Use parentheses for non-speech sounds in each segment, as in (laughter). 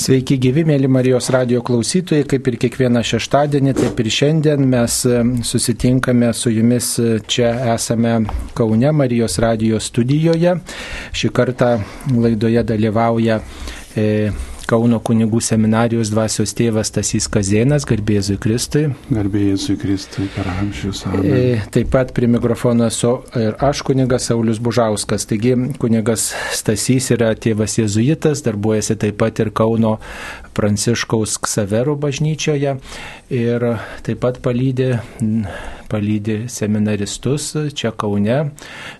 Sveiki gyvi, mėly Marijos radio klausytojai, kaip ir kiekvieną šeštadienį, taip ir šiandien mes e, susitinkame su jumis e, čia esame Kaune Marijos radio studijoje. Šį kartą laidoje dalyvauja e, Kauno kunigų seminarijos dvasios tėvas Tasys Kazienas, garbėzui Kristui. Garbėzui Kristui per amžius. E, taip pat prie mikrofono esu ir aš kunigas Saulis Bužauskas. Taigi kunigas Stasys yra tėvas jezuitas, darbuojasi taip pat ir Kauno Pranciškaus Ksavero bažnyčioje ir taip pat palydė palydi seminaristus čia Kaune,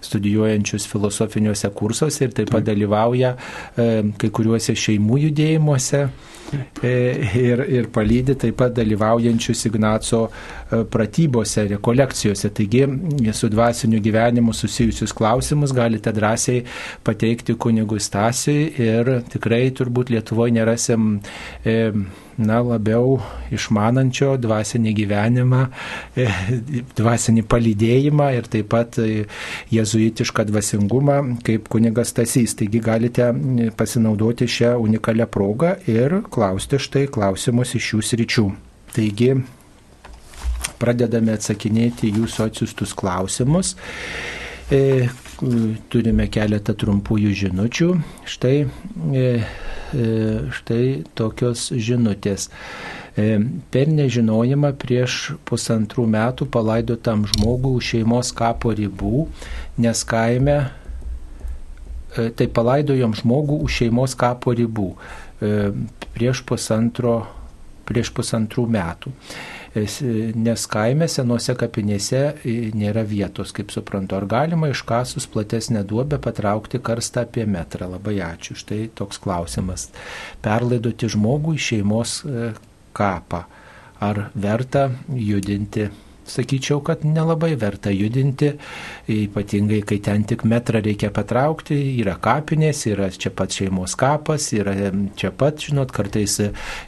studijuojančius filosofiniuose kursuose ir taip pat dalyvauja e, kai kuriuose šeimų judėjimuose. E, ir, ir palydį taip pat dalyvaujančius Ignaco e, pratybose, rekolekcijose. Taigi su dvasiniu gyvenimu susijusius klausimus galite drąsiai pateikti kunigui Stasiui ir tikrai turbūt Lietuvoje nerasim e, na, labiau išmanančio dvasinį gyvenimą, e, dvasinį palydėjimą ir taip pat e, jezuitišką dvasingumą kaip kunigas Tasys. Taigi galite pasinaudoti šią unikalią progą ir klausti štai klausimus iš jų sričių. Taigi pradedame atsakinėti jūsų atsiustus klausimus. E, turime keletą trumpųjų žinučių. Štai, e, e, štai tokios žinutės. Per nežinojimą prieš pusantrų metų palaidotam žmogui šeimos kapo ribų, nes kaime, tai palaidojom žmogų už šeimos kapo ribų prieš, pusantro, prieš pusantrų metų nes kaime senose kapinėse nėra vietos, kaip suprantu. Ar galima iškasus platesnę duobę patraukti karstą apie metrą? Labai ačiū. Štai toks klausimas. Perlaidoti žmogų į šeimos e, kapą. Ar verta judinti sakyčiau, kad nelabai verta judinti, ypatingai kai ten tik metrą reikia patraukti, yra kapinės, yra čia pat šeimos kapas, yra čia pat, žinot, kartais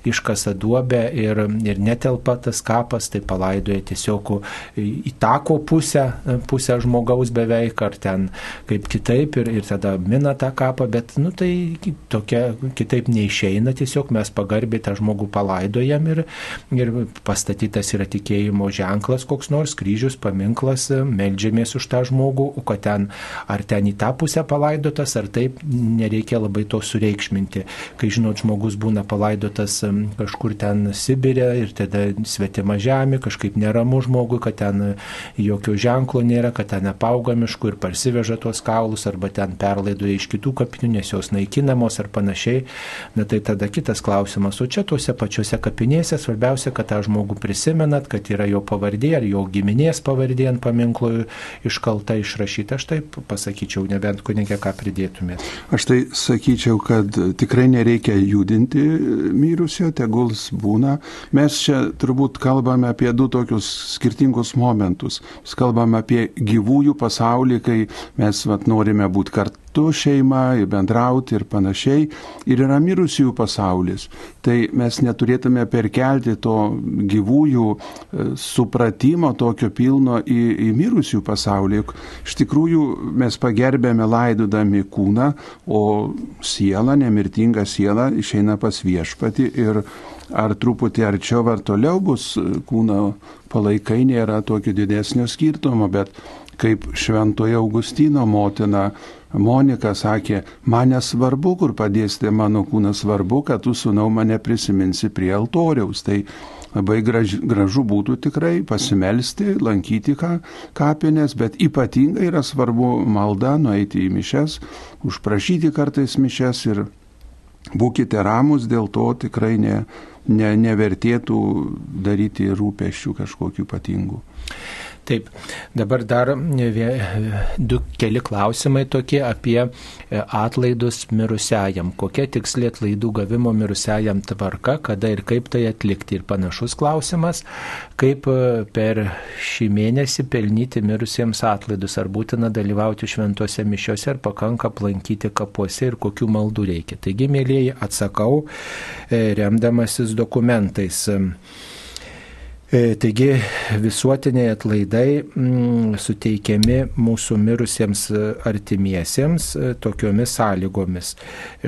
iškasa duobę ir, ir netelpa tas kapas, tai palaidoja tiesiog į tako pusę, pusę žmogaus beveik, ar ten kaip kitaip ir, ir tada mina tą kapą, bet, nu tai tokia kitaip neišeina, tiesiog mes pagarbiai tą žmogų palaidojam ir, ir pastatytas yra tikėjimo ženklas, koks nors kryžius, paminklas, melžiamės už tą žmogų, o kad ten ar ten į tą pusę palaidotas, ar taip, nereikia labai to sureikšminti. Kai žinot, žmogus būna palaidotas kažkur ten Sibirė ir tada svetima žemė, kažkaip neramu žmogui, kad ten jokio ženklo nėra, kad ten apauga mišku ir parsiveža tuos kaulus, arba ten perlaidoja iš kitų kapinių, nes jos naikinamos ar panašiai. Na tai tada kitas klausimas. O čia tuose pačiuose kapinėse svarbiausia, kad tą žmogų prisimenat, kad yra jo pavardė ar jo giminės pavardė ant paminklo iškalta išrašyta. Aš taip pasakyčiau, nebent kunigė ką pridėtumėt. Aš tai sakyčiau, kad tikrai nereikia judinti mirusio, teguls būna. Mes čia turbūt kalbame apie du tokius skirtingus momentus. Mes kalbame apie gyvųjų pasaulį, kai mes vat, norime būti kartu kartu šeima, bendrauti ir panašiai. Ir yra mirusiųjų pasaulis. Tai mes neturėtume perkelti to gyvųjų e, supratimo tokio pilno į, į mirusiųjų pasaulį. Iš tikrųjų mes pagerbėme laidodami kūną, o siela, nemirtinga siela, išeina pas viešpati ir ar truputį arčiau ar toliau bus kūno palaikai, nėra tokio didesnio skirtumo, bet kaip šventoje Augustino motina Monika sakė, man nesvarbu, kur padėsite mano kūną, svarbu, kad tu sunau mane prisiminsi prie altoriaus. Tai labai graž, gražu būtų tikrai pasimelsti, lankyti ką, kapinės, bet ypatingai yra svarbu malda, nueiti į mišes, užprašyti kartais mišes ir būkite ramus, dėl to tikrai ne, ne, nevertėtų daryti rūpeščių kažkokių ypatingų. Taip, dabar dar du keli klausimai tokie apie e, atlaidus mirusiajam. Kokia tiksli atlaidų gavimo mirusiajam tvarka, kada ir kaip tai atlikti. Ir panašus klausimas, kaip e, per šį mėnesį pelnyti mirusiems atlaidus. Ar būtina dalyvauti šventose mišiuose, ar pakanka aplankyti kapuose ir kokių maldų reikia. Taigi, mėlyjeji, atsakau, e, remdamasis dokumentais. E, taigi visuotiniai atlaidai m, mm, suteikiami mūsų mirusiems e, artimiesiems e, tokiomis sąlygomis.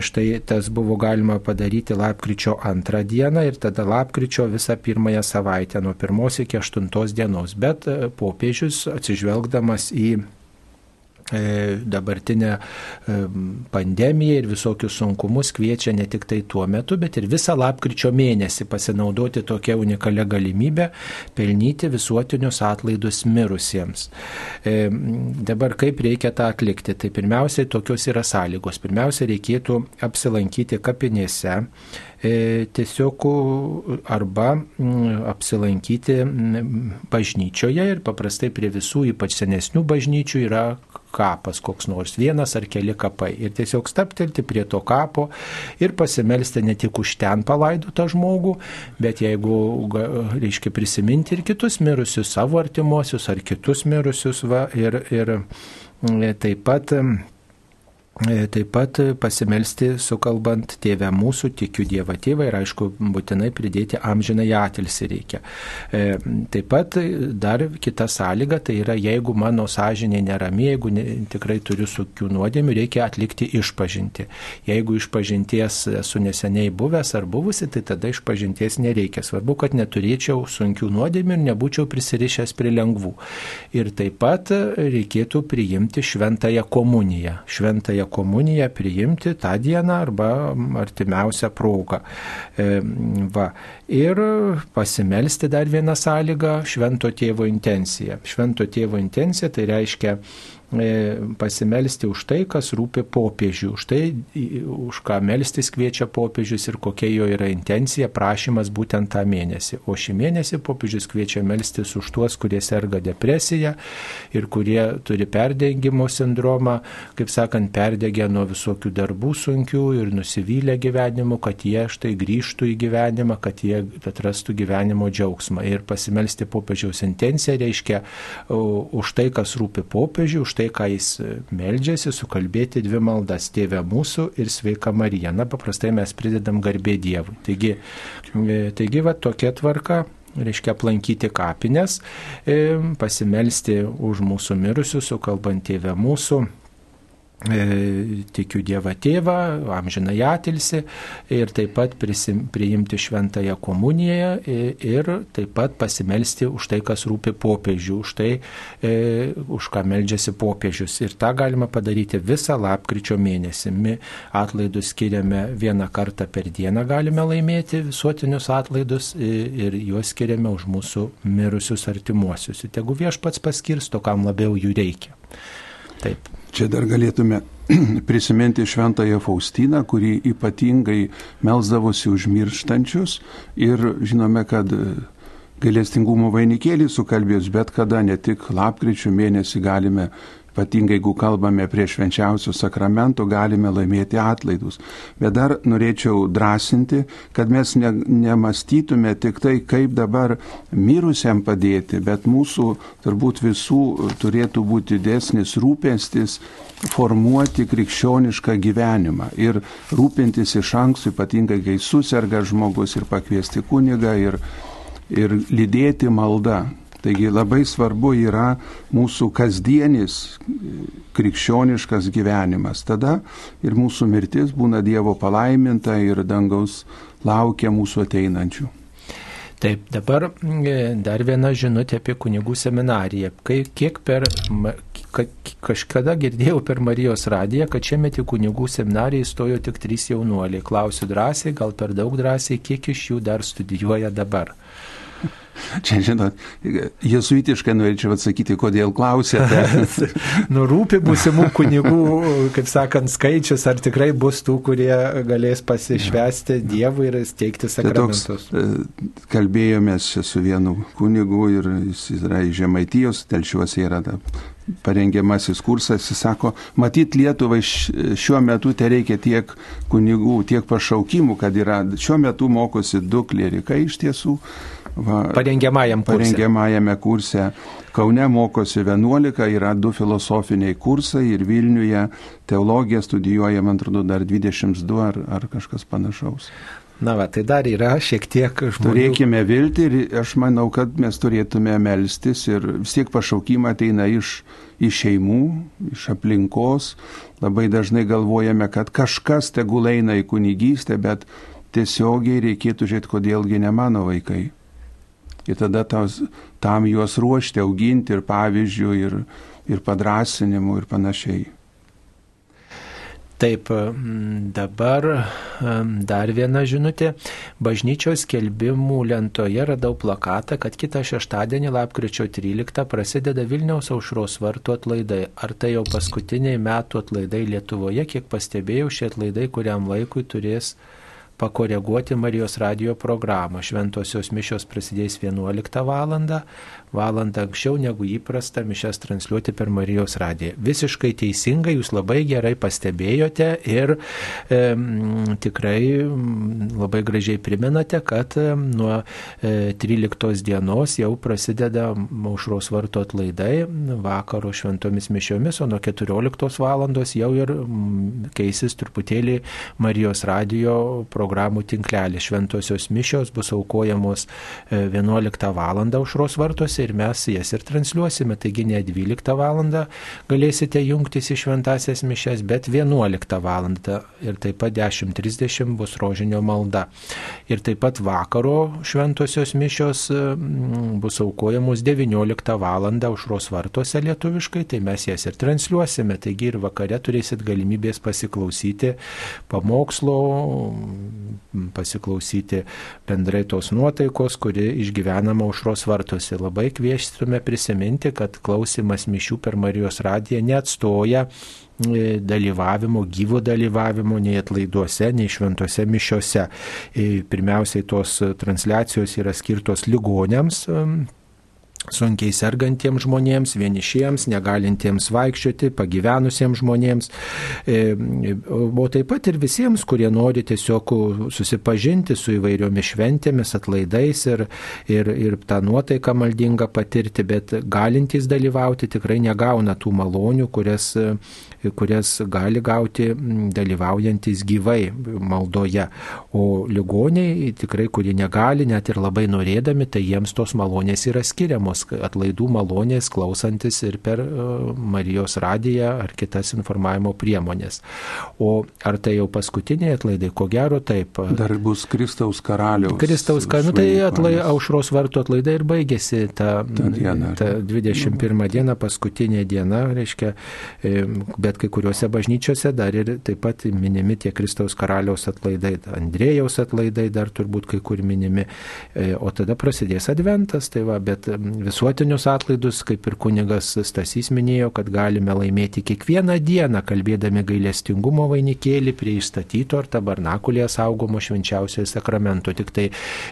Štai tas buvo galima padaryti lapkričio antrą dieną ir tada lapkričio visą pirmąją savaitę nuo pirmos iki aštuntos dienos. Bet popiežius atsižvelgdamas į dabartinę e, pandemiją ir visokius sunkumus kviečia ne tik tai tuo metu, bet ir visą lapkričio mėnesį pasinaudoti tokią unikalią galimybę pelnyti visuotinius atlaidus mirusiems. E, dabar kaip reikia tą atlikti? Tai pirmiausiai tokios yra sąlygos. Pirmiausia, reikėtų apsilankyti kapinėse tiesiog arba apsilankyti bažnyčioje ir paprastai prie visų, ypač senesnių bažnyčių, yra kapas koks nors, vienas ar keli kapai. Ir tiesiog staptelti prie to kapo ir pasimelsti ne tik už ten palaidotą žmogų, bet jeigu, reiškia, prisiminti ir kitus mirusius, savo artimuosius ar kitus mirusius, va, ir, ir taip pat E, taip pat pasimelsti sukalbant tėvę mūsų, tikiu Dievą tėvą ir aišku, būtinai pridėti amžiną atilsi reikia. E, taip pat dar kita sąlyga, tai yra jeigu mano sąžinė nerami, jeigu ne, tikrai turiu sukių nuodėmių, reikia atlikti išpažinti. Jeigu išpažinties esu neseniai buvęs ar buvusi, tai tada išpažinties nereikia. Svarbu, kad neturėčiau sunkių nuodėmių ir nebūčiau prisirišęs prie lengvų. Ir taip pat reikėtų priimti šventąją komuniją. Šventąją šventąją komuniją priimti tą dieną arba artimiausią progą. E, va. Ir pasimelsti dar vieną sąlygą - švento tėvo intenciją. Švento tėvo intencija tai reiškia E, pasimelsti už tai, kas rūpi popiežiui, už tai, už ką melstis kviečia popiežius ir kokia jo yra intencija, prašymas būtent tą mėnesį. O šį mėnesį popiežius kviečia melstis už tuos, kurie serga depresija ir kurie turi perdengimo sindromą, kaip sakant, perdegę nuo visokių darbų sunkių ir nusivylę gyvenimu, kad jie štai grįžtų į gyvenimą, kad jie atrastų gyvenimo džiaugsmą. Ir pasimelsti popiežiaus intenciją reiškia už tai, kas rūpi popiežiui, už tai, ką jis meldžiasi, sukalbėti dvi maldas - Tėvę mūsų ir Sveika Marija. Na, paprastai mes pridedam garbė Dievui. Taigi, e, taigi va tokia tvarka reiškia aplankyti kapines, e, pasimelsti už mūsų mirusius, sukalbant tėvę mūsų, tikiu Dievą Tėvą, amžinai atilsi ir taip pat prisim, priimti šventąją komuniją ir taip pat pasimelsti už tai, kas rūpi popiežių, už tai, e, už ką meldžiasi popiežius. Ir tą galima padaryti visą lapkričio mėnesį. Atlaidus skiriame vieną kartą per dieną, galime laimėti visuotinius atlaidus ir juos skiriame už mūsų mirusius artimuosius. Tegu viešpats paskirsto, kam labiau jų reikia. Taip. Čia dar galėtume (clears throat) prisiminti šventąją Faustiną, kuri ypatingai melzdavosi užmirštančius ir žinome, kad gailestingumo vainikėlį sukalbės bet kada, ne tik lapkričio mėnesį galime ypatingai jeigu kalbame prie švenčiausių sakramentų, galime laimėti atlaidus. Bet dar norėčiau drąsinti, kad mes ne, nemastytume tik tai, kaip dabar mirusiam padėti, bet mūsų turbūt visų turėtų būti didesnis rūpestis formuoti krikščionišką gyvenimą ir rūpintis iš anksto, ypatingai kai susirga žmogus ir pakviesti kunigą ir, ir lydėti maldą Taigi labai svarbu yra mūsų kasdienis krikščioniškas gyvenimas. Tada ir mūsų mirtis būna Dievo palaiminta ir dangaus laukia mūsų ateinančių. Taip, dabar e, dar viena žinutė apie kunigų seminariją. Kai, kiek per, ka, kažkada girdėjau per Marijos radiją, kad šiame tik kunigų seminarijai įstojo tik trys jaunuoliai. Klausiu drąsiai, gal per daug drąsiai, kiek iš jų dar studijuoja dabar. Čia, žinot, jesuitiškai norėčiau atsakyti, kodėl klausėte. (laughs) Nurūpi būsimų kunigų, kaip sakant, skaičius, ar tikrai bus tų, kurie galės pasišvesti Dievui ir steigti sakramentus. Tai toks, kalbėjomės su vienu kunigu ir jis yra iš Žemaitijos, telšiuose yra ta parengiamasis kursas, jis sako, matyt Lietuvai šiuo metu te reikia tiek kunigų, tiek pašaukimų, kad yra, šiuo metu mokosi du klerikai iš tiesų Va, parengiamajam kurse. Parengiamajame kurse. Kaune mokosi 11, yra du filosofiniai kursai ir Vilniuje teologiją studijuoja, man atrodo, dar 22 ar, ar kažkas panašaus. Na, va, tai dar yra šiek tiek žmonių. Turėkime viltį ir aš manau, kad mes turėtume melstis ir vis tiek pašaukimą ateina iš, iš šeimų, iš aplinkos. Labai dažnai galvojame, kad kažkas tegul eina į kunigystę, bet tiesiogiai reikėtų žiūrėti, kodėlgi ne mano vaikai. Ir tada tos, tam juos ruošti, auginti ir pavyzdžių, ir, ir padrasinimu ir panašiai. Taip, dabar dar viena žinutė. Bažnyčios kelbimų lentoje radau plakatą, kad kitą šeštadienį, lapkričio 13, prasideda Vilniaus aušros vartų atlaidai. Ar tai jau paskutiniai metų atlaidai Lietuvoje, kiek pastebėjau, šie atlaidai kuriam laikui turės pakoreguoti Marijos radio programą. Šventosios mišios prasidės 11 val. Valandą anksčiau negu įprasta mišes transliuoti per Marijos radiją. Visiškai teisingai, jūs labai gerai pastebėjote ir e, tikrai labai gražiai primenate, kad e, nuo e, 13 dienos jau prasideda aušros varto atlaidai vakaro šventomis mišiomis, o nuo 14 val. jau ir m, keisis truputėlį Marijos radio programų tinklelį. Šventosios mišios bus aukojamos 11 val. užros vartose ir mes jas ir transliuosime. Taigi ne 12 val. galėsite jungtis į šventasias mišes, bet 11 val. ir taip pat 10.30 bus rožinio malda. Ir taip pat vakaro šventosios mišios mm, bus aukojamos 19 val. užros vartose lietuviškai, tai mes jas ir transliuosime. Taigi ir vakare turėsit galimybės pasiklausyti pamokslo, pasiklausyti bendrai tos nuotaikos, kuri išgyvenama aušros vartuose. Labai kviestume prisiminti, kad klausimas mišių per Marijos radiją neatstoja e, dalyvavimo, gyvo dalyvavimo nei atlaiduose, nei šventose mišiose. E, pirmiausiai tos transliacijos yra skirtos ligonėms sunkiai sergantiems žmonėms, vienišiems, negalintiems vaikščioti, pagyvenusiems žmonėms, e, o taip pat ir visiems, kurie nori tiesiog susipažinti su įvairiomis šventėmis, atlaidais ir, ir, ir tą nuotaiką maldingą patirti, bet galintys dalyvauti tikrai negauna tų malonių, kurias kurias gali gauti dalyvaujantis gyvai maldoje. O ligoniai tikrai, kurie negali, net ir labai norėdami, tai jiems tos malonės yra skiriamos, atlaidų malonės klausantis ir per e, Marijos radiją ar kitas informavimo priemonės. O ar tai jau paskutiniai atlaidai, ko gero taip. Dar bus Kristaus karaliaus. Kristaus karaliaus, nu, tai atlai, aušros vartų atlaidai ir baigėsi ta, ta, diena, ta 21 diena, paskutinė diena, reiškia, e, bet bet kai kuriuose bažnyčiose dar ir taip pat minimi tie Kristaus karaliaus atlaidai, Andrėjaus atlaidai dar turbūt kai kur minimi, e, o tada prasidės adventas, tai va, bet visuotinius atlaidus, kaip ir kunigas Stasys minėjo, kad galime laimėti kiekvieną dieną, kalbėdami gailestingumo vainikėlį prie įstatyto ar tabernakulėje saugomo švenčiausiojo sakramento. Tik tai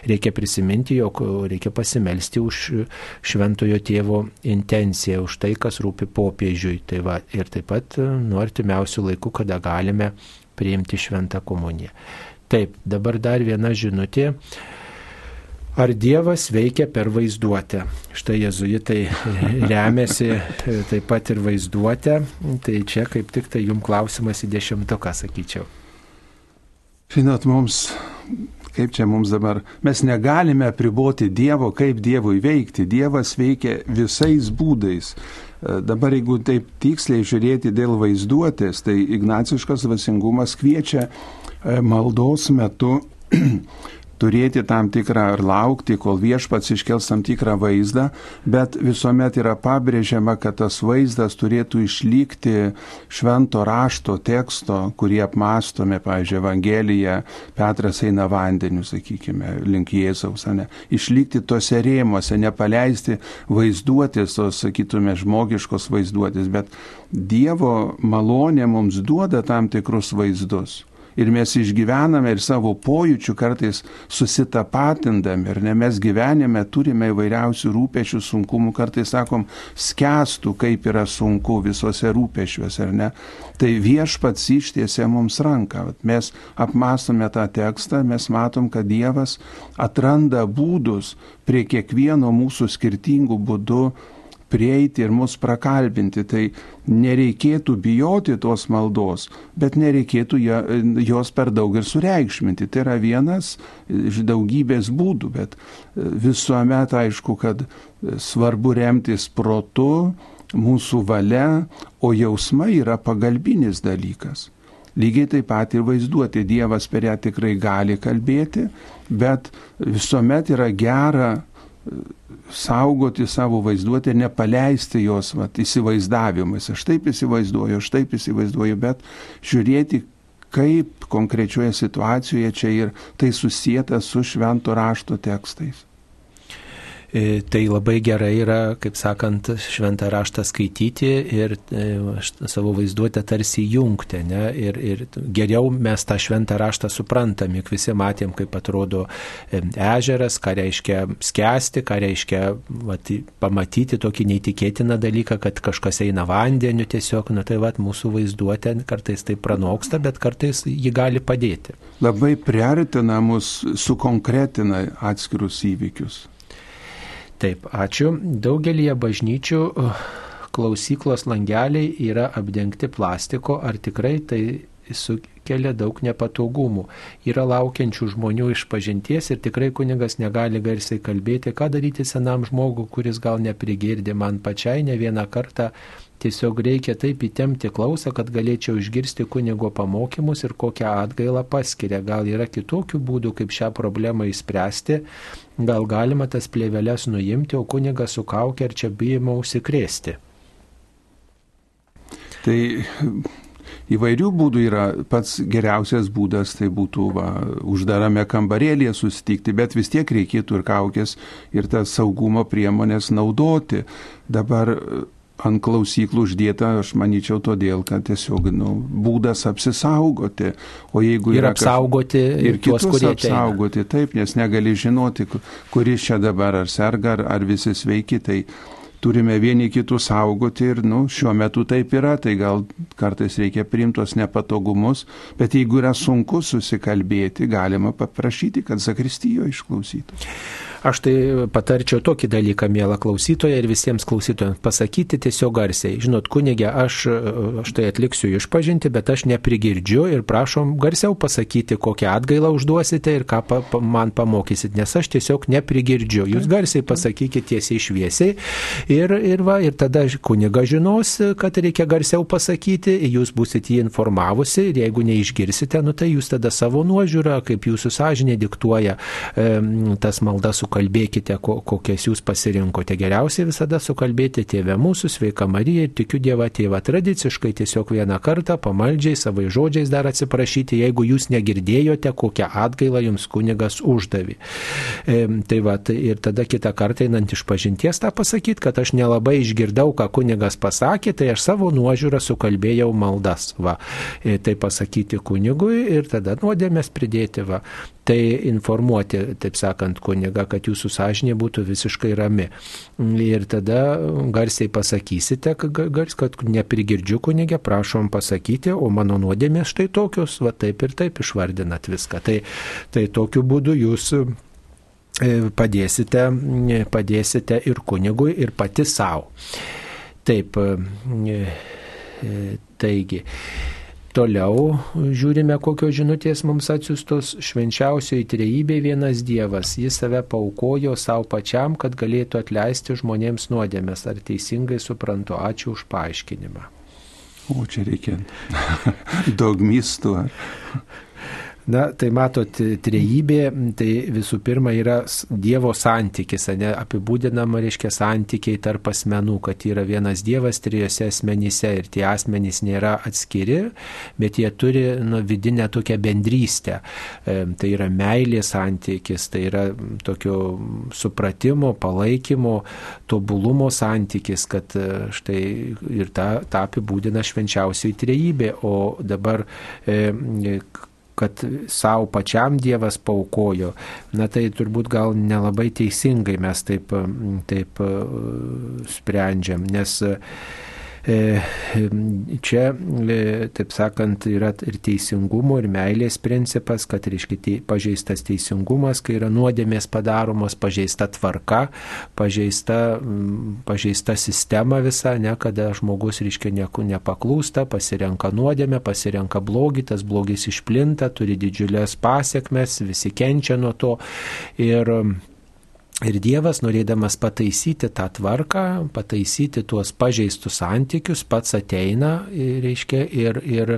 reikia prisiminti, jog reikia pasimelsti už šventojo tėvo intenciją, už tai, kas rūpi popiežiui. Tai va, ir taip pat nuo artimiausių laikų, kada galime priimti šventą komuniją. Taip, dabar dar viena žinutė. Ar Dievas veikia per vaizduotę? Štai jezuitai (laughs) remiasi taip pat ir vaizduotę. Tai čia kaip tik tai jums klausimas į dešimtuką, sakyčiau. Žinot, mums, kaip čia mums dabar, mes negalime priboti Dievo, kaip Dievui veikti. Dievas veikia visais būdais. Dabar jeigu taip tiksliai žiūrėti dėl vaizduotės, tai ignaciškas vasingumas kviečia e, maldos metu (clears throat) turėti tam tikrą ar laukti, kol viešpats iškels tam tikrą vaizdą, bet visuomet yra pabrėžiama, kad tas vaizdas turėtų išlikti švento rašto teksto, kurį apmastome, pavyzdžiui, Evangeliją, Petras eina vandeniu, sakykime, link Jėzaus, ne, išlikti tose rėmose, nepaleisti vaizduotės, tos, sakytume, žmogiškos vaizduotės, bet Dievo malonė mums duoda tam tikrus vaizdus. Ir mes išgyvename ir savo pojūčių kartais susitapatindami, ir ne mes gyvenime turime įvairiausių rūpešių, sunkumų, kartais sakom, skęstų, kaip yra sunku visose rūpešiuose, ar ne. Tai viešpats ištiesė mums ranką. Mes apmastome tą tekstą, mes matom, kad Dievas atranda būdus prie kiekvieno mūsų skirtingų būdų prieiti ir mus prakalbinti. Tai nereikėtų bijoti tos maldos, bet nereikėtų jos per daug ir sureikšminti. Tai yra vienas iš daugybės būdų, bet visuomet aišku, kad svarbu remtis protu, mūsų valia, o jausmai yra pagalbinis dalykas. Lygiai taip pat ir vaizduoti Dievas per ją tikrai gali kalbėti, bet visuomet yra gera saugoti savo vaizduotę ir nepaleisti jos vat, įsivaizdavimais. Aš taip įsivaizduoju, aš taip įsivaizduoju, bet žiūrėti, kaip konkrečioje situacijoje čia ir tai susijęta su švento rašto tekstais. E, tai labai gerai yra, kaip sakant, šventą raštą skaityti ir e, savo vaizduotę tarsi jungti. Ne? Ir, ir geriau mes tą šventą raštą suprantam, juk visi matėm, kaip atrodo e, ežeras, ką reiškia skęsti, ką reiškia vat, pamatyti tokį neįtikėtiną dalyką, kad kažkas eina vandeniu tiesiog, na tai vat, mūsų vaizduotė kartais tai pranoksta, bet kartais ji gali padėti. Labai priartina mus, sukonkretina atskirus įvykius. Taip, ačiū. Daugelie bažnyčių uh, klausyklos langeliai yra apdengti plastiko, ar tikrai tai sukelia daug nepatogumų. Yra laukiančių žmonių iš pažinties ir tikrai kunigas negali garsiai kalbėti, ką daryti senam žmogui, kuris gal neprigirdė man pačiai ne vieną kartą Tiesiog reikia taip įtemti klausą, kad galėčiau išgirsti kunigo pamokymus ir kokią atgailą paskiria. Gal yra kitokių būdų, kaip šią problemą įspręsti. Gal galima tas plėvelės nuimti, o kunigas sukaukia ir čia bijima užsikrėsti. Tai įvairių būdų yra pats geriausias būdas, tai būtų va, uždarame kambarėlėje susitikti, bet vis tiek reikėtų ir kaukės ir tas saugumo priemonės naudoti. Dabar ant klausyklų uždėta, aš manyčiau, todėl, kad tiesiog nu, būdas apsisaugoti. O jeigu ir apsaugoti ir kitus tuos, apsaugoti, teina. taip, nes negali žinoti, kuris čia dabar ar serga, ar, ar visi sveiki, tai turime vieni kitus saugoti ir nu, šiuo metu taip yra, tai gal kartais reikia priimtos nepatogumus, bet jeigu yra sunku susikalbėti, galima paprašyti, kad Zakristijo išklausytų. Aš tai patarčiau tokį dalyką, mėla klausytoja, ir visiems klausytojams pasakyti tiesiog garsiai. Žinot, kunigė, aš, aš tai atliksiu išpažinti, bet aš neprigirdžiu ir prašom garsiau pasakyti, kokią atgailą užduosite ir ką pa, pa, man pamokysit, nes aš tiesiog neprigirdžiu. Jūs garsiai pasakykite tiesiai šviesiai ir, ir, va, ir tada kuniga žinos, kad reikia garsiau pasakyti, jūs busite jį informavusi ir jeigu neišgirsite, nu tai jūs tada savo nuožiūrą, kaip jūsų sąžinė diktuoja e, tas maldas su sukalbėkite, kokias jūs pasirinkote. Geriausiai visada sukalbėti tėvę mūsų, sveika Marija ir tikiu Dievą tėvą. Tradiciškai tiesiog vieną kartą pamaldžiai savai žodžiais dar atsiprašyti, jeigu jūs negirdėjote, kokią atgailą jums kunigas uždavė. E, tai va, tai ir tada kitą kartą einant iš pažinties tą pasakyti, kad aš nelabai išgirdau, ką kunigas pasakė, tai aš savo nuožiūrą sukalbėjau maldas. Va, e, tai pasakyti kunigui ir tada nuodėmės pridėti. Va tai informuoti, taip sakant, kuniga, kad jūsų sąžinė būtų visiškai rami. Ir tada garsiai pasakysite, kad neprigirdžiu kunigė, prašom pasakyti, o mano nuodėmės štai tokios, va taip ir taip išvardinat viską. Tai, tai tokiu būdu jūs padėsite, padėsite ir kunigui, ir pati savo. Taip, e, e, taigi. Toliau žiūrime, kokios žinutės mums atsiustos švenčiausioji trejybė vienas Dievas. Jis save paukojo savo pačiam, kad galėtų atleisti žmonėms nuodėmės. Ar teisingai suprantu? Ačiū už paaiškinimą. O čia reikia (laughs) dogmistų. Na, tai matot, trejybė, tai visų pirma yra Dievo santykis, ne, apibūdinama, reiškia, santykiai tarp asmenų, kad yra vienas Dievas trijose asmenyse ir tie asmenys nėra atskiri, bet jie turi nu, vidinę tokią bendrystę. E, tai yra meilės santykis, tai yra tokio supratimo, palaikymo, tobulumo santykis, kad e, štai ir tą, tą apibūdina švenčiausiai trejybė. O dabar e, kad savo pačiam Dievas paukojo, na tai turbūt gal nelabai teisingai mes taip, taip sprendžiam, nes E, čia, e, taip sakant, yra ir teisingumo, ir meilės principas, kad, reiškia, pažeistas teisingumas, kai yra nuodėmės padaromos, pažeista tvarka, pažeista, pažeista sistema visa, ne, kada žmogus, reiškia, nieko nepaklūsta, pasirenka nuodėmę, pasirenka blogį, tas blogis išplinta, turi didžiulės pasiekmes, visi kenčia nuo to. Ir Ir Dievas, norėdamas pataisyti tą tvarką, pataisyti tuos pažeistus santykius, pats ateina, reiškia, ir, ir,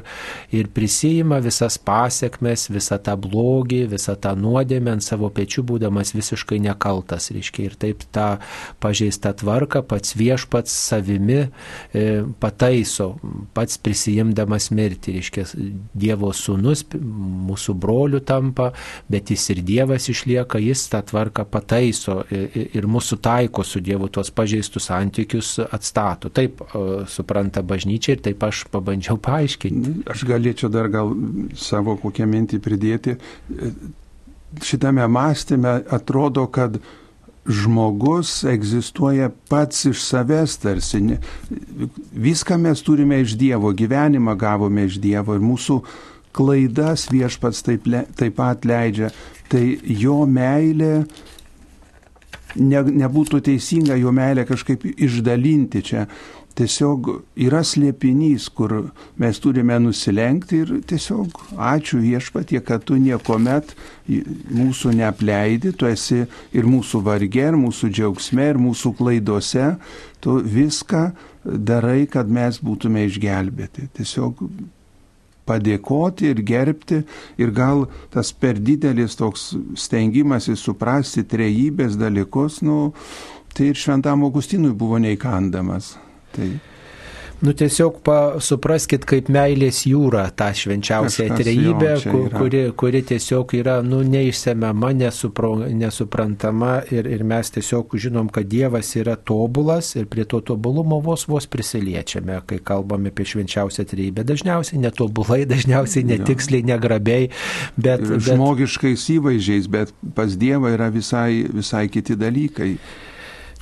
ir prisijima visas pasiekmes, visą tą blogį, visą tą nuodėmę ant savo pečių, būdamas visiškai nekaltas, reiškia. Ir taip tą pažeistą tvarką pats viešpats savimi e, pataiso, pats prisijimdamas mirtį, reiškia, Dievo sūnus mūsų brolių tampa, bet jis ir Dievas išlieka, jis tą tvarką pataiso ir mūsų taiko su Dievu tuos pažeistus santykius atstato. Taip supranta bažnyčia ir taip aš pabandžiau paaiškinti. Aš galėčiau dar gal savo kokią mintį pridėti. Šitame mąstyme atrodo, kad žmogus egzistuoja pats iš savęs tarsi. Viską mes turime iš Dievo, gyvenimą gavome iš Dievo ir mūsų klaidas viešpats taip, taip pat leidžia. Tai jo meilė ne, nebūtų teisinga jo meilę kažkaip išdalinti čia. Tiesiog yra slėpinys, kur mes turime nusilenkti ir tiesiog ačiū viešpatie, kad tu niekuomet mūsų neapleidi, tu esi ir mūsų varge, ir mūsų džiaugsme, ir mūsų klaidose, tu viską darai, kad mes būtume išgelbėti. Tiesiog padėkoti ir gerbti ir gal tas per didelis toks stengimasis suprasti trejybės dalykus, nu, tai ir šventam Augustinui buvo neįkandamas. Tai Nu tiesiog supraskit kaip meilės jūra tą švenčiausią trejybę, kuri, kuri tiesiog yra nu, neišsemiama, nesupro, nesuprantama ir, ir mes tiesiog žinom, kad Dievas yra tobulas ir prie to tobulumo vos vos prisiliečiame, kai kalbame apie švenčiausią trejybę. Dažniausiai netobulai, dažniausiai netiksliai, negrabiai, bet... bet... Žmogiškais įvaizdžiais, bet pas Dievą yra visai, visai kiti dalykai.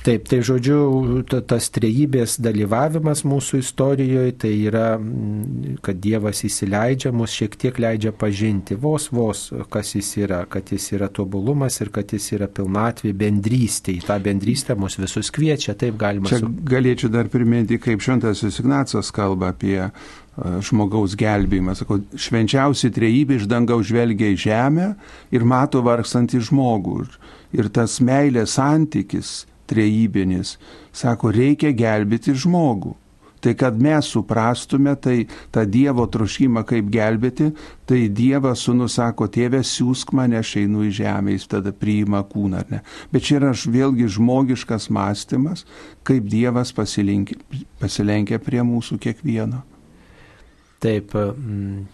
Taip, tai žodžiu, tas trejybės dalyvavimas mūsų istorijoje, tai yra, mm, kad Dievas įsileidžia, mus šiek tiek leidžia pažinti vos vos, kas jis yra, kad jis yra tobulumas ir kad jis yra pilnatvė bendrystė. Į tą bendrystę mus visus kviečia, taip galima. Čia su... galėčiau dar priminti, kaip šventasis Ignacas kalba apie žmogaus gelbėjimą. Sako, švenčiausi trejybė iš dangaus žvelgia į žemę ir mato vargstantį žmogų. Ir tas meilės santykis trejybinis, sako, reikia gelbėti žmogų. Tai kad mes suprastume tai tą Dievo troškimą, kaip gelbėti, tai Dievas sunu sako, tėve siūsk mane, aš einu į žemę, jis tada priima kūną, ar ne. Bet čia yra vėlgi žmogiškas mąstymas, kaip Dievas pasilenkia prie mūsų kiekvieno. Taip, mm,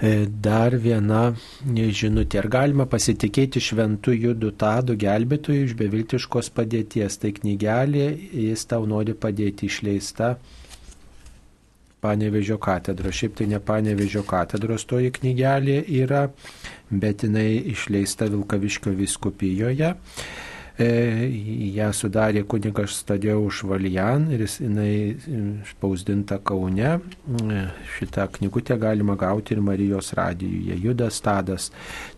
dar viena žinutė. Ar galima pasitikėti šventų judų tadų gelbėtojų iš beviltiškos padėties? Tai knygelė, jis tau nori padėti išleista. Panevežio katedros. Šiaip tai ne Panevežio katedros toji knygelė yra, bet jinai išleista Vilkaviškio viskupijoje. E, ją sudarė kunigas Stadėjau Švaljan ir jinai spausdinta Kaune. E, šitą knygutę galima gauti ir Marijos radijuje. Judas Tadas.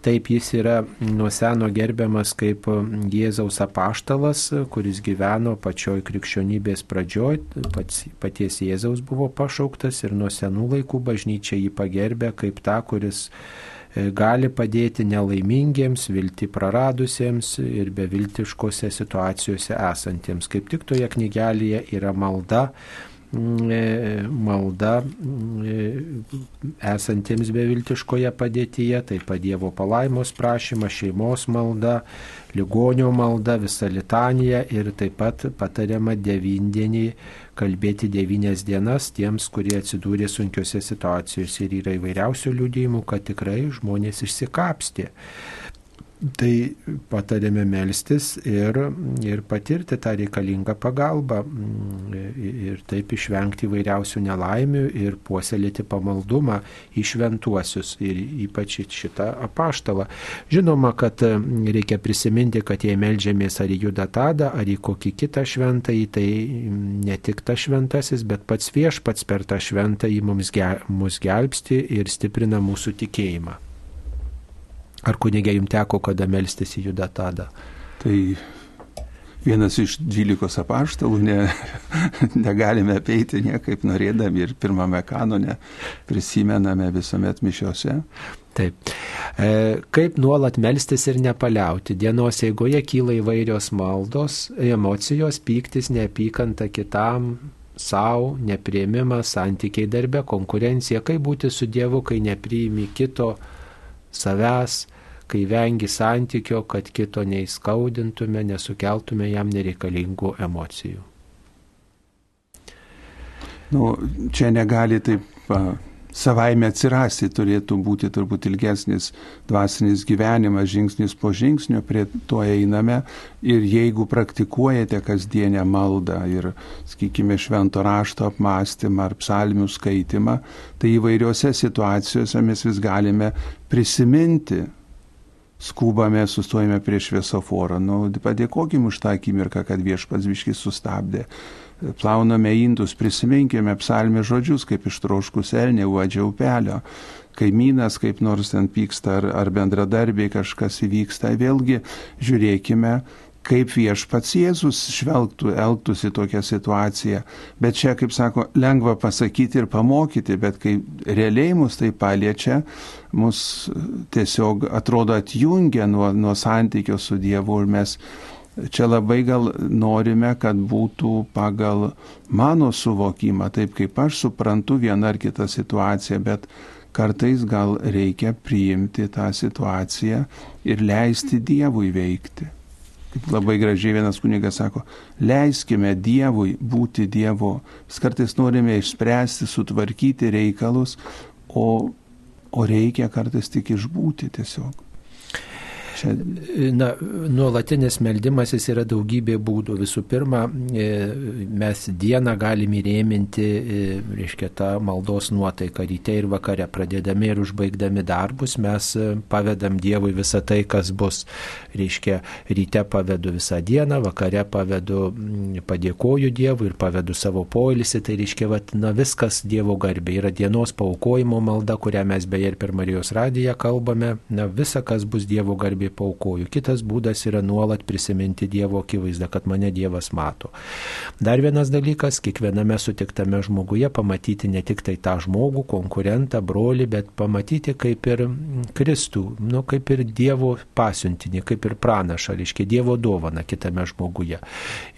Taip jis yra nuo seno gerbiamas kaip Jėzaus apaštalas, kuris gyveno pačioj krikščionybės pradžioj, pats, paties Jėzaus buvo pašauktas ir nuo senų laikų bažnyčia jį pagerbė kaip tą, kuris gali padėti nelaimingiems, vilti praradusiems ir beviltiškose situacijose esantiems. Kaip tik toje knygelėje yra malda, e, malda mm, e, esantiems beviltiškoje padėtyje, taip pat Dievo palaimos prašymas, šeimos malda, ligonio malda, visa litanija ir taip pat patariama devindienį kalbėti devynias dienas tiems, kurie atsidūrė sunkiose situacijose ir yra įvairiausių liūdėjimų, kad tikrai žmonės išsikapstė. Tai patarėme melstis ir, ir patirti tą reikalingą pagalbą mm, ir taip išvengti įvairiausių nelaimių ir puoselėti pamaldumą į šventuosius ir ypač šitą apaštalą. Žinoma, kad reikia prisiminti, kad jei melžiamės ar į Judatadą, ar į kokį kitą šventąjį, tai ne tik tas šventasis, bet pats viešpats per tą šventąjį mums, gelbsti ir stiprina mūsų tikėjimą. Ar kunigė jums teko kada melstis į Judatadą? Tai vienas iš dvylikos apaštalų, ne, (laughs) negalime apeiti niekaip norėdami ir pirmame kanone prisimename visuomet mišiose. Taip. E, kaip nuolat melstis ir nepaliauti? Dienos eigoje kyla įvairios maldos, emocijos, pyktis, neapykanta kitam, savo, neprieimimas, santykiai darbe, konkurencija, kaip būti su Dievu, kai nepriimi kito savęs, kai vengi santykio, kad kito neįskaudintume, nesukeltume jam nereikalingų emocijų. Nu, čia negali taip a, savaime atsirasti, turėtų būti turbūt ilgesnis dvasinis gyvenimas, žingsnis po žingsnio, prie to einame ir jeigu praktikuojate kasdienę maldą ir, sakykime, švento rašto apmąstymą ar psalmių skaitimą, tai įvairiose situacijose mes vis galime prisiminti skubame, sustojame prie šviesoforą. Nu, padėkokim už tą akimirką, kad viešpats viškis sustabdė. Plauname indus, prisiminkime psalmės žodžius, kaip ištroškus elnė uodžia upelio. Kaimynas kaip nors ten pyksta ar, ar bendradarbiai kažkas įvyksta. Vėlgi žiūrėkime, kaip viešpats Jėzus žvelgtų, elgtųsi tokią situaciją. Bet čia, kaip sako, lengva pasakyti ir pamokyti, bet kai realiai mus tai paliečia, mus tiesiog atrodo atjungia nuo, nuo santykio su Dievu ir mes čia labai gal norime, kad būtų pagal mano suvokimą, taip kaip aš suprantu vieną ar kitą situaciją, bet kartais gal reikia priimti tą situaciją ir leisti Dievui veikti. Kaip labai gražiai vienas kunigas sako, leiskime Dievui būti Dievu. Mes kartais norime išspręsti, sutvarkyti reikalus, o, o reikia kartais tik išbūti tiesiog. Na, nuolatinis meldimasis yra daugybė būdų. Visų pirma, e, mes dieną galime įrėminti, e, reiškia, tą maldos nuotaiką ryte ir vakare. Pradėdami ir užbaigdami darbus, mes e, pavedam Dievui visą tai, kas bus. Reiškia, ryte pavedu visą dieną, vakare pavedu, padėkoju Dievui ir pavedu savo poilsį. Tai reiškia, vat, na, viskas Dievo garbė. Yra dienos paukojimo malda, kurią mes beje ir per Marijos radiją kalbame. Na, visa, kas bus Dievo garbė garbė paukoju. Kitas būdas yra nuolat prisiminti Dievo akivaizdą, kad mane Dievas mato. Dar vienas dalykas, kiekviename sutiktame žmoguje pamatyti ne tik tai tą žmogų, konkurentą, brolį, bet pamatyti kaip ir Kristų, nu, kaip ir Dievo pasiuntinį, kaip ir pranašą, reiškia Dievo dovana kitame žmoguje.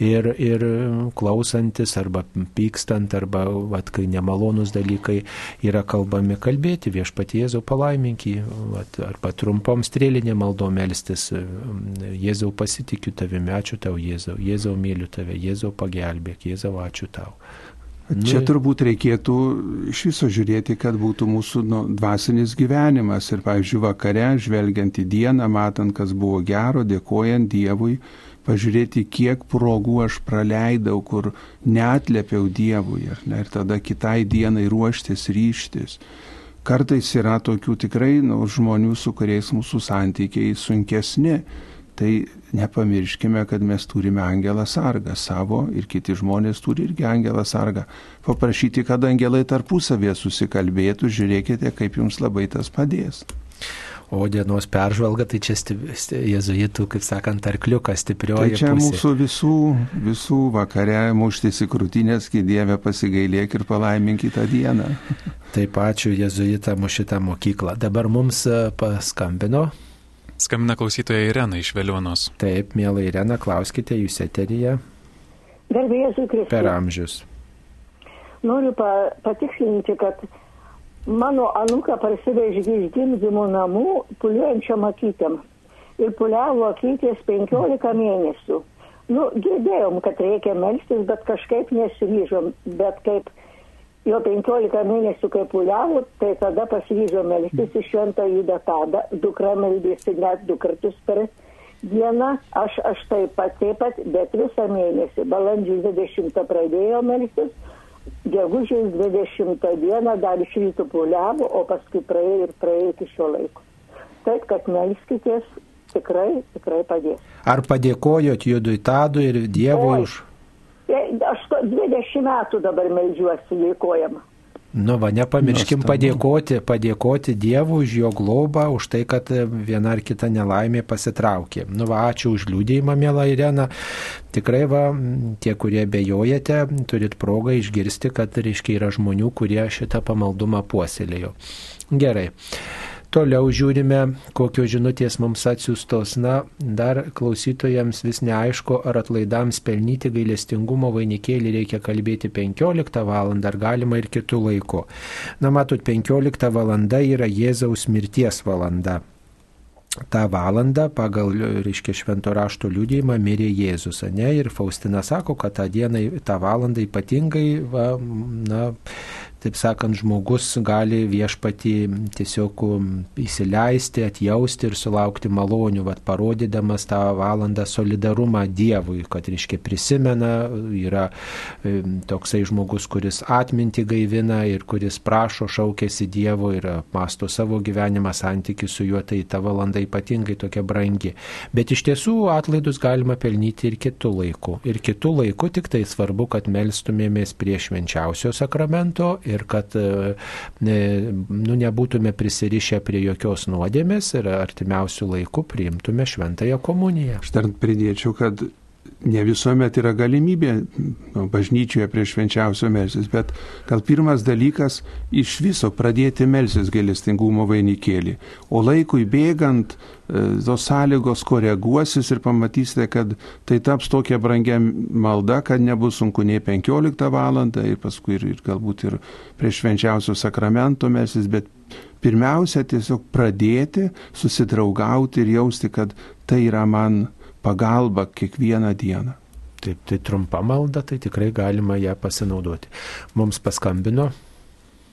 Ir, ir klausantis arba pykstant, arba vat, kai nemalonus dalykai yra kalbami kalbėti, viešpatie Jėzau palaiminkį, vat, arba trumpom strėlinė maldom melstis, Jėzau pasitikiu tavimi, ačiū tau Jėzau, Jėzau myliu tave, Jėzau pagelbėk, Jėzau ačiū tau. Čia nu, turbūt reikėtų iš viso žiūrėti, kad būtų mūsų nu, dvasinis gyvenimas ir, pavyzdžiui, vakare, žvelgiant į dieną, matant, kas buvo gero, dėkojant Dievui, pažiūrėti, kiek progų aš praleidau, kur netlėpiau Dievui ir, ne, ir tada kitai dienai ruoštis, ryštis. Kartais yra tokių tikrai nu, žmonių, su kuriais mūsų santykiai sunkesni. Tai nepamirškime, kad mes turime angelą sargą savo ir kiti žmonės turi irgi angelą sargą. Paprašyti, kad angelai tarpusavėje susikalbėtų, žiūrėkite, kaip jums labai tas padės. O dienos peržvalga, tai čia jezuitų, kaip sakant, arkliukas stiprioji. Tai čia pusė. mūsų visų, visų vakare muštis į krūtinės, kai Dieve pasigailėk ir palaimink kitą dieną. (laughs) Taip, ačiū jezuitą mušitą mokyklą. Dabar mums e, paskambino. Skambina klausytoja Irena iš Veliuonos. Taip, mėla Irena, klauskite jūs eteryje. Garbė Jėzui Kristui. Per amžius. Noriu pa, patikslinti, kad mano anuką parsivežė iš gimdymo namų puliuojančiam akytėm. Ir puliavo akytės 15 mėnesių. Nu, girdėjom, kad reikia melstis, bet kažkaip nesiryžom. Bet kaip jo 15 mėnesių kaip puliavo, tai tada pasiryžo melstis į šventą Judą Tadą, dukra meldėsi net du kartus per dieną, aš, aš taip pat, taip pat, bet visą mėnesį, balandžio 20 pradėjo melstis, gegužės 20 dieną dar iš rytų puliavo, o paskui praėjo ir praėjo iki šio laiko. Taip, kad melskitės, tikrai, tikrai padės. Ar padėkojot Judui Tadui ir Dievui už... Aš to 20 metų dabar melžiuosi, dėkojama. Nu, va, nepamirškim Nuostabu. padėkoti, padėkoti Dievui už jo globą, už tai, kad e, viena ar kita nelaimė pasitraukė. Nu, va, ačiū už liūdėjimą, mėla Irena. Tikrai, va, tie, kurie bejojate, turit progą išgirsti, kad, reiškia, yra žmonių, kurie šitą pamaldumą puoselėjo. Gerai. Toliau žiūrime, kokios žinutės mums atsiustos. Na, dar klausytojams vis neaišku, ar atlaidams pelnyti gailestingumo vainikėlį reikia kalbėti 15 val. ar galima ir kitų laikų. Na, matot, 15 val. yra Jėzaus mirties valanda. tą valandą pagal, reiškia, švento rašto liūdėjimą mirė Jėzus, ne? Ir Faustina sako, kad tą dieną, tą valandą ypatingai, va, na, taip sakant, žmogus gali viešpatį tiesiog um, įsileisti, atjausti ir sulaukti malonių, vat, parodydamas tą valandą solidarumą Dievui, kad, reiškia, prisimena, yra em, toksai žmogus, kuris atminti gaivina ir kuris prašo, šaukėsi Dievo ir masto savo gyvenimą, santykių su juo, tai ta valanda ypatingai tokia brangi. Bet iš tiesų atlaidus galima pelnyti ir kitų laikų. Ir kitų laikų tik tai svarbu, kad melstumėmės prie švenčiausio sakramento ir kad e, nu, nebūtume prisirišę prie jokios nuodėmės ir artimiausių laikų priimtume šventąją komuniją. Aš dar pridėčiau, kad ne visuomet yra galimybė nu, bažnyčioje prie švenčiausio melsis, bet gal pirmas dalykas iš viso pradėti melsis gailestingumo vainikėlį. O laikui bėgant e, tos sąlygos koreguosis ir pamatysite, kad tai taps tokia brangia malda, kad nebus sunku nei 15 val. ir paskui ir, ir galbūt ir prie švenčiausio sakramento melsis, bet pirmiausia tiesiog pradėti susidraugauti ir jausti, kad tai yra man pagalba kiekvieną dieną. Taip, tai trumpa malda, tai tikrai galima ją pasinaudoti. Mums paskambino.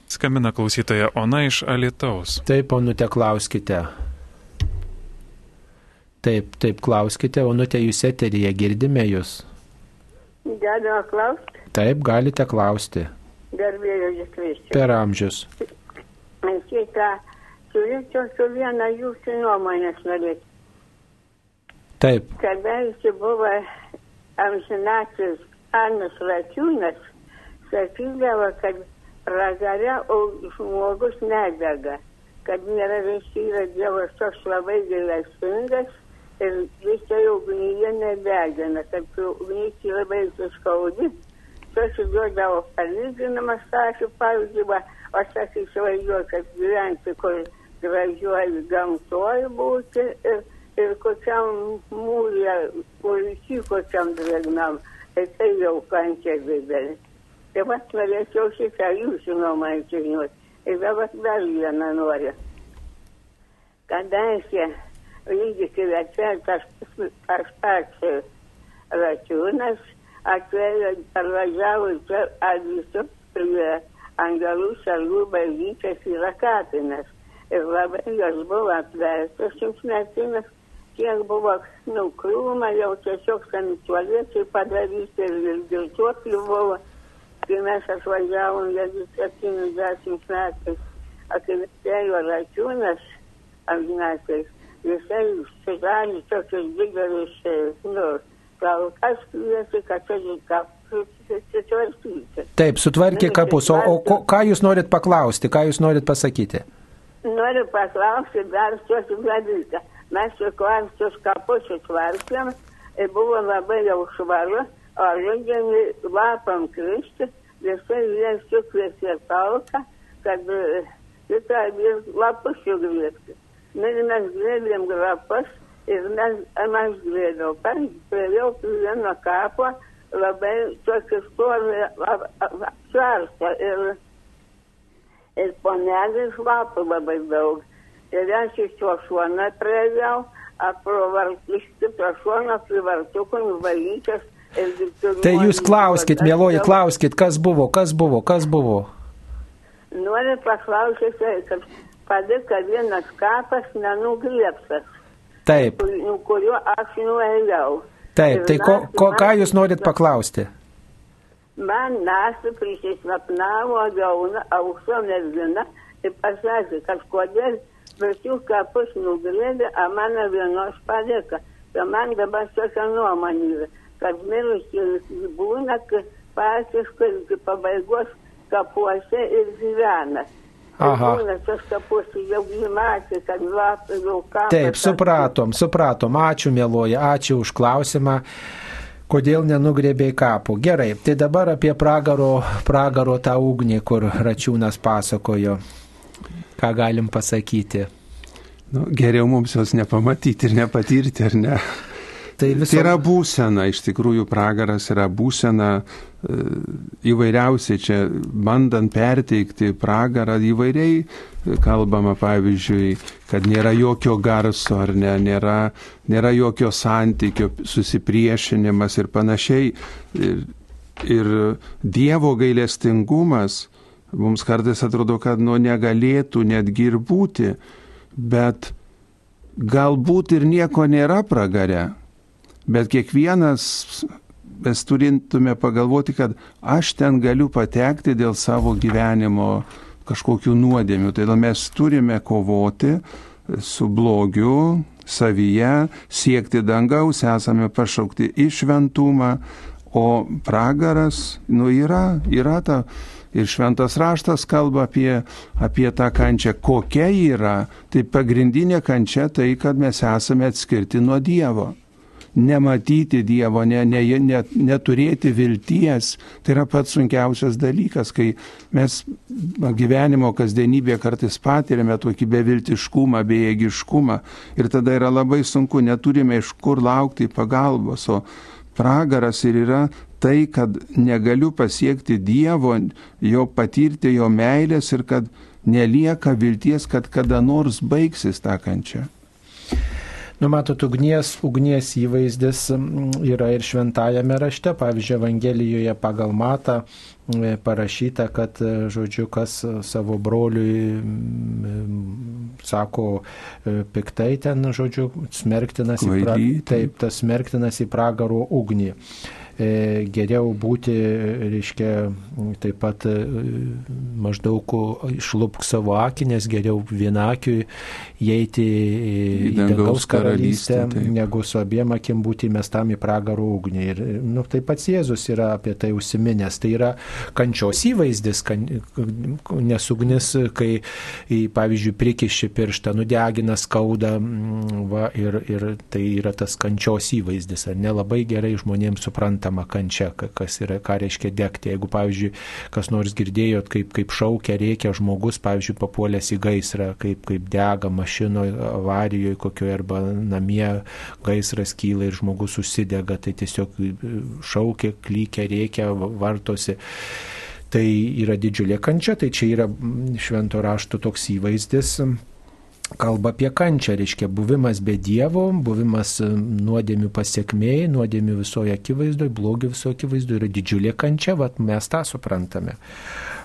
Skambina klausytoja Ona iš Alitaus. Taip, onute, klauskite. Taip, taip, klauskite, onute, jūs eterija, girdime jūs. Galima klausti, Taip, galite klausti. garbėjo jūs kviečiu. Per amžius. Šitą turėčiau su viena jūsų nuomonės norėti. Taip, Kadaise buvo amžinatis Anas Račiūnas, sakydavo, kad pragare žmogus nedega, kad nėra visi yra Dievas toks labai gailestingas ir visai ugnyje nedegina, kad ugnys labai suskaudi. Susiduodavo palyginamas, sakė, pavyzdžiui, o įsivaizduoju, kad gyventi, kur gražiuoju gamtuoju būti ir, ir kokiam mūlė, kur iki kokiam drėgnam, tai tai jau kančia didelė. Tai va, norėčiau šitą jūsų nuomonę žinoti. Ir dabar dar vieną noriu. Kadaise įvykiai atvertas tas pats račiūnas, atvejo, parvažiavo čia avisu prie Angelų salų bažnyčios yra kapinas. Ir labai jos buvo apverstos šimtmetinės, kiek buvo nukrūma, jau tiesiog sanituoliečiai padaryti ir, ir girtuoklių buvo. Kai mes atvažiavom, jeigu 70 metais, akivitėjo račiūnas amžinatais, jisai sudarė tokius didelius, e, nu, kalkas kviesi, kad čia kapus susitvarkyti. taip, sutvarkė kapus. O, o ko, ką jūs norit paklausti, ką jūs norit pasakyti? Noriu paklausti dar tokį dalyką. Mes su kvartus kapus sutvarkėm ir buvo labai jau švaru, o rudenį lapam kristi, visai jie sukviesė talką, kad e, ir lapus sugrįžti. Ir mes grėlėm lapus ir mes, mes grėliau. Prieėjau prie vieno kapo, labai tokį storį svarstą ir ir ponelės lapų labai daug. Ir aš iš to šoną praėjau, iš kito šono prie vartukų nuvalytas. Tai jūs klauskit, mėloji, klauskit, kas buvo, kas buvo, kas buvo. noriu paklausyti, kad padėka vienas kapas nenugriepsas, Taip, kur- kuriuo aš nuėjau. taip. Tai ko, ko, ką man- jūs norit paklausti? Man naktį prisisapnavo jauna aukso mergina ir pasakė, kad kodėl visų kapus nugrėbė, o mano vienos padėka. Tai man dabar tokia nuomonė, kad mirusius būna kai praktiškai iki pabaigos kapuose ir gyvena. Aha. Taip, supratom, supratom. Ačiū, mėloji, ačiū už klausimą. Kodėl nenugrėbėjai kapų? Gerai, tai dabar apie pragaro, pragaro tą ugnį, kur Račiūnas pasakojo. Ką galim pasakyti? Nu, geriau mums jos nepamatyti ir nepatirti, ar ne? Tai viso... Tai yra būsena, iš tikrųjų pragaras yra būsena e, įvairiausiai čia, bandant perteikti pragarą įvairiai, kalbama pavyzdžiui, kad nėra jokio garso ar ne, nėra, nėra jokio santykio, susipriešinimas ir panašiai. Ir, ir Dievo gailestingumas mums kartais atrodo, kad nu negalėtų netgi ir būti, bet galbūt ir nieko nėra pragare. Bet kiekvienas mes turintume pagalvoti, kad aš ten galiu patekti dėl savo gyvenimo kažkokių nuodėmių. Tai mes turime kovoti su blogiu savyje, siekti dangaus, esame pašaukti į šventumą, o pragaras, nu yra, yra ta. Ir šventas raštas kalba apie, apie tą kančią, kokia yra. Tai pagrindinė kančia tai, kad mes esame atskirti nuo Dievo nematyti Dievo, ne, ne, ne, neturėti vilties, tai yra pats sunkiausias dalykas, kai mes gyvenimo kasdienybėje kartais patiriame tokį beviltiškumą, bejėgiškumą ir tada yra labai sunku, neturime iš kur laukti pagalbos, o pragaras ir yra tai, kad negaliu pasiekti Dievo, jo patirti jo meilės ir kad nelieka vilties, kad kada nors baigsis tą kančią. Nu, matot, ugnies, ugnies įvaizdis yra ir šventajame rašte, pavyzdžiui, Evangelijoje pagal matą e, parašyta, kad, e, žodžiu, kas savo broliui sako e, piktai ten, žodžiu, smerktinas į, pra... Taip, tas smerktinas į pragaro ugnį. E, Geriau būti, reiškia, taip pat e, maždaug išlupk savo akį, nes geriau vienakiui įeiti į dangaus karalystę, taip. negu su abiem akim būti mestam į pragaro ugnį. Ir nu, taip pats Jėzus yra apie tai užsiminęs. Tai yra kančios įvaizdis, kan, nes ugnis, kai, pavyzdžiui, prikiši pirštą, nudegina skauda mm, va, ir, ir tai yra tas kančios įvaizdis. Ar nelabai gerai žmonėms suprantama kančia, ka- kas yra, ką reiškia degti. Jeigu, pavyzdžiui, kas nors girdėjot, kaip, kaip šaukia, reikia žmogus, pavyzdžiui, papuolęs į gaisrą, kaip, kaip dega mašinoje, avarijoje kokioje arba namie gaisras kyla ir žmogus užsidega, tai tiesiog šaukia, klykia, reikia, vartosi. Tai yra didžiulė kančia, tai čia yra švento rašto toks įvaizdis. Kalba apie kančią, reiškia buvimas be Dievo, buvimas e, nuodėmių pasiekmėjai, nuodėmių visoje akivaizdoje, blogio visoje akivaizdoje yra didžiulė kančia, vat mes tą suprantame.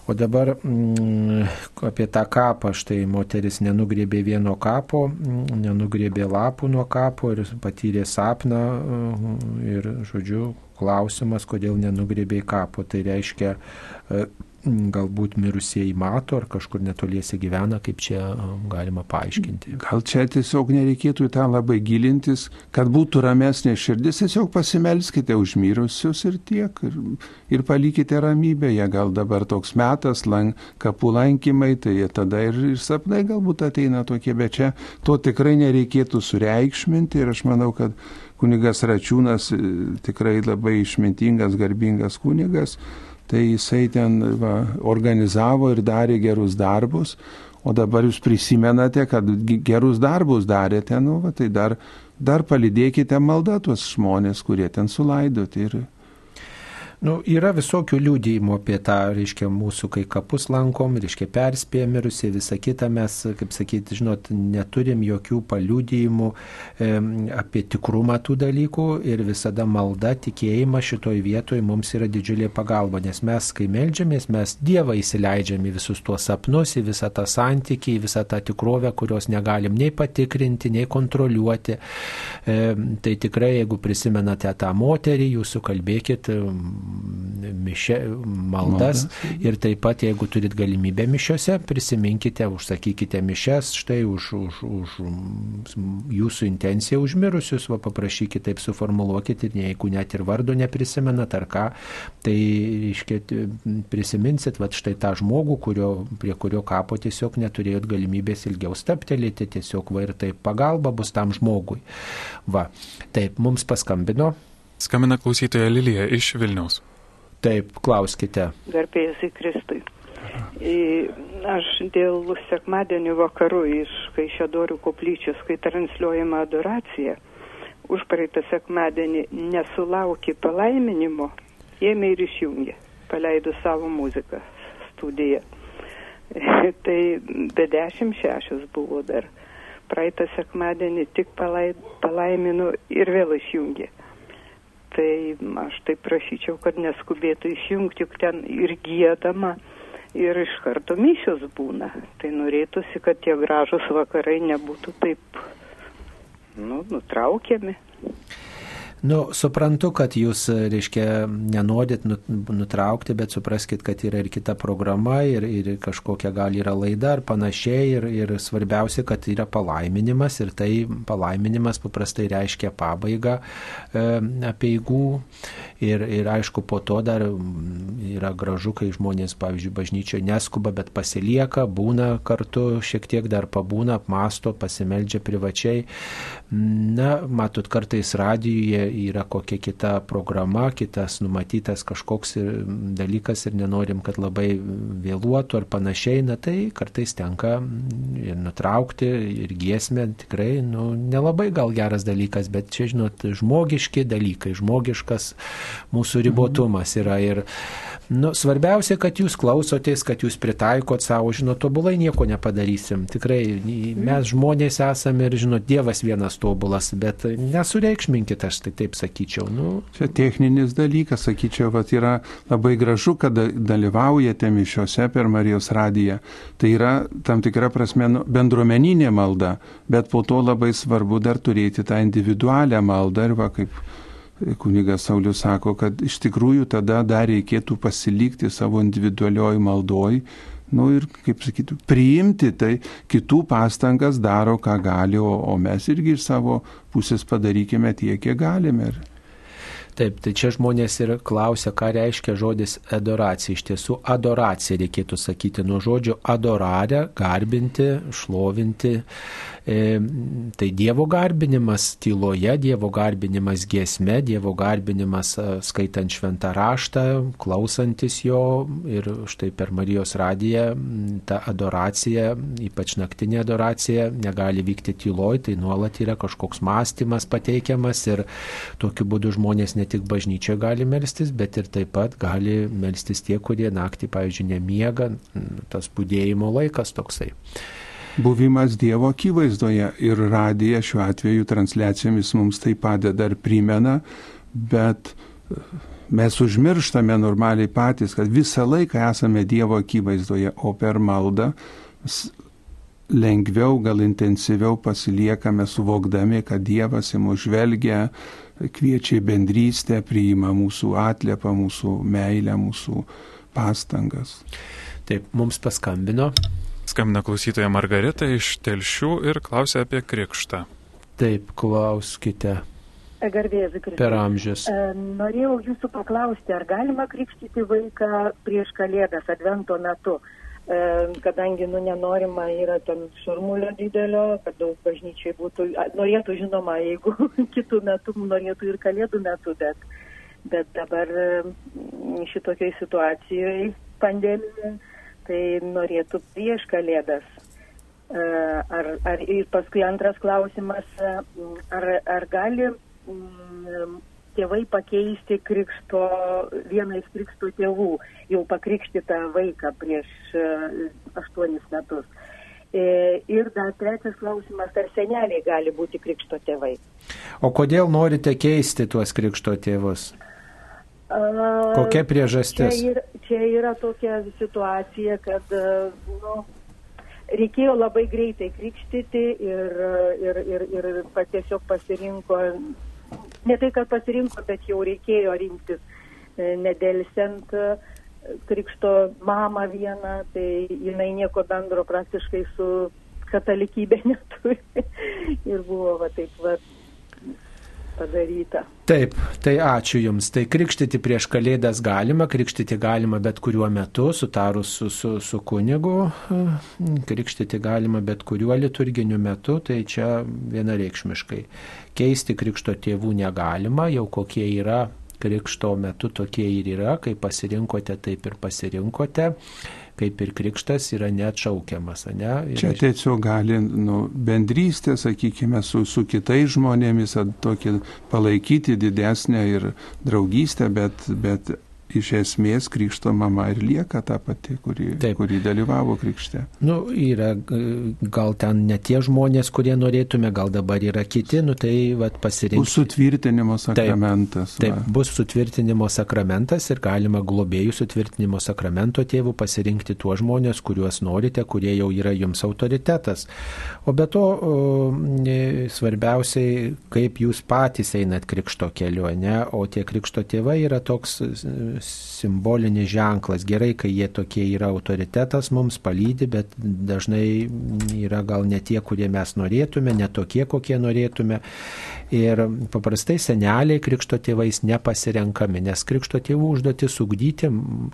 O dabar mm, apie tą kapą, štai moteris nenugrėbė vieno kapo, mm, nenugrėbė lapų nuo kapo ir patyrė sapną mm, ir, žodžiu, klausimas, kodėl nenugrėbė kapo. Tai reiškia, e, galbūt mirusieji mato ar kažkur netoliese gyvena, kaip čia e, galima paaiškinti. Gal čia tiesiog nereikėtų į tą labai gilintis, kad būtų ramesnė širdis, tiesiog pasimelskite už mirusius ir tiek, ir, ir palikite ramybėje. Gal dabar toks metas, lank, kapų lankymai, tai tada ir, ir sapnai galbūt ateina tokie, bet čia to tikrai nereikėtų sureikšminti ir aš manau, kad kunigas Račiūnas e, tikrai labai išmintingas, garbingas kunigas, tai jisai ten va, organizavo ir darė gerus darbus, o dabar jūs prisimenate, kad gerus darbus darėte, nu, va, tai dar, dar palidėkite maldą tuos žmonės, kurie ten sulaidoti. Ir Nu, yra visokių liūdėjimų apie tą, reiškia, mūsų, kai kapus lankom, reiškia, perspėję mirusiai, visą kitą mes, kaip sakyti, žinot, neturim jokių paliūdėjimų e, apie tikrumą tų dalykų ir visada malda, tikėjimas šitoj vietoje mums yra didžiulė pagalba, nes mes, kai melžiamės, mes Dievą įsileidžiam į visus tuos sapnus, į visą tą santykį, į visą tą tikrovę, kurios negalim nei patikrinti, nei kontroliuoti. E, tai tikrai, jeigu prisimenate tą moterį, jūs sukalbėkit mišė, maldas Malda. ir taip pat, jeigu turit galimybę mišiose, prisiminkite, užsakykite mišes, štai už, už, už jūsų intenciją užmirusius, va paprašykite, taip suformuluokite ir jeigu net ir vardo neprisimenat ar ką, tai reiškia, prisiminsit, va štai tą žmogų, kurio, prie kurio kapo tiesiog neturėjot galimybės ilgiau staptelėti, tiesiog va ir taip pagalba bus tam žmogui. Va, taip, mums paskambino. Skambina klausytoja Lilija iš Vilniaus. Taip, klauskite. Garbėjus į Kristui. Aš dėl sekmadienio vakarų iš Kaišėdorių koplyčios, kai transliuojama adoracija, už praeitą sekmadienį nesulaukė palaiminimo, ėmė ir išjungė, paleido savo muziką studiją. (laughs) tai be dešimt šešios buvo dar. Praeitą sekmadienį tik palaimino ir vėl išjungė tai aš tai prašyčiau, kad neskubėtų išjungti, juk ten ir gėdama, ir iš karto mišios būna. Tai norėtųsi, kad tie gražus vakarai nebūtų taip, nu, nutraukiami. Nu, suprantu, kad jūs, reiškia, nenorit nutraukti, bet supraskite, kad yra ir kita programa, ir, ir kažkokia gal yra laida ar panašiai, ir, ir svarbiausia, kad yra palaiminimas, ir tai palaiminimas paprastai reiškia pabaigą e, apieigų, ir, ir aišku, po to dar yra gražu, kai žmonės, pavyzdžiui, bažnyčioje neskuba, bet pasilieka, būna kartu, šiek tiek dar pabūna, apmasto, pasimeldžia privačiai. Na, matot, kartais radijoje yra kokia kita programa, kitas numatytas kažkoks dalykas ir nenorim, kad labai vėluotų ar panašiai, na tai kartais tenka ir nutraukti, ir giesmė tikrai, nu, nelabai gal geras dalykas, bet čia, žinot, žmogiški dalykai, žmogiškas mūsų ribotumas yra ir Nu, svarbiausia, kad jūs klausotės, kad jūs pritaikot savo, žinot, tobulai nieko nepadarysim. Tikrai mes žmonės esame ir, žinot, Dievas vienas tobulas, bet nesureikšminkit, aš tai taip sakyčiau. Nu. Čia techninis dalykas, sakyčiau, vat yra labai gražu, kad dalyvaujate mišiuose per Marijos radiją. Tai yra tam tikra prasme nu, bendruomeninė malda, bet po to labai svarbu dar turėti tą individualią maldą ir va kaip kunigas Saulis sako, kad iš tikrųjų tada dar reikėtų pasilikti savo individualioj maldoj, nu ir, kaip sakytų, priimti tai, kitų pastangas daro, ką gali, o, o mes irgi iš savo pusės padarykime tiek, kiek galime. Taip, tai čia žmonės ir klausia, ką reiškia žodis adoracija. Iš tiesų, adoracija reikėtų sakyti nuo žodžio adorarę, garbinti, šlovinti. E, tai Dievo garbinimas tyloje, Dievo garbinimas giesme, Dievo garbinimas e, skaitant šventą raštą, klausantis jo ir štai per Marijos radiją ta adoracija, ypač naktinė adoracija, negali vykti tyloj, tai nuolat yra kažkoks mąstymas pateikiamas ir tokiu būdu žmonės ne tik bažnyčia gali melstis, bet ir taip pat gali melstis tie, kurie naktį, pavyzdžiui, nemiega, tas būdėjimo laikas toksai. Buvimas Dievo akivaizdoje ir radija šiuo atveju transliacijomis mums tai padeda ir primena, bet mes užmirštame normaliai patys, kad visą laiką esame Dievo akivaizdoje, o per maldą lengviau, gal intensyviau pasiliekame suvokdami, kad Dievas į mus žvelgia, kviečia į bendrystę, priima mūsų atliepą, mūsų meilę, mūsų pastangas. Taip, mums paskambino. Skambina klausytoja Margarita iš Telšių ir klausia apie krikštą. Taip, klauskite. Garbėjai Zikristai. Per amžius. Norėjau jūsų paklausti, ar galima krikštyti vaiką prieš kalėdas Advento metu? E, kadangi nu nenorima yra ten šurmulio didelio, kad daug bažnyčiai būtų, norėtų žinoma, jeigu (laughs) kitų metų norėtų ir kalėdų metų, bet, bet dabar šitokiai situacijoje pandemija, tai norėtų prieš kalėdas. E, ar, ar, ir paskui antras klausimas, ar, ar gali tėvai pakeisti krikšto, vieną iš krikšto tėvų, jau pakrikštytą vaiką prieš e, aštuonis metus. E, ir dar trečias klausimas, ar seneliai gali būti krikšto tėvai. O kodėl norite keisti tuos krikšto tėvus? Kokia priežastis? Čia yra, čia yra tokia situacija, kad nu, reikėjo labai greitai krikštyti ir, ir, ir, ir tiesiog pasirinko, ne tai, kad pasirinko, bet jau reikėjo rinktis e, nedelsiant e, krikšto mamą vieną, tai jinai nieko bendro praktiškai su katalikybė (laughs) neturi. ir buvo va taip va padaryta. Taip, tai ačiū Jums. Tai krikštyti prieš Kalėdas galima, krikštyti galima bet kuriuo metu, sutarus su, su, su kunigu, krikštyti galima bet kuriuo liturginiu metu, tai čia vienareikšmiškai. Keisti krikšto tėvų negalima, jau kokie yra krikšto metu tokie ir yra, kai pasirinkote, taip ir pasirinkote kaip ir krikštas yra neatšaukiamas. Ne? Ir Čia tiesiog gali nu, bendrystė, sakykime, su, su kitais žmonėmis tokį palaikyti didesnę ir draugystę, bet, bet iš esmės krikšto mama ir lieka ta pati, kuri, Taip. kuri dalyvavo krikšte. Nu, yra gal ten ne tie žmonės, kurie norėtume, gal dabar yra kiti, nu tai vat, pasirinkti. Bus sutvirtinimo sakramentas. Taip, taip, bus sutvirtinimo sakramentas ir galima globėjų sutvirtinimo sakramento tėvų pasirinkti tuos žmonės, kuriuos norite, kurie jau yra jums autoritetas. O be to, svarbiausiai, kaip jūs patys einat krikšto keliu, ne? o tie krikšto tėvai yra toks simbolinis ženklas. Gerai, kai jie tokie yra autoritetas, mums palydi, bet dažnai yra gal ne tie, kurie mes norėtume, ne tokie, kokie norėtume. Ir paprastai seneliai krikšto tėvais nepasirenkami, nes krikšto tėvų užduotis ugdyti,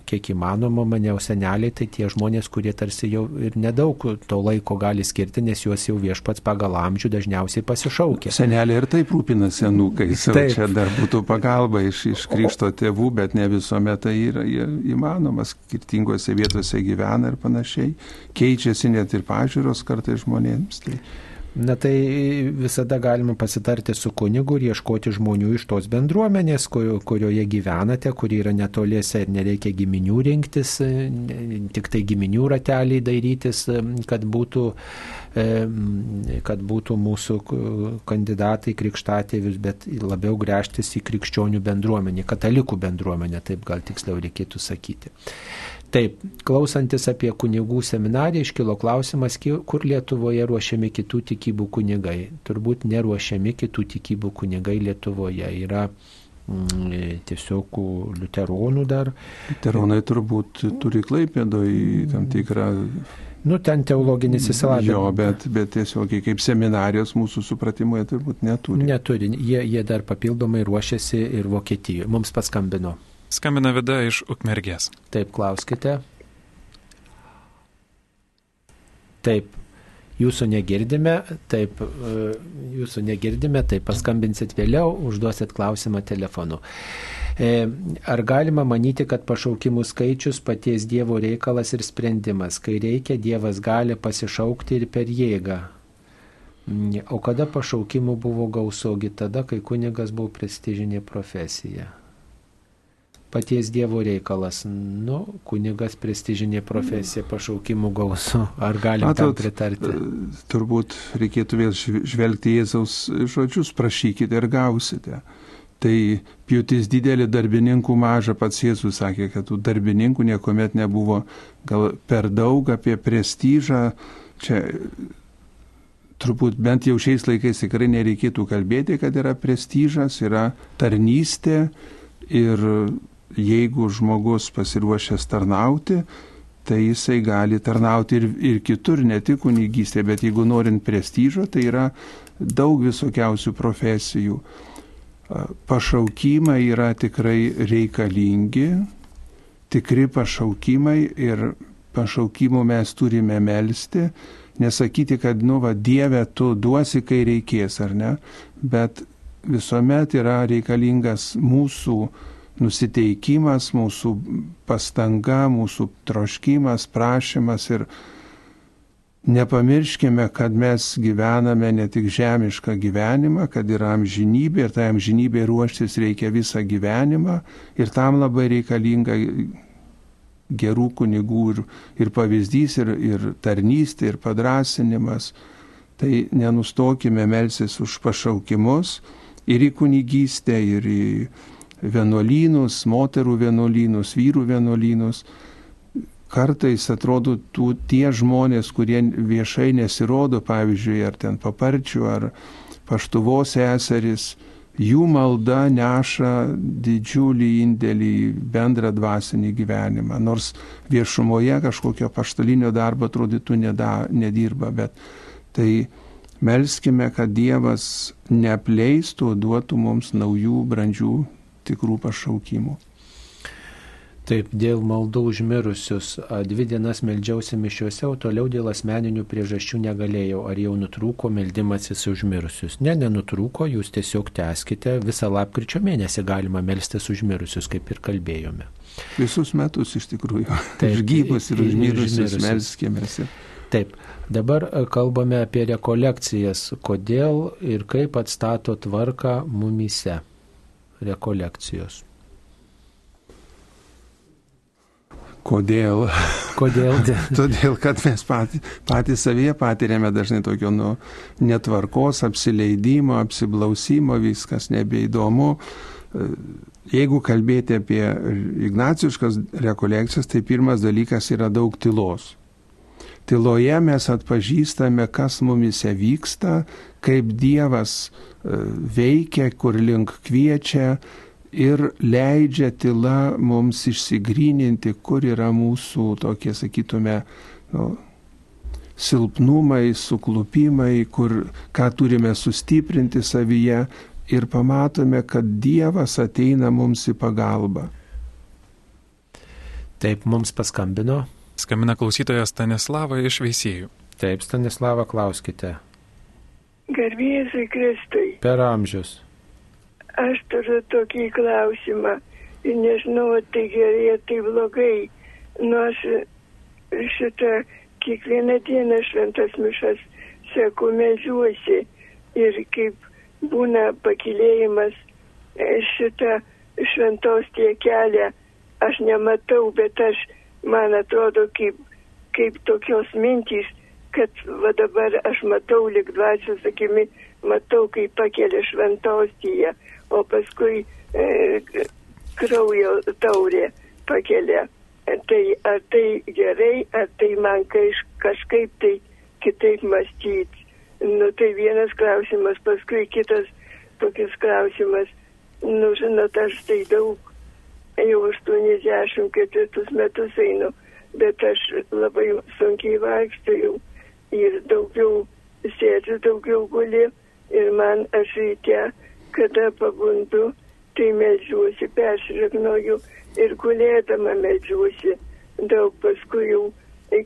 kiek įmanoma, mane, o seneliai tai tie žmonės, kurie tarsi jau ir nedaug to laiko gali skirti, nes juos jau viešpats pagal amžių dažniausiai pasišaukia. Seneliai ir taip rūpinasi anūkais, taip. čia dar būtų pagalba iš, iš krikšto tėvų, bet ne visuomet tai yra įmanomas, skirtingose vietose gyvena ir panašiai, keičiasi net ir pažiūros kartais žmonėms. Tai Na tai visada galima pasitarti su kunigu ir ieškoti žmonių iš tos bendruomenės, kurioje gyvenate, kuri yra netoliese ir nereikia giminių rinktis, tik tai giminių rateliai darytis, kad būtų, kad būtų mūsų kandidatai krikštatėvius, bet labiau grėžtis į krikščionių bendruomenę, katalikų bendruomenę, taip gal tiksliau reikėtų sakyti. Taip, klausantis apie kunigų seminariją, iškilo klausimas, kur Lietuvoje ruošiami kitų tikybų kunigai. Turbūt neruošiami kitų tikybų kunigai Lietuvoje. Yra mm, tiesiog liuteronų dar. Liuteronai turbūt turi klaipėdoj tam tikrą. Nu, ten teologinis įsilavinimas. Jo, bet, bet tiesiog kaip seminarijos mūsų supratimu jie turbūt neturi. Neturi, jie, jie dar papildomai ruošiasi ir Vokietijoje. Mums paskambino. Skambina Vida iš Ukmergės. Taip, klauskite. Taip, jūsų negirdime, taip, e, jūsų negirdime, taip paskambinsit vėliau, užduosit klausimą telefonu. E, ar galima manyti, kad pašaukimų skaičius paties Dievo reikalas ir sprendimas, kai reikia, Dievas gali pasišaukti ir per jėgą? O kada pašaukimų buvo gausogi tada, kai kunigas buvo prestižinė profesija? Paties Dievo reikalas. Nu, kunigas prestižinė profesija, pašaukimų gausu. Ar galim Matot, pritarti? E, turbūt reikėtų vėl žvelgti Jėzaus žodžius, prašykite ir gausite. Tai pjūtis didelį darbininkų mažą, pats Jėzus sakė, kad tų darbininkų niekuomet nebuvo gal per daug apie prestižą. Čia turbūt bent jau šiais laikais tikrai nereikėtų kalbėti, kad yra prestižas, yra tarnystė ir jeigu žmogus pasiruošęs tarnauti, tai jisai gali tarnauti ir, ir kitur, ne tik kunigystė, bet jeigu norint prestižo, tai yra daug visokiausių profesijų. Pašaukimai yra tikrai reikalingi, tikri pašaukimai ir pašaukimų mes turime melstį, nesakyti, kad, nu, va, Dieve, tu duosi, kai reikės, ar ne, bet visuomet yra reikalingas mūsų nusiteikimas, mūsų pastanga, mūsų troškimas, prašymas ir nepamirškime, kad mes gyvename ne tik žemišką gyvenimą, kad yra amžinybė ir tai amžinybė ruoštis reikia visą gyvenimą ir tam labai reikalinga gerų kunigų ir, ir pavyzdys, ir, ir tarnystė, ir padrasinimas. Tai nenustokime melsis už pašaukimus ir į kunigystę, ir į vienuolynus, moterų vienuolynus, vyrų vienuolynus kartais atrodo tų, tie žmonės, kurie viešai nesirodo, pavyzdžiui, ar ten paparčių, ar paštuvos eseris, jų malda neša didžiulį indėlį į bendrą dvasinį gyvenimą. Nors viešumoje kažkokio paštalinio darbo atrodytų nedirba, bet tai melskime, kad Dievas neapleistų, duotų mums naujų, brandžių, tikrų pašaukimų. Taip, dėl maldų užmirusius. Dvi dienas meldžiausi mišiuose, o toliau dėl asmeninių priežasčių negalėjau. Ar jau nutrūko meldimasis užmirusius? Ne, nenutrūko, jūs tiesiog teskite. Visą lapkričio mėnesį galima melstis užmirusius, kaip ir kalbėjome. Visus metus iš tikrųjų. Taip, (laughs) ir gyvus, ir užmirusius melskimės. Taip, dabar kalbame apie rekolekcijas. Kodėl ir kaip atstato tvarką mumyse rekolekcijos. Kodėl? Kodėl? (laughs) Todėl, kad mes patys, patys savyje patiriame dažnai tokio nu, netvarkos, apsileidimo, apsiblausimo, viskas nebeįdomu. Jeigu kalbėti apie ignaciškas rekolekcijas, tai pirmas dalykas yra daug tylos. Tyloje mes atpažįstame, kas mumise vyksta, kaip Dievas e, veikia, kur link kviečia, ir leidžia tyla mums išsigryninti, kur yra mūsų tokie, sakytume, nu, silpnumai, suklupimai, kur, ką turime sustiprinti savyje ir pamatome, kad Dievas ateina mums į pagalbą. Taip, mums paskambino. Skambina klausytojas Stanislava iš Veisėjų. Taip, Stanislava, klauskite. Garbėjai Kristui. Per amžius. Aš turiu tokį klausimą ir nežinau, ar tai gerai, ar tai blogai. Nu, aš šitą kiekvieną dieną šventas mišas seku melžiuosi ir kaip būna pakilėjimas e, šitą šventos tiekelę, aš nematau, bet aš, man atrodo, kaip, kaip tokios mintys, kad va dabar aš matau lik dvasios akimi, matau, kaip pakelia šventostyje o paskui e, kraujo taurė pakelia. Tai ar tai gerai, ar tai man kaž, kažkaip tai kitaip mąstyti. Nu, tai vienas klausimas, paskui kitas tokis klausimas. Nu, žinot, aš tai daug, jau 84 metus einu, bet aš labai sunkiai vaikščiau ir daugiau sėdžiu, daugiau guli ir man aš ryte kada pabundu, tai medžiuosi, persiragnoju ir gulėdama medžiuosi. Daug paskui jau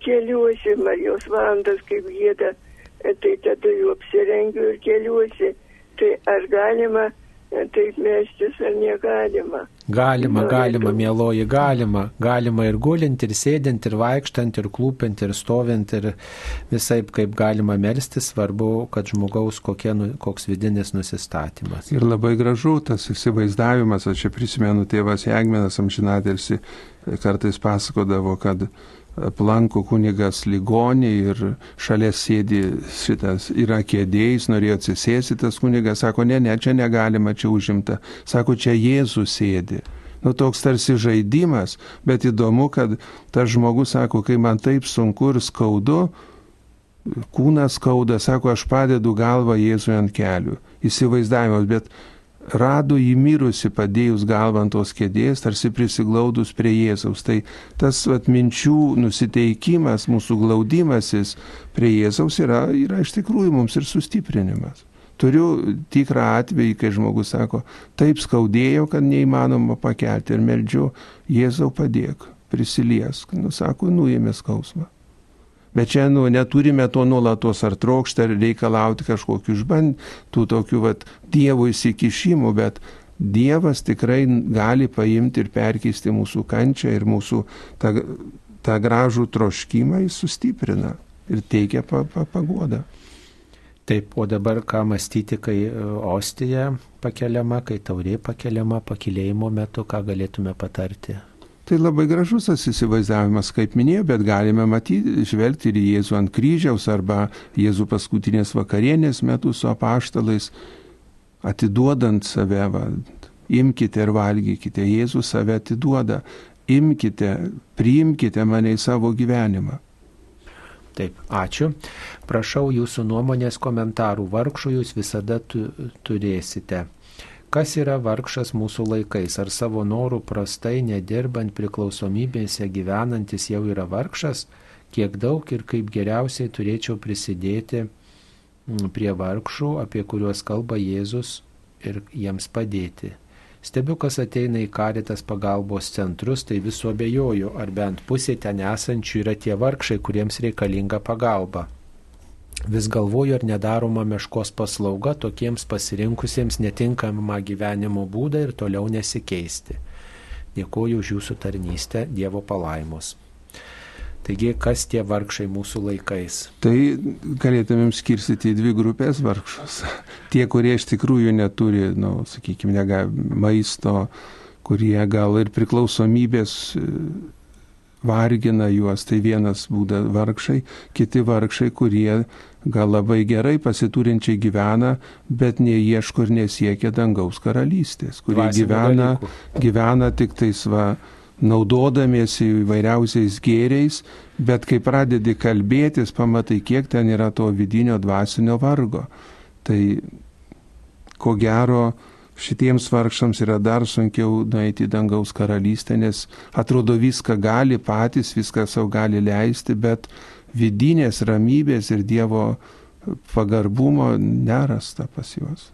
keliuosi, Marijos valandas kaip gėda, tai tada jau apsirengiu ir keliuosi. Tai ar galima taip mestis ar negalima? Galima, galima, mėloji, galima. Galima ir gulint, ir sėdint, ir vaikštant, ir klūpint, ir stovint, ir visai kaip galima melstis, svarbu, kad žmogaus kokie, nu, koks vidinis nusistatymas. Ir labai gražu tas įsivaizdavimas, aš čia prisimenu tėvas Jagmenas amžinatelsi kartais pasakodavo, kad aplanko kunigas ligonį ir šalia sėdi šitas, yra kėdėjais, norėjo atsisėsti tas kunigas, sako, ne, ne, čia negalima, čia užimta, sako, čia Jėzus sėdi. Nu, toks tarsi žaidimas, bet įdomu, kad tas žmogus sako, kai man taip sunku ir skaudu, kūnas skauda, sako, aš padedu galvą Jėzui ant kelių. Įsivaizdavimas, bet rado jį mirusi padėjus galvą ant tos kėdės, tarsi prisiglaudus prie Jėzaus. Tai tas vat, minčių nusiteikimas, mūsų glaudimasis prie Jėzaus yra, yra iš tikrųjų mums ir sustiprinimas. Turiu tikrą atvejį, kai žmogus sako, taip skaudėjo, kad neįmanoma pakelti ir meldžiu, Jėzau padėk, prisiliesk, nusako, nuėmė skausmą. Bet čia nu, neturime to nuolatos ar trokšti, ar reikalauti kažkokių išbandymų, tokių vat, Dievo įsikišimų, bet Dievas tikrai gali paimti ir perkeisti mūsų kančią ir mūsų tą, tą gražų troškimą jis sustiprina. ir teikia pa, pa, paguodą. Taip, o dabar ką mąstyti, kai e, ostija pakeliama, kai taurė pakeliama pakilėjimo metu, ką galėtume patarti? Tai labai gražus tas įsivaizdavimas, kaip minėjau, bet galime matyti, žvelgti ir Jėzų ant kryžiaus arba Jėzų paskutinės vakarienės metu su apaštalais, atiduodant save, va, imkite ir valgykite, Jėzus save atiduoda, imkite, priimkite mane į savo gyvenimą. Taip, ačiū. Prašau jūsų nuomonės komentarų. Vargšų jūs visada tu, turėsite. Kas yra vargšas mūsų laikais? Ar savo norų prastai nedirbant priklausomybėse gyvenantis jau yra vargšas? Kiek daug ir kaip geriausiai turėčiau prisidėti mm, prie vargšų, apie kuriuos kalba Jėzus ir jiems padėti. Stebiu, kas ateina į karitas pagalbos centrus, tai viso abejoju, ar bent pusė ten esančių yra tie vargšai, kuriems reikalinga pagalba. Vis galvoju, ar nedaroma meškos paslauga tokiems pasirinkusiems netinkamą gyvenimo būdą ir toliau nesikeisti. Dėkuoju už jūsų tarnystę, Dievo palaimos. Taigi, kas tie vargšai mūsų laikais? Tai galėtumėm skirstyti į dvi grupės vargšus. (laughs) Tie, kurie iš tikrųjų neturi, nu, sakykime, maisto, kurie gal ir priklausomybės vargina juos, tai vienas būda vargšai, kiti vargšai, kurie gal labai gerai pasiturinčiai gyvena, bet neieško ir nesiekia dangaus karalystės, kurie Dvasinių gyvena, dalykų. gyvena tik tais va naudodamiesi įvairiausiais gėriais, bet kai pradedi kalbėtis, pamatai, kiek ten yra to vidinio dvasinio vargo. Tai ko gero šitiems vargšams yra dar sunkiau nueiti į dangaus karalystę, nes atrodo viską gali patys, viską savo gali leisti, bet vidinės ramybės ir Dievo pagarbumo nerasta pas juos.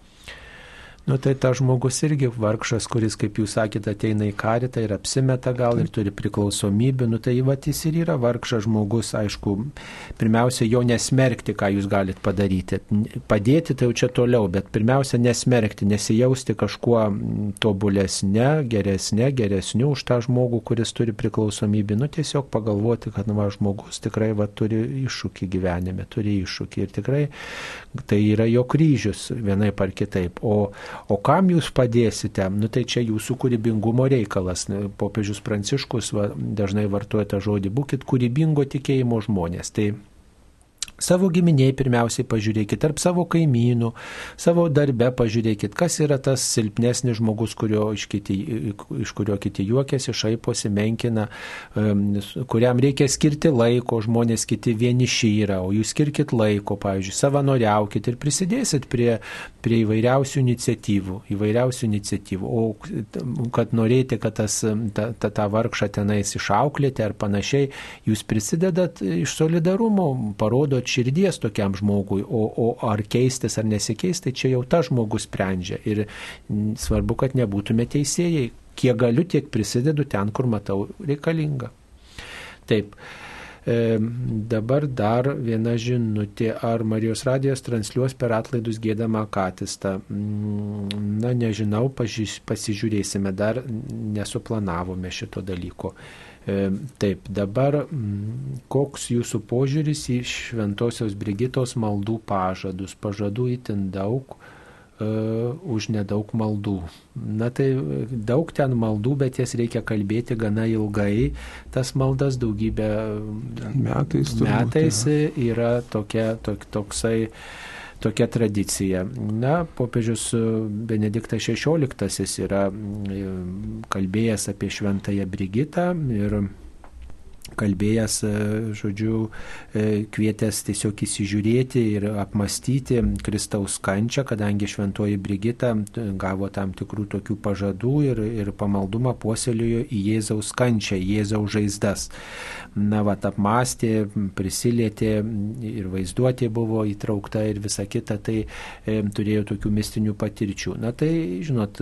Nu tai ta žmogus irgi vargšas, kuris, kaip jūs sakėte, ateina į karitą ir apsimeta gal ir turi priklausomybę, nu tai va jis ir yra vargšas žmogus, aišku, pirmiausia, jo nesmerkti, ką jūs galite padaryti. Padėti tai jau čia toliau, bet pirmiausia, nesmerkti, nesijausti kažkuo tobulesnė, geresnė, geresniu už tą žmogų, kuris turi priklausomybę. Nu tiesiog pagalvoti, kad nu, va, žmogus tikrai va, turi iššūkį gyvenime, turi iššūkį ir tikrai tai yra jo kryžius vienai par kitaip. O O kam jūs padėsite? Nu tai čia jūsų kūrybingumo reikalas. Popiežius Pranciškus va, dažnai vartoja tą žodį, būkite kūrybingo tikėjimo žmonės. Tai Savo giminiai pirmiausiai pažiūrėkit, tarp savo kaimynų, savo darbe pažiūrėkit, kas yra tas silpnesnis žmogus, kurio iš, kiti, iš kurio kiti juokiasi, šaiposi, menkina, kuriam reikia skirti laiko, žmonės kiti vieniši yra, o jūs skirkit laiko, pavyzdžiui, savanoriaukit ir prisidėsit prie, prie įvairiausių iniciatyvų, įvairiausių iniciatyvų. O kad norėti, kad tas, ta, ta, tą vargšą tenais išauklėte ar panašiai, jūs prisidedat iš solidarumo, parodot širdies tokiam žmogui, o, o ar keistis ar nesikeisti, tai čia jau ta žmogus sprendžia. Ir svarbu, kad nebūtume teisėjai. Kiek galiu, tiek prisidedu ten, kur matau reikalinga. Taip. E, dabar dar viena žinutė, ar Marijos radijas transliuos per atlaidus gėdamą katistą. Mm, na, nežinau, paži, pasižiūrėsime, dar nesuplanavome šito dalyko. E, taip, dabar koks jūsų požiūris į Šventojios Brigitos maldų pažadus? Pažadų itin daug, uh, už nedaug maldų. Na tai daug ten maldų, bet jas reikia kalbėti gana ilgai. Tas maldas daugybę metais, metais yra tokia, tok, toksai tokia tradicija. Na, popiežius Benediktas XVI yra mm, kalbėjęs apie šventąją Brigitą ir kalbėjęs, žodžiu, kvietęs tiesiog įsižiūrėti ir apmastyti Kristaus kančią, kadangi šventoji Brigita gavo tam tikrų tokių pažadų ir, ir pamaldumą puoselėjo į Jėzaus kančią, Jėzaus žaizdas. Na, va, apmastė, prisilietė ir vaizduotė buvo įtraukta ir visa kita, tai e, turėjo tokių mistinių patirčių. Na, tai, žinot,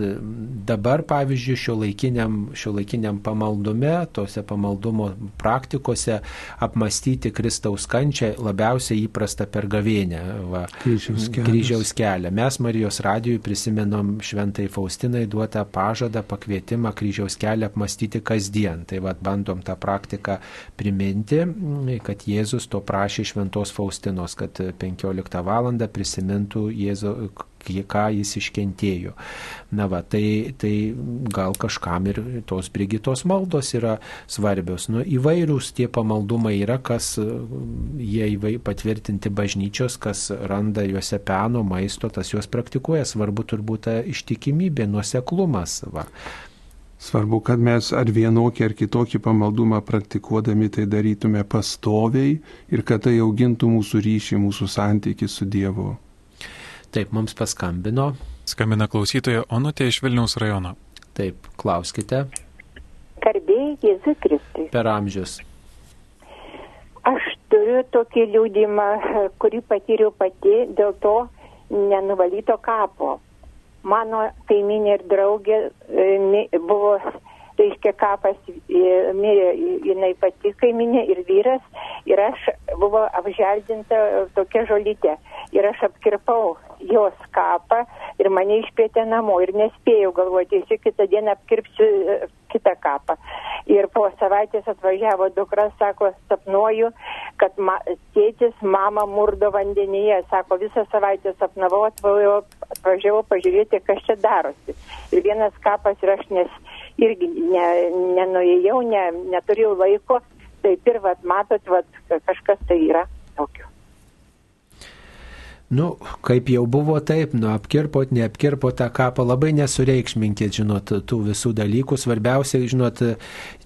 dabar, pavyzdžiui, šio laikiniam, šio laikiniam pamaldume, tose pamaldumo praktikose, praktikose apmastyti Kristaus kančią labiausiai įprasta per gavėnę. Va, Kryžiaus kelias. kryžiaus kelią. Mes Marijos radijui prisimenom šventai Faustinai duotą pažadą, pakvietimą kryžiaus kelią apmastyti kasdien. Tai vad bandom tą praktiką priminti, kad Jėzus to prašė šventos Faustinos, kad 15 val. prisimintų Jėzų ką jis iškentėjo. Na va, tai, tai gal kažkam ir tos Brigitos maldos yra svarbios. Nu, įvairūs tie pamaldumai yra, kas jie įvai patvirtinti bažnyčios, kas randa juose peno, maisto, tas juos praktikuoja. Svarbu turbūt ta ištikimybė, nuoseklumas. Va. Svarbu, kad mes ar vienokį ar kitokį pamaldumą praktikuodami tai darytume pastoviai ir kad tai augintų mūsų ryšį, mūsų santyki su Dievu. Taip, mums paskambino. Skambina klausytoja Onutė iš Vilniaus rajono. Taip, klauskite. Garbėjai Jėzui Kristui. Per amžius. Aš turiu tokį liūdimą, kurį patyriau pati dėl to nenuvalyto kapo. Mano kaiminė ir draugė e, buvo, reiškia, kapas e, mirė jinai pati kaiminė ir vyras ir aš buvo apželdinta tokia žolytė. Ir aš apkirpau jos kapą ir mane išpietė namo ir nespėjau galvoti, aš kitą dieną apkirpsiu e, kitą kapą. Ir po savaitės atvažiavo dukra, sako, sapnuoju, kad ma, tėtis mamą murdo vandenyje. Sako, visą savaitę sapnavau, atvažiavau pažiūrėti, kas čia darosi. Ir vienas kapas ir aš nes, irgi ne, nenuėjau, ne, neturėjau laiko. Taip ir, vat, matot, vat, kažkas tai yra tokio. Nu, kaip jau buvo taip, nu, apkirpot, neapkirpot tą kapą, labai nesureikšminkit, žinot, tų visų dalykų. Svarbiausia, žinot,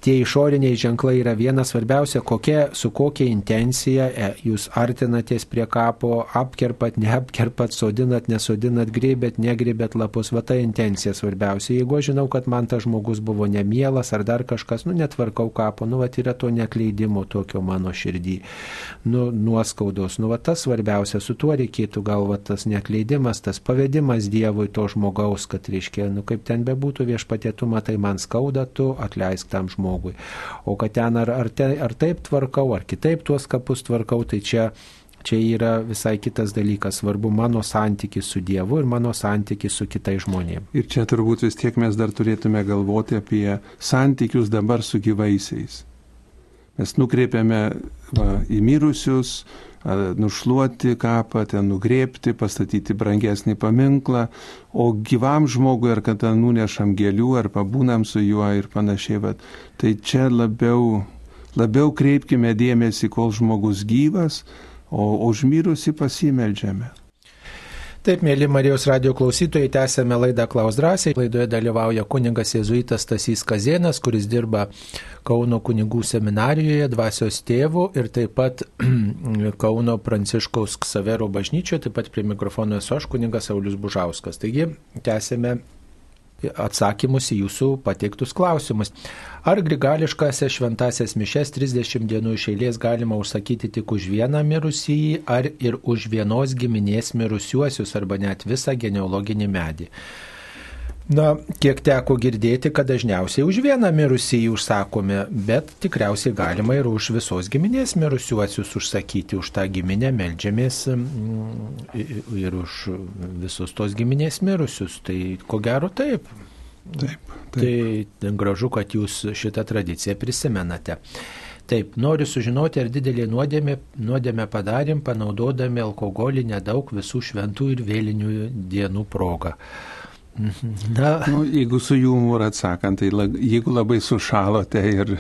tie išoriniai ženklai yra viena svarbiausia, kokia, su kokia intencija e, jūs artinatės prie kapo, apkirpat, neapkirpat, sodinat, nesodinat, grėbėt, negrėbėt lapus, va ta intencija svarbiausia. Jeigu aš žinau, kad man tas žmogus buvo nemielas ar dar kažkas, nu, netvarkau kapo, nu, va, yra to netleidimo tokio mano širdį, nu, nuoskaudos, nu, va, tas svarbiausia, su tuo reikėtų gal va, tas netleidimas, tas pavedimas Dievui to žmogaus, kad reiškia, nu, kaip ten bebūtų viešpatėtų, matai, man skauda, tu atleisk tam žmogui. O kad ten ar, ar, te, ar taip tvarkau, ar kitaip tuos kapus tvarkau, tai čia Čia yra visai kitas dalykas, svarbu mano santykis su Dievu ir mano santykis su kitais žmonėmis. Ir čia turbūt vis tiek mes dar turėtume galvoti apie santykius dabar su gyvaisiais. Mes nukreipiame va, į mirusius, nušluoti kapą, ten nugrėpti, pastatyti brangesnį paminklą, o gyvam žmogui ar kad ten nunešam gėlių ar pabūnam su juo ir panašiai. Va. Tai čia labiau, labiau kreipkime dėmesį, kol žmogus gyvas, o užmirusi pasimeldžiame. Taip, mėly Marijos radio klausytojai, tęsėme laidą Klaus drąsiai. Laidoje dalyvauja kuningas Jėzuitas Stasys Kazienas, kuris dirba Kauno kunigų seminarijoje, dvasios tėvų ir taip pat (clears throat) Kauno Pranciškaus Ksavero bažnyčioje, taip pat prie mikrofono esu aš kuningas Saulis Bužauskas. Taigi, tęsėme atsakymus į jūsų pateiktus klausimus. Ar grigališkąsias šventasias mišes 30 dienų iš eilės galima užsakyti tik už vieną mirusįjį, ar ir už vienos giminės mirusiuosius, arba net visą genealoginį medį? Na, kiek teko girdėti, kad dažniausiai už vieną mirusįjį užsakome, bet tikriausiai galima ir už visos giminės mirusiuosius užsakyti, už tą giminę melžiamės mm, ir už visus tos giminės mirusius. Tai ko gero taip. Taip, taip. Tai gražu, kad jūs šitą tradiciją prisimenate. Taip, noriu sužinoti, ar didelį nuodėmę, nuodėmę padarėm, panaudodami alkoholį nedaug visų šventų ir vėlinių dienų progą. Na, Nu, jeigu su jumoru atsakant, tai la, jeigu labai sušalote ir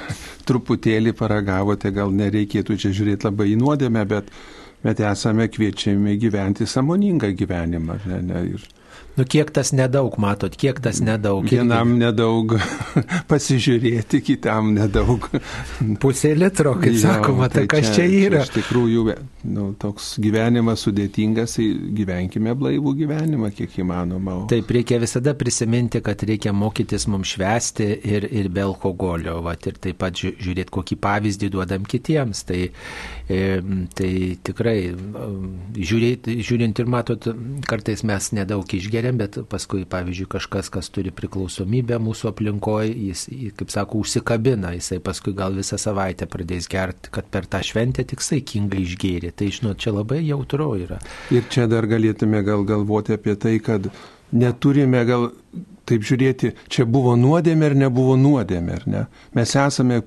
truputėlį paragavote, gal nereikėtų čia žiūrėti labai į nuodėmę, bet, bet esame kviečiami gyventi samoningą gyvenimą. Ne, ne, ir nu kiek tas nedaug, matot, kiek tas nedaug. vienam nedaug (laughs) pasižiūrėti, kitam nedaug. Pusė litro, kaip Jo, sakoma, tai kas čia yra. Iš tikrųjų, nu, toks gyvenimas sudėtingas, tai gyvenkime blaivų gyvenimą, kiek įmanoma. Taip, reikia visada prisiminti, kad reikia mokytis mums švesti ir, ir be alkoholio, vat, ir taip pat žiū- žiūrėti, kokį pavyzdį duodam kitiems. Tai, tai tikrai, e, žiūrėt, žiūrint ir matot, kartais mes nedaug išgeriam, bet paskui, pavyzdžiui, kažkas, kas turi priklausomybę mūsų aplinkoje, jis, kaip sako, užsikabina, jisai paskui gal visą savaitę pradės gerti, kad per tą šventę tik saikingai išgėrė. Tai, žinot, čia labai jautru yra. Ir čia dar galėtume gal galvoti apie tai, kad neturime gal taip žiūrėti, čia buvo nuodėmė ar nebuvo nuodėmė, ar ne? Mes esame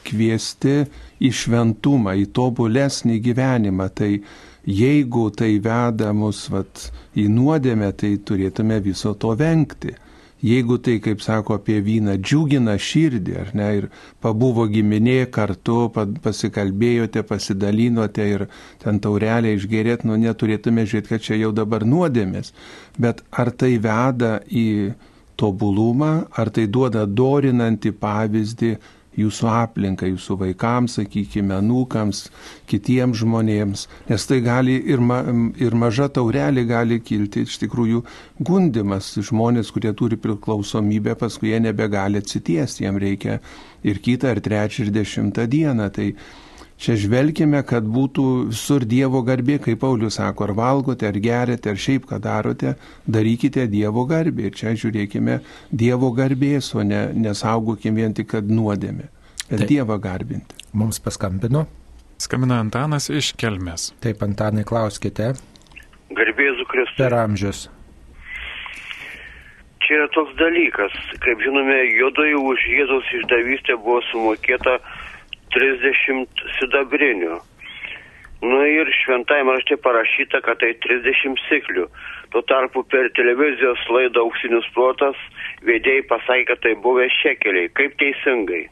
pakviesti į šventumą, į tobulesnį gyvenimą. Tai jeigu tai veda mus vat, į nuodėmę, tai turėtume viso to vengti. Jeigu tai, kaip sako apie vyną, džiugina širdį, ar ne, ir pabuvo giminė kartu, pasikalbėjote, pasidalinote ir ten taurelę išgerėt, nu neturėtume žiūrėti, kad čia jau dabar nuodėmės. Bet ar tai veda į tobulumą, ar tai duoda dorinantį pavyzdį jūsų aplinkai, jūsų vaikams, sakykime, nūkams, kitiems žmonėms, nes tai gali ir, ma, ir maža taurelė gali kilti iš tikrųjų gundimas. Žmonės, kurie turi priklausomybę, paskui jie nebegali atsitiesti, jiems reikia ir kitą, ir trečią, ir dešimtą dieną. Tai Čia žvelgime, kad būtų visur Dievo garbė, kaip Paulius sako, ar valgote, ar gerite, ar šiaip ką darote, darykite Dievo garbė. Ir čia žiūrėkime Dievo garbės, o ne nesaugokime vien tik, kad nuodėmė, bet Taip. Dievą garbinti. Mums paskambino. Skambina Antanas iš Kelmės. Taip, Antanai, klauskite. Garbėzu Kristus. Per amžius. Čia yra toks dalykas, kaip žinome, juodojų už Jėzaus išdavystę buvo sumokėta 30 sidabrinių. Nu ir šventajame rašte parašyta, kad tai 30 siklių. Tuo tarpu per televizijos laidą Auksinius protas veidėjai pasakė, kad tai buvę šekeliai. Kaip teisingai?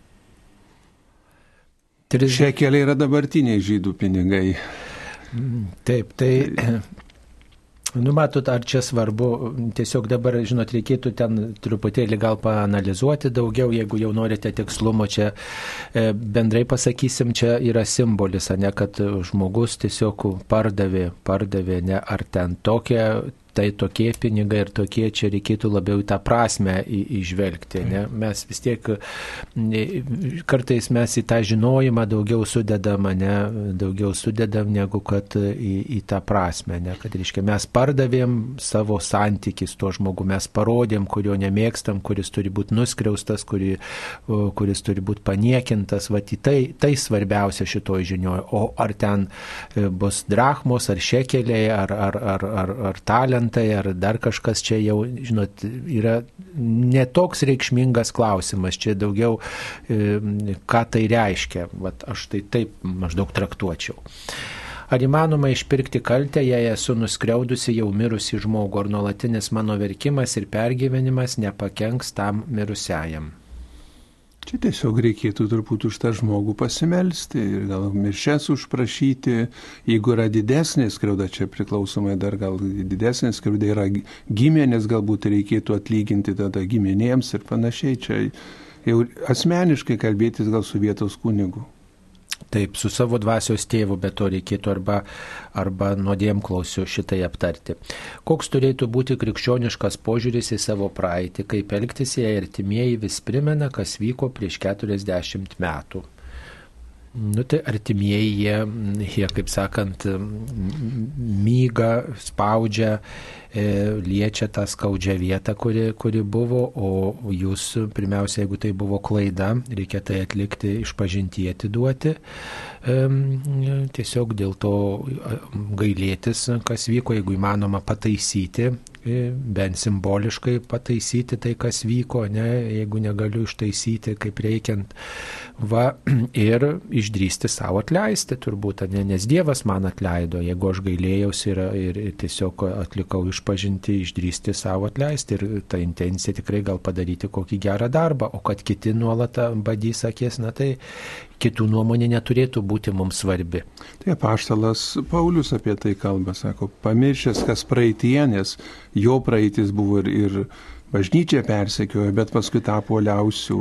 Šekeliai yra dabartiniai žydų pinigai. Taip, tai Nu, matot, ar čia svarbu, tiesiog dabar, žinot, reikėtų ten truputėlį gal paanalizuoti daugiau, jeigu jau norite tikslumo, čia e, bendrai pasakysim, čia yra simbolis, ne, kad žmogus tiesiog pardavė, pardavė, ne, ar ten tokia tai tokie pinigai ir tokie čia reikėtų labiau tą prasme išvelgti. Ne? Mes vis tiek kartais mes į tą žinojimą daugiau sudedam, ne? daugiau sudedam negu kad į, į tą prasme. Ne? Kad reiškia, mes pardavėm savo santykį su tuo žmogu, mes parodėm, kurio nemėgstam, kuris turi būti nuskriaustas, kuri, kuris turi būti paniekintas. Va, tai, tai svarbiausia šitoje žinioje. O ar ten e, bus drachmos, ar šekeliai, ar, ar, ar, ar, ar talentai talentai ar dar kažkas čia jau, žinot, yra netoks reikšmingas klausimas, čia daugiau e, ką tai reiškia, Vat aš tai taip maždaug traktuočiau. Ar įmanoma išpirkti kaltę, jei esu nuskriaudusi jau mirusi žmogų, ar nuolatinis mano verkimas ir pergyvenimas nepakenks tam mirusiajam? Čia tiesiog reikėtų turbūt už tą žmogų pasimelsti ir gal miršes užprašyti, jeigu yra didesnė skriauda, čia priklausomai dar gal didesnė skriauda yra giminės, galbūt reikėtų atlyginti tada giminėms ir panašiai. Čia jau asmeniškai kalbėtis gal su vietos kunigu. Taip, su savo dvasios tėvu, bet to reikėtų arba, arba nuodėm klausiu šitai aptarti. Koks turėtų būti krikščioniškas požiūris į savo praeitį, kaip elgtis, jei artimieji vis primena, kas vyko prieš 40 metų. Nu tai artimieji, jie, jie kaip sakant, myga, spaudžia E, liečia tą skaudžią vietą, kuri, kuri buvo, o jūs pirmiausia, jeigu tai buvo klaida, reikia tai atlikti, išpažinti, atiduoti. Tiesiog dėl to gailėtis, kas vyko, jeigu įmanoma pataisyti, e, bent simboliškai pataisyti tai, kas vyko, ne, jeigu negaliu ištaisyti kaip reikiant, va, (clears throat) ir išdrysti savo atleisti turbūt, ne, nes Dievas man atleido, jeigu aš gailėjausi ir, ir, tiesiog atlikau iš išpažinti, išdrysti savo atleisti ir ta intencija tikrai gal padaryti kokį gerą darbą, o kad kiti nuolat badys akės, na tai kitų nuomonė neturėtų būti mums svarbi. Tai paštalas Paulius apie tai kalba, sako, pamiršęs, kas praeitie, nes jo praeitis buvo ir, ir bažnyčia persekiojo, bet paskui tapo oliausių,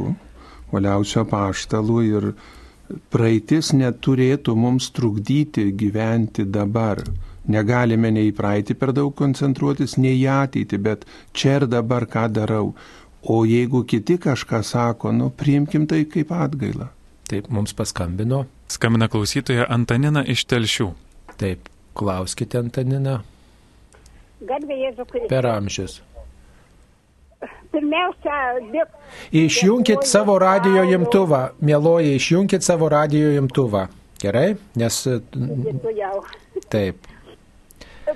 oliausių paštalų ir praeitis neturėtų mums trukdyti gyventi dabar. Negalime nei į praeitį per daug koncentruotis, nei į ateitį, bet čia ir dabar ką darau. O jeigu kiti kažką sako, nu, priimkim tai kaip atgailą. Taip, mums paskambino. Skambina klausytoja Antanina iš Telšių. Taip, klauskite Antanina. Garbė Jėzų Kristų. Per amžius. Pirmiausia, dėk. Išjunkit Dėkoju, savo radio imtuvą, mėloji, išjunkit savo radio imtuvą. Gerai? Nes e, taip.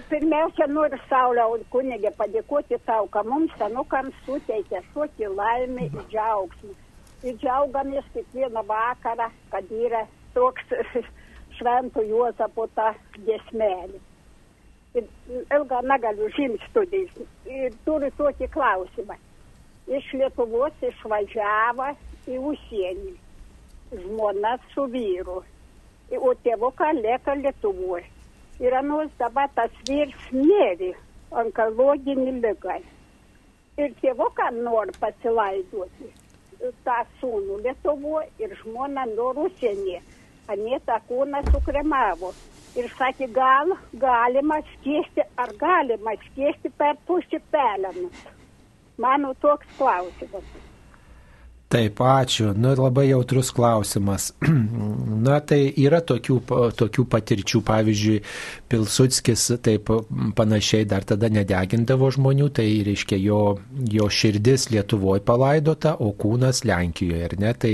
Pirmiausia, noriu Sauliau kunigė padėkoti tau, kad mums senukams suteikė tokį laimę ir džiaugsmą. Ir džiaugamės kiekvieną vakarą, kad yra toks (laughs) švento Juozapo ta gesmelė. Ir ilgą negaliu žymti studijas. Ir turiu tokį klausimą. Iš Lietuvos išvažiavo į užsienį. Žmona su vyru. O tėvuką lieka Lietuvoje. Ir anos dabar tas vyrs mirė onkologinį lygą. Ir tėvuką nori pasilaidoti tą sūnų Lietuvoje ir žmona nori užsienyje. Anie tą kūną sukremavo. Ir sakė, gal galima skiesti, ar galima skiesti per pusę pelenus. Mano toks klausimas. Taip, ačiū. Nu, labai jautrus klausimas. (clears throat) Na, tai yra tokių, tokių patirčių, pavyzdžiui, Pilsudskis taip panašiai dar tada nedegindavo žmonių, tai reiškia jo, jo širdis Lietuvoje palaidota, o kūnas Lenkijoje, ar ne? Tai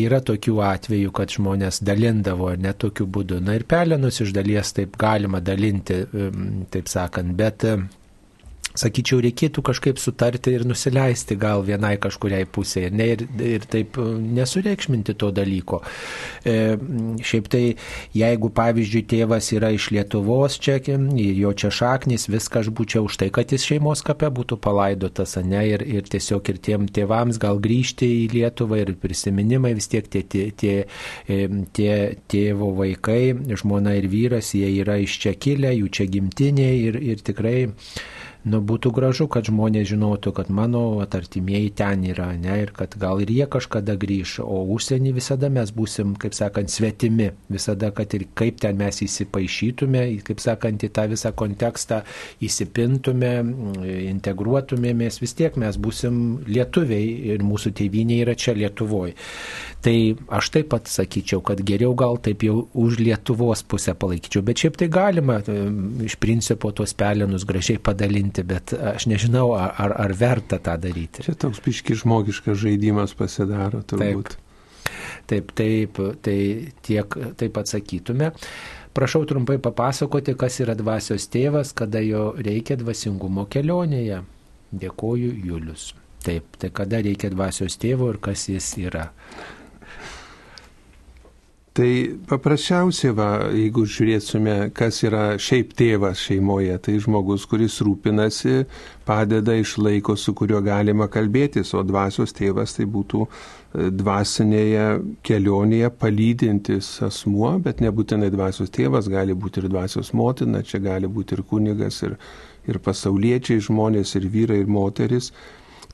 yra tokių atvejų, kad žmonės dalindavo, ar ne tokiu būdu. Na ir pelenus iš dalies taip galima dalinti, taip sakant, bet sakyčiau, reikėtų kažkaip sutarti ir nusileisti gal vienai kažkuriai pusėje ne, ir, ir taip nesureikšminti to dalyko. E, šiaip tai, jeigu pavyzdžiui tėvas yra iš Lietuvos čia ir jo čia šaknis, viską aš būčiau už tai, kad jis šeimos kape būtų palaidotas, ne, ir, ir tiesiog ir tiem tėvams gal grįžti į Lietuvą ir prisiminimai vis tiek tie, tie, tie, tie tėvo vaikai, žmona ir vyras, jie yra iš čia kilę, jų čia gimtinė ir, ir tikrai nu, būtų gražu, kad žmonės žinotų, kad mano artimieji ten yra, ne, ir kad gal ir jie kažkada grįž, o užsienį visada mes būsim, kaip sakant, svetimi, visada, kad ir kaip ten mes įsipaišytume, kaip sakant, į tą visą kontekstą įsipintume, integruotumėmės, vis tiek mes būsim lietuviai ir mūsų tėvynė yra čia Lietuvoje. Tai aš taip pat sakyčiau, kad geriau gal taip jau už Lietuvos pusę palaikyčiau, bet šiaip tai galima iš principo tuos pelenus gražiai padalinti, bet aš nežinau, ar, ar verta tą daryti. Čia toks piški žmogiškas žaidimas pasidaro turbūt. Taip, taip, taip tai tiek taip atsakytume. Prašau trumpai papasakoti, kas yra dvasios tėvas, kada jo reikia dvasingumo kelionėje. Dėkoju, Julius. Taip, tai kada reikia dvasios tėvo ir kas jis yra. Tai paprasčiausiai, va, jeigu žiūrėsime, kas yra šiaip tėvas šeimoje, tai žmogus, kuris rūpinasi, padeda, išlaiko, su kuriuo galima kalbėtis, o dvasios tėvas tai būtų dvasinėje kelionėje palydintis asmuo, bet nebūtinai dvasios tėvas, gali būti ir dvasios motina, čia gali būti ir kunigas, ir, ir pasauliečiai žmonės, ir vyrai, ir moteris.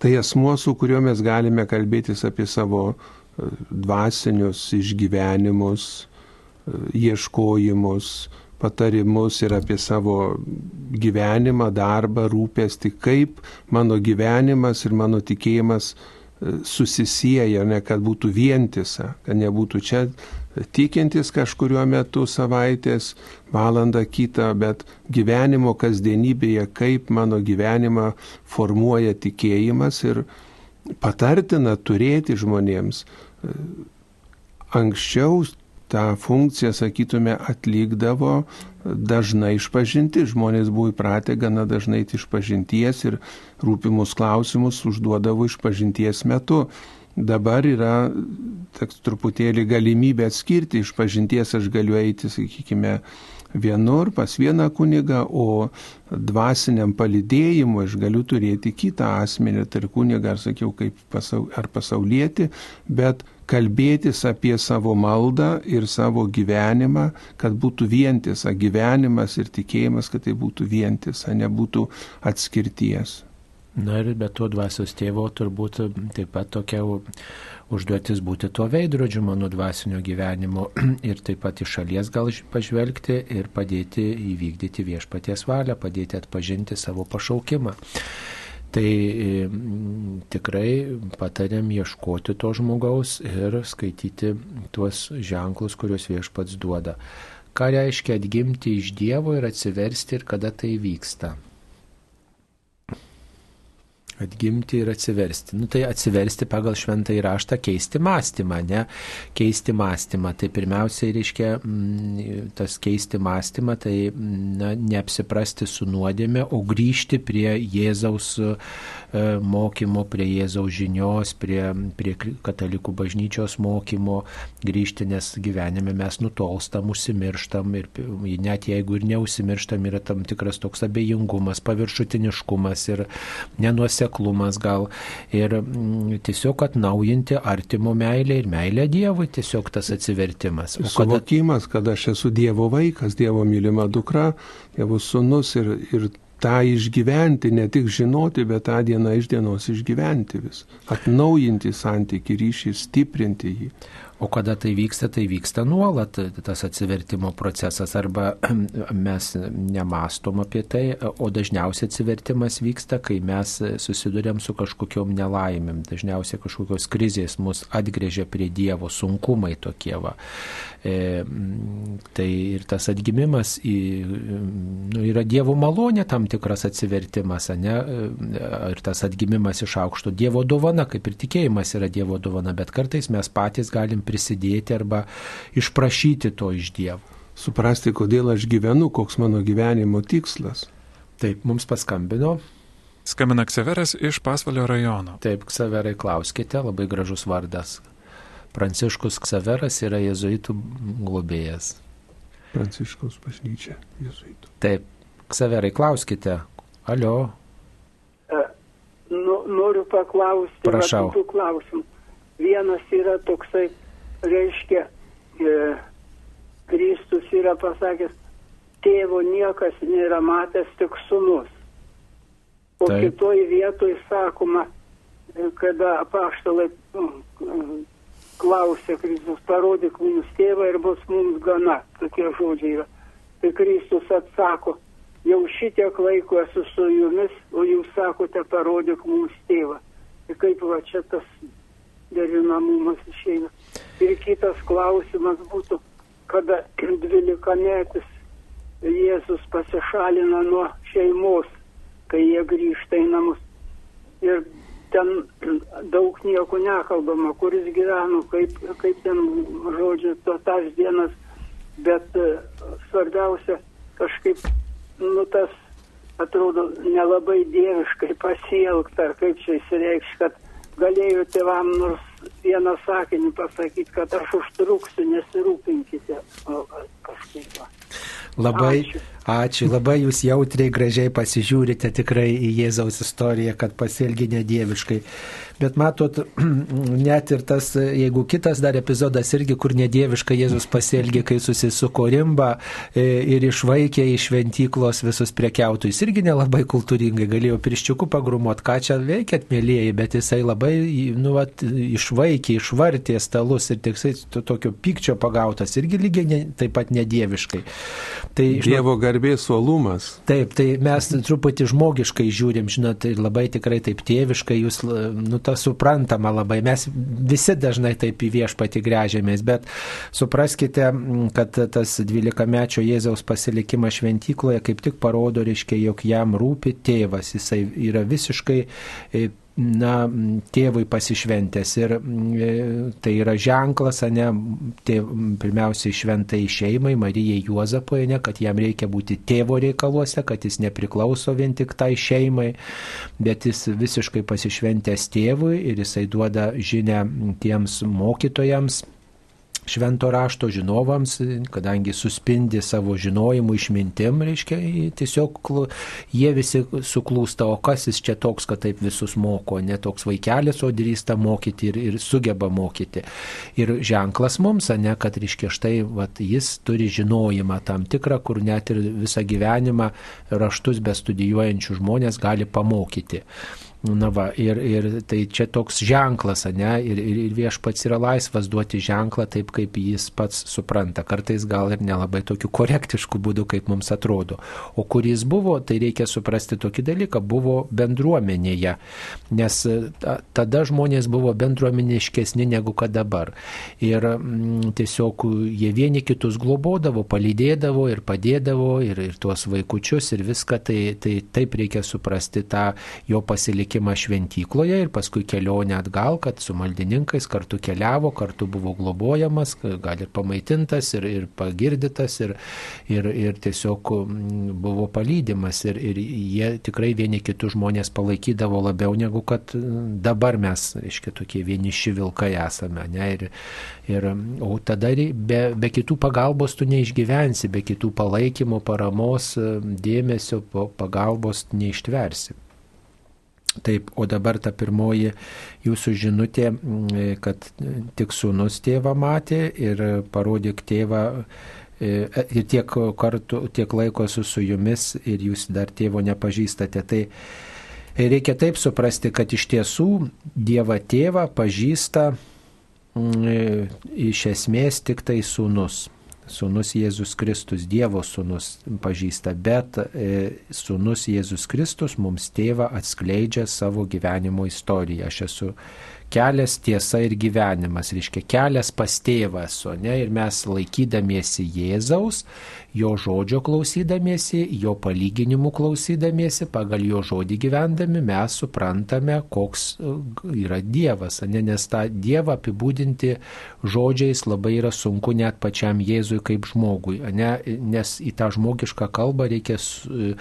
Tai asmuo, su kuriuo mes galime kalbėtis apie savo dvasinius išgyvenimus, ieškojimus, patarimus ir apie savo gyvenimą, darbą, rūpestį, kaip mano gyvenimas ir mano tikėjimas susisieja, ne kad būtų vientisa, kad nebūtų čia tikintis kažkurio metu savaitės, valandą kitą, bet gyvenimo kasdienybėje, kaip mano gyvenimą formuoja tikėjimas ir patartina turėti žmonėms. Anksčiau tą funkciją, sakytume, atlikdavo dažnai išpažinti. Žmonės buvo įpratę gana dažnai išpažinties ir rūpimus klausimus užduodavo išpažinties metu. Dabar yra toks truputėlį galimybė atskirti išpažinties, aš galiu eiti, sakykime, vienur pas vieną kunigą, o dvasiniam palidėjimui aš galiu turėti kitą asmenį, tai kunigą, ar sakiau, kaip pasaul, ar pasaulieti, bet kalbėtis apie savo maldą ir savo gyvenimą, kad būtų vientisa gyvenimas ir tikėjimas, kad tai būtų vientisa, nebūtų atskirties. Na ir be to dvasios tėvo turbūt taip pat tokia užduotis būti tuo veidrodžiu mano dvasinio gyvenimo (clears throat) ir taip pat iš šalies gal pažvelgti ir padėti įvykdyti viešpaties valią, padėti atpažinti savo pašaukimą. Tai tikrai patarėm ieškoti to žmogaus ir skaityti tuos ženklus, kuriuos viešpats duoda. Ką reiškia atgimti iš Dievo ir atsiversti ir kada tai vyksta? Atgimti ir atsiversti. Nu, tai atsiversti pagal šventą įraštą, keisti mąstymą, ne? Keisti mąstymą. Tai pirmiausiai reiškia mm, tas keisti mąstymą, tai na, neapsiprasti su nuodėme, o grįžti prie Jėzaus E, mokymo, prie Jėzaus žinios, prie, prie katalikų bažnyčios mokymo grįžti, nes gyvenime mes nutolstam, užsimirštam ir net jeigu ir neužsimirštam, yra tam tikras toks abejingumas, paviršutiniškumas ir nenuoseklumas gal. Ir mm, tiesiog atnaujinti artimo meilę ir meilę Dievui, tiesiog tas atsivertimas. O kada... Suvokimas, kad aš esu Dievo vaikas, Dievo mylima dukra, Dievo sunus ir, ir tą išgyventi, ne tik žinoti, bet tą dieną iš dienos išgyventi vis. Atnaujinti santyki ryšį, stiprinti jį. O kada tai vyksta, tai vyksta nuolat tas atsivertimo procesas arba (clears throat) mes nemastom apie tai, o dažniausiai atsivertimas vyksta, kai mes susidurėm su kažkokiom nelaimėm, dažniausiai kažkokios krizės mus atgrėžia prie Dievo, sunkumai tokie va. E, tai ir tas atgimimas į, nu, yra Dievo malonė tam tikras atsivertimas, ne? Ir tas atgimimas iš aukšto Dievo dovana, kaip ir tikėjimas yra Dievo dovana, bet kartais mes patys galim prisidėti arba išprašyti to iš Dievo. Suprasti, kodėl aš gyvenu, koks mano gyvenimo tikslas. Taip, mums paskambino. Skambina Kseveras iš Pasvalio rajono. Taip, Kseverai, klauskite, labai gražus vardas. Pranciškus Kseveras yra jezuitų globėjas. Pranciškaus bažnyčia, jezuitų. Taip, Kseverai, klauskite. Alio. E, nu, noriu paklausti. Prašau. Vienas yra toksai reiškia, e, Kristus yra pasakęs, tėvo niekas nėra matęs, tik sunus. O Taip. kitoj vietoj sakoma, e, kada apaštalai nu, klausė Kristus, parodyk mums tėvą ir bus mums gana, tokie žodžiai yra. Tai Kristus atsako, jau šitiek laiko esu su jumis, o jūs sakote, parodyk mums tėvą. Tai kaip va čia tas derinamumas išeina. Ir kitas klausimas būtų, kada dvylikametis Jėzus pasišalina nuo šeimos, kai jie grįžta į namus. Ir ten daug nieko nekalbama, kuris gyveno, kaip, kaip ten, žodžiu, to tas dienas, bet e, svarbiausia, kažkaip, nu tas atrodo nelabai dieviškai pasielgta, ar kaip čia įsireikš, kad galėjo tėvam nors vieną sakinį pasakyti, kad aš užtruksiu, nesirūpinkite. Kažkaip. Labai ačiū. ačiū, labai jūs jautriai, gražiai pasižiūrite tikrai į Jėzaus istoriją, kad pasielgi nedieviškai. Bet matot, (clears throat) net ir tas, jeigu kitas dar epizodas irgi, kur nedieviškai Jėzus pasielgė, kai susisuko rimba e, ir išvaikė iš šventyklos visus prekiautojus, irgi nelabai kultūringai galėjo pirščiukų pagrumot, ką čia veikėt, mėlyjeji, bet jisai labai, nu, vat, išvaikė, išvartė stalus ir tik to, tokio pykčio pagautas, irgi lygiai ne, taip pat nedieviškai. Tai, žinot, Dievo garbės uolumas. Taip, tai mes truputį žmogiškai žiūrim, žinot, labai tikrai taip tėviškai, jūs, nu, tas suprantama labai. Mes visi dažnai taip į viešpatį grežiamės, bet supraskite, kad tas 12-mečio Jėzaus pasilikimas šventykloje kaip tik parodo, reiškia, jog jam rūpi tėvas. Jisai yra visiškai e, na, tėvui pasišventęs. Ir e, tai yra ženklas, ne, tėv, pirmiausiai šventai šeimai, Marijai Juozapoje, ne, kad jam reikia būti tėvo reikaluose, kad jis nepriklauso vien tik tai šeimai, bet jis visiškai pasišventęs tėvui ir jisai duoda žinę tiems mokytojams švento rašto žinovams, kadangi suspindi savo žinojimu išmintim, reiškia, tiesiog jie visi suklūsta, o kas jis čia toks, kad taip visus moko, ne toks vaikelis, o drįsta mokyti ir, ir sugeba mokyti. Ir ženklas mums, ne, kad, reiškia, štai vat, jis turi žinojimą tam tikrą, kur net ir visą gyvenimą raštus bestudijuojančių žmonės gali pamokyti. Na va, ir, ir tai čia toks ženklas, ne, ir, ir, ir viešpats yra laisvas duoti ženklą taip, kaip jis pats supranta. Kartais gal ir nelabai tokiu korektišku būdu, kaip mums atrodo. O kur jis buvo, tai reikia suprasti tokį dalyką, buvo bendruomenėje, nes tada žmonės buvo bendruomeniškesni negu kad dabar. Ir m, mm, tiesiog jie vieni kitus globodavo, palydėdavo ir padėdavo ir, ir tuos vaikučius ir viską, tai, tai taip reikia suprasti tą jo pasilikimą susitikimą šventykloje ir paskui kelionę atgal, kad su maldininkais kartu keliavo, kartu buvo globojamas, gal ir pamaitintas, ir, ir pagirdytas, ir, ir, ir tiesiog mm, buvo palydimas. Ir, ir jie tikrai vieni kitus žmonės palaikydavo labiau negu kad mm, dabar mes, reiškia, tokie vieniši vilkai esame. Ne? Ir, ir, o tada be, be kitų pagalbos tu neišgyvensi, be kitų palaikymo, paramos, dėmesio, pagalbos neištversi. Taip, o dabar ta pirmoji jūsų žinutė, kad tik sūnus tėvą matė ir parodyk tėvą e, ir tiek kartų, tiek laiko esu su jumis ir jūs dar tėvo nepažįstate. Tai reikia taip suprasti, kad iš tiesų Dievą tėvą pažįsta iš esmės tik tai sūnus. Sūnus Jėzus Kristus, Dievo sūnus pažįsta, bet e, sūnus Jėzus Kristus mums tėvą atskleidžia savo gyvenimo istoriją. Aš esu kelias, tiesa ir gyvenimas, reiškia kelias pas tėvą esu, ne, ir mes laikydamiesi Jėzaus jo žodžio klausydamiesi, jo palyginimų klausydamiesi, pagal jo žodį gyvendami mes suprantame, koks e, yra Dievas, ne? nes tą Dievą apibūdinti žodžiais labai yra sunku net pačiam Jėzui kaip žmogui, ne? nes į tą žmogišką kalbą reikia e,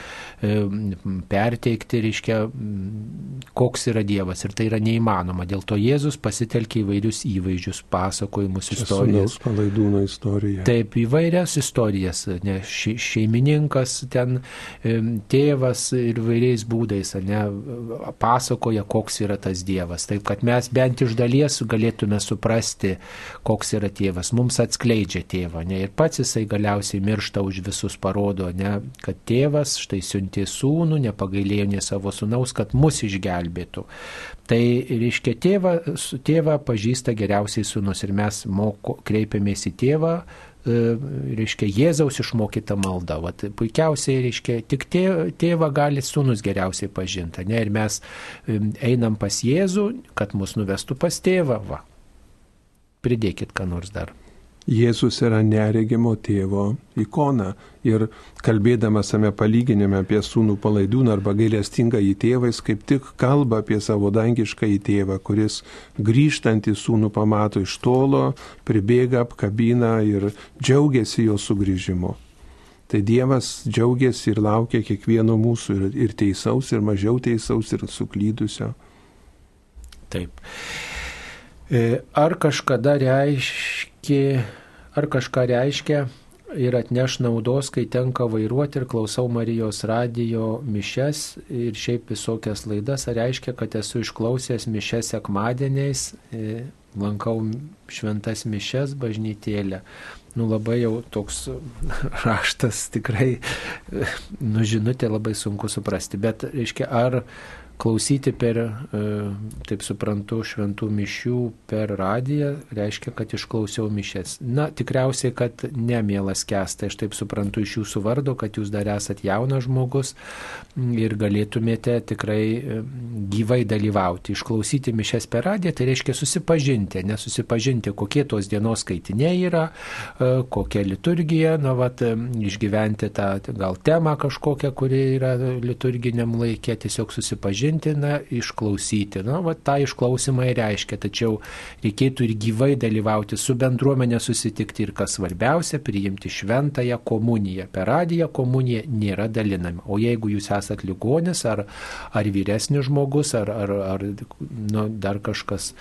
perteikti, reiškia, koks yra Dievas ir tai yra neįmanoma. Dėl to Jėzus pasitelkia įvairius įvaizdžius, pasakojimus, istorijas. Palaidūno istorija. Taip, įvairias istorijas ne, šeimininkas ten, tėvas ir vairiais būdais, ne, pasakoja, koks yra tas Dievas. Taip, kad mes bent iš dalies galėtume suprasti, koks yra tėvas. Mums atskleidžia tėvą, ne, ir pats jisai galiausiai miršta už visus parodo, ne, kad tėvas štai siuntė sūnų, nepagailėjo ne savo sūnaus, kad mus išgelbėtų. Tai reiškia, tėvą, tėvą pažįsta geriausiai sūnus ir mes moko, kreipiamės į tėvą E, reiškia, Jėzaus išmokyta malda. Vat, puikiausiai, reiškia, tik tėvą gali sūnus geriausiai pažinti. Ne? Ir mes einam pas Jėzų, kad mus nuvestų pas tėvą. Va. Pridėkit ką nors dar. Jėzus yra neregimo tėvo ikona ir kalbėdamas tame palyginime apie sūnų palaidūną arba gailestingą į tėvą, jis kaip tik kalba apie savo dangišką į tėvą, kuris grįžtantį sūnų pamato iš tolo, pribėga, apkabina ir džiaugiasi jo sugrįžimu. Tai Dievas džiaugiasi ir laukia kiekvieno mūsų ir, ir teisaus, ir mažiau teisaus, ir suklydusio. Taip. E, ar kažkada reiškia, ar kažką reiškia ir atneš naudos, kai tenka vairuoti ir klausau Marijos radijo mišes ir šiaip visokias laidas, ar reiškia, kad esu išklausęs mišes sekmadieniais, e, lankau šventas mišes bažnytėlę. Nu labai jau toks (laughs) raštas tikrai, nu žinutė labai sunku suprasti, bet reiškia, ar klausyti per, e, taip suprantu, šventų mišių per radiją reiškia, kad išklausiau mišes. Na, tikriausiai, kad nemielas kestai, aš taip suprantu iš jūsų vardo, kad jūs dar esat jaunas žmogus ir galėtumėte tikrai e, gyvai dalyvauti. Išklausyti mišes per radiją, tai reiškia susipažinti, nesusipažinti, kokie tos dienos skaitiniai yra, e, kokia liturgija, na, vat, išgyventi tą gal temą kažkokią, kuri yra liturginiam laikė, tiesiog susipažinti pažinti, na, išklausyti. Na, va, tą išklausimą ir reiškia, tačiau reikėtų ir gyvai dalyvauti su bendruomenė susitikti ir kas svarbiausia, priimti šventąją komuniją. Per radiją komunija nėra dalinama. O jeigu jūs esat ligonis ar, ar vyresnis žmogus, ar, ar, ar nu, dar kažkas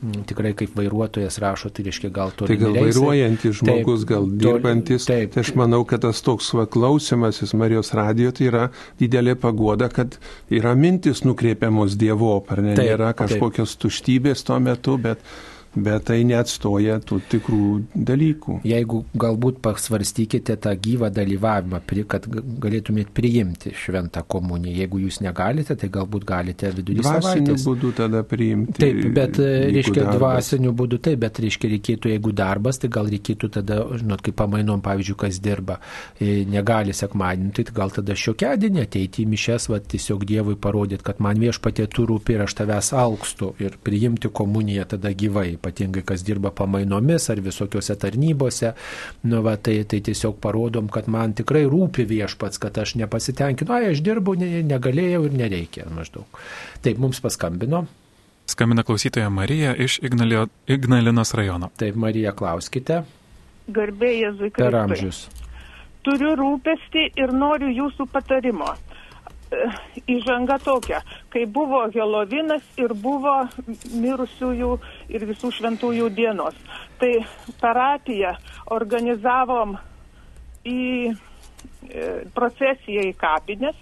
tikrai kaip vairuotojas rašo, tai reiškia gal to. Tai gal vairuojantis žmogus, taip, gal dirbantis. Taip. Tai aš manau, kad tas toks klausimasis Marijos radijo tai yra didelė pagoda, kad yra mintis nukreipiamos Dievo, ar ne, taip, nėra kažkokios taip. tuštybės tuo metu, bet bet tai neatstoja tų tikrų dalykų. Jeigu galbūt pasvarstykite tą gyvą dalyvavimą, kad galėtumėt priimti šventą komuniją. Jeigu jūs negalite, tai galbūt galite vidurį dvasiniu savaitės. būdu tada priimti. Taip, bet reiškia darbas. dvasiniu būdu taip, bet reiškia reikėtų, jeigu darbas, tai gal reikėtų tada, žinot, kaip pamainom, pavyzdžiui, kas dirba, e, negali sekmadienį, tai gal tada šiokiadienį ateiti į mišes, va, tiesiog Dievui parodyti, kad man viešpatė tu rūpi ir aš tavęs alkstu ir priimti komuniją tada gyvai ypatingai kas dirba pamainomis ar visokiose tarnybose. Nu, va, tai, tai tiesiog parodom, kad man tikrai rūpi viešpats, kad aš nepasitenkinu, ai aš dirbu, ne, negalėjau ir nereikia maždaug. Taip, mums paskambino. Skambina klausytoja Marija iš Ignalio, Ignalinos rajono. Taip, Marija, klauskite. Garbė Jėzui Per Kristui. amžius. Turiu rūpestį ir noriu jūsų patarimo. Įžanga tokia, kai buvo Helovinas ir buvo mirusiųjų ir visų šventųjų dienos. Tai parapiją organizavom į e, procesiją į kapinės.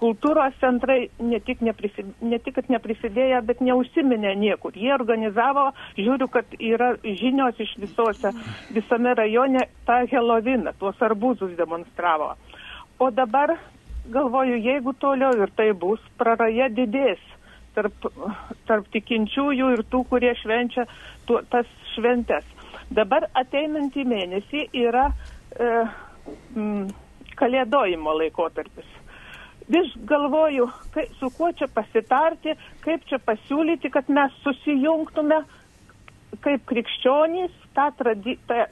Kultūros centrai ne tik, neprisid, ne tik, kad neprisidėjo, bet neužsiminė niekur. Jie organizavo, žiūriu, kad yra žinios iš visose, visame rajone tą Heloviną, tuos arbūzus demonstravo. O dabar galvoju, jeigu toliau ir tai bus, praraja didės tarp, tarp tikinčiųjų ir tų, kurie švenčia tuo, tas šventes. Dabar ateinantį mėnesį yra e, m, kalėdojimo laikotarpis. Vis galvoju, kai, su kuo čia pasitarti, kaip čia pasiūlyti, kad mes susijungtume kaip krikščionys tą tradi, tą,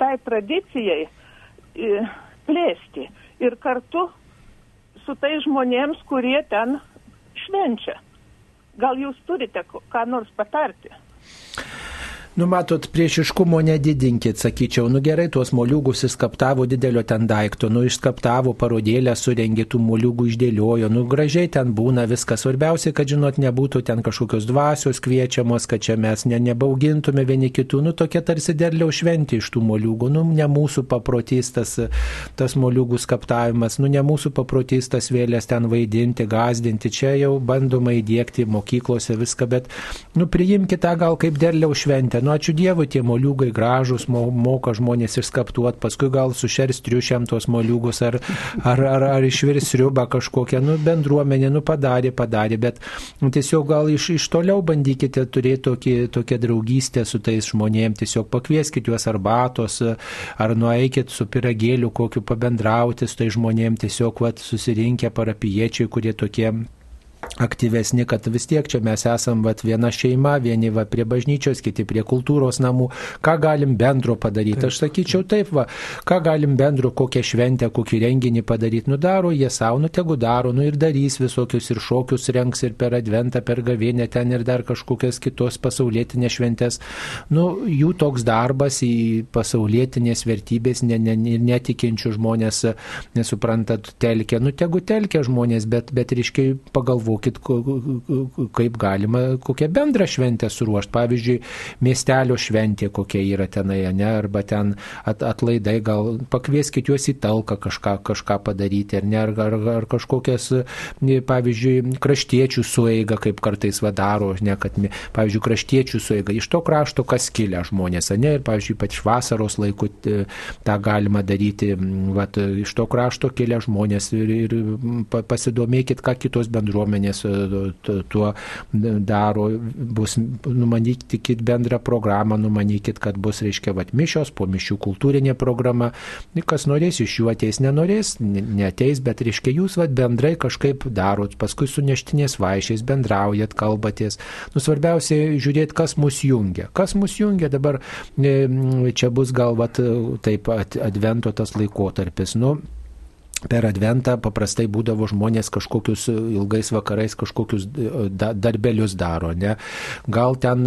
tai tradicijai e, plėsti ir kartu su tai žmonėms, kurie ten švenčia. Gal jūs turite ką nors patarti? Nu, matot, priešiškumo nedidinkit, sakyčiau, nu gerai, tuos moliūgus įskaptavo didelio ten daikto, nu išskaptavo parodėlę, surengė tų moliūgų išdėliojo, nu gražiai ten būna viskas. Svarbiausia, kad, žinot, nebūtų ten kažkokios dvasios kviečiamos, kad čia mes ne, nebaugintume vieni kitų, nu tokia tarsi derliau šventė iš tų moliūgų, nu ne mūsų paprotys tas, tas moliūgų skaptavimas, nu ne mūsų paprotys tas vėlės ten vaidinti, gazdinti, čia jau bandoma įdėkti mokyklose viską, bet, nu priimkite gal kaip derliau šventę. Nu, ačiū Dievui, tie moliūgai gražus, mo, moka žmonės išskaptuot, paskui gal sušers triušiam tos moliūgus ar, ar, ar, ar išvirs riubą kažkokią, nu, bendruomenė, nu, padarė, padarė, bet nu, tiesiog gal iš, iš toliau bandykite turėti tokį, tokią draugystę su tais žmonėmis, tiesiog pakvieskite juos arbatos, ar nueikit su piragėliu kokiu pabendrauti su tais žmonėmis, tiesiog vat, susirinkę parapiečiai, kurie tokie aktyvesni, kad vis tiek čia mes esam vat, viena šeima, vieni va, prie bažnyčios, kiti prie kultūros namų. Ką galim bendro padaryti? Aš sakyčiau taip, va, ką galim bendro, kokią šventę, kokį renginį padaryti. Nu daro jie savo, nu tegu daro, nu ir darys visokius ir šokius renks ir per adventą, per gavienę ten ir dar kažkokias kitos pasaulietinės šventės. Nu, jų toks darbas į pasaulietinės vertybės ne, ne, netikinčių žmonės, nesuprantat, telkia. Nu tegu telkia žmonės, bet, bet reiškia pagalvoti pagalvokit, kaip galima kokią bendrą šventę suruošti. Pavyzdžiui, miestelio šventė kokia yra tenai, ne, arba ten at, atlaidai, gal pakvieskit juos į talką kažką, kažką padaryti, ar ne, ar, ar, ar kažkokias, pavyzdžiui, kraštiečių sueiga, kaip kartais vadaro, ne, kad, pavyzdžiui, kraštiečių sueiga, iš to krašto kas kilia žmonės, ne, ir, pavyzdžiui, ypač vasaros laiku tą galima daryti, vat, iš to krašto kilia žmonės ir, ir pasidomėkit, ką kitos bendruomenės bendruomenės tuo daro, bus numanykit bendrą programą, numanykit, kad bus, reiškia, vat, mišios, po mišių kultūrinė programa, kas norės iš jų ateis, nenorės, neteis, bet, reiškia, jūs vat, bendrai kažkaip darot, paskui su neštinės vaišiais bendraujat, kalbatės. Nu, svarbiausia, žiūrėti, kas mus jungia. Kas mus jungia dabar, čia bus gal, vat, taip, advento tas laikotarpis. Nu, per adventą paprastai būdavo žmonės kažkokius ilgais vakarais kažkokius darbelius daro, ne? Gal ten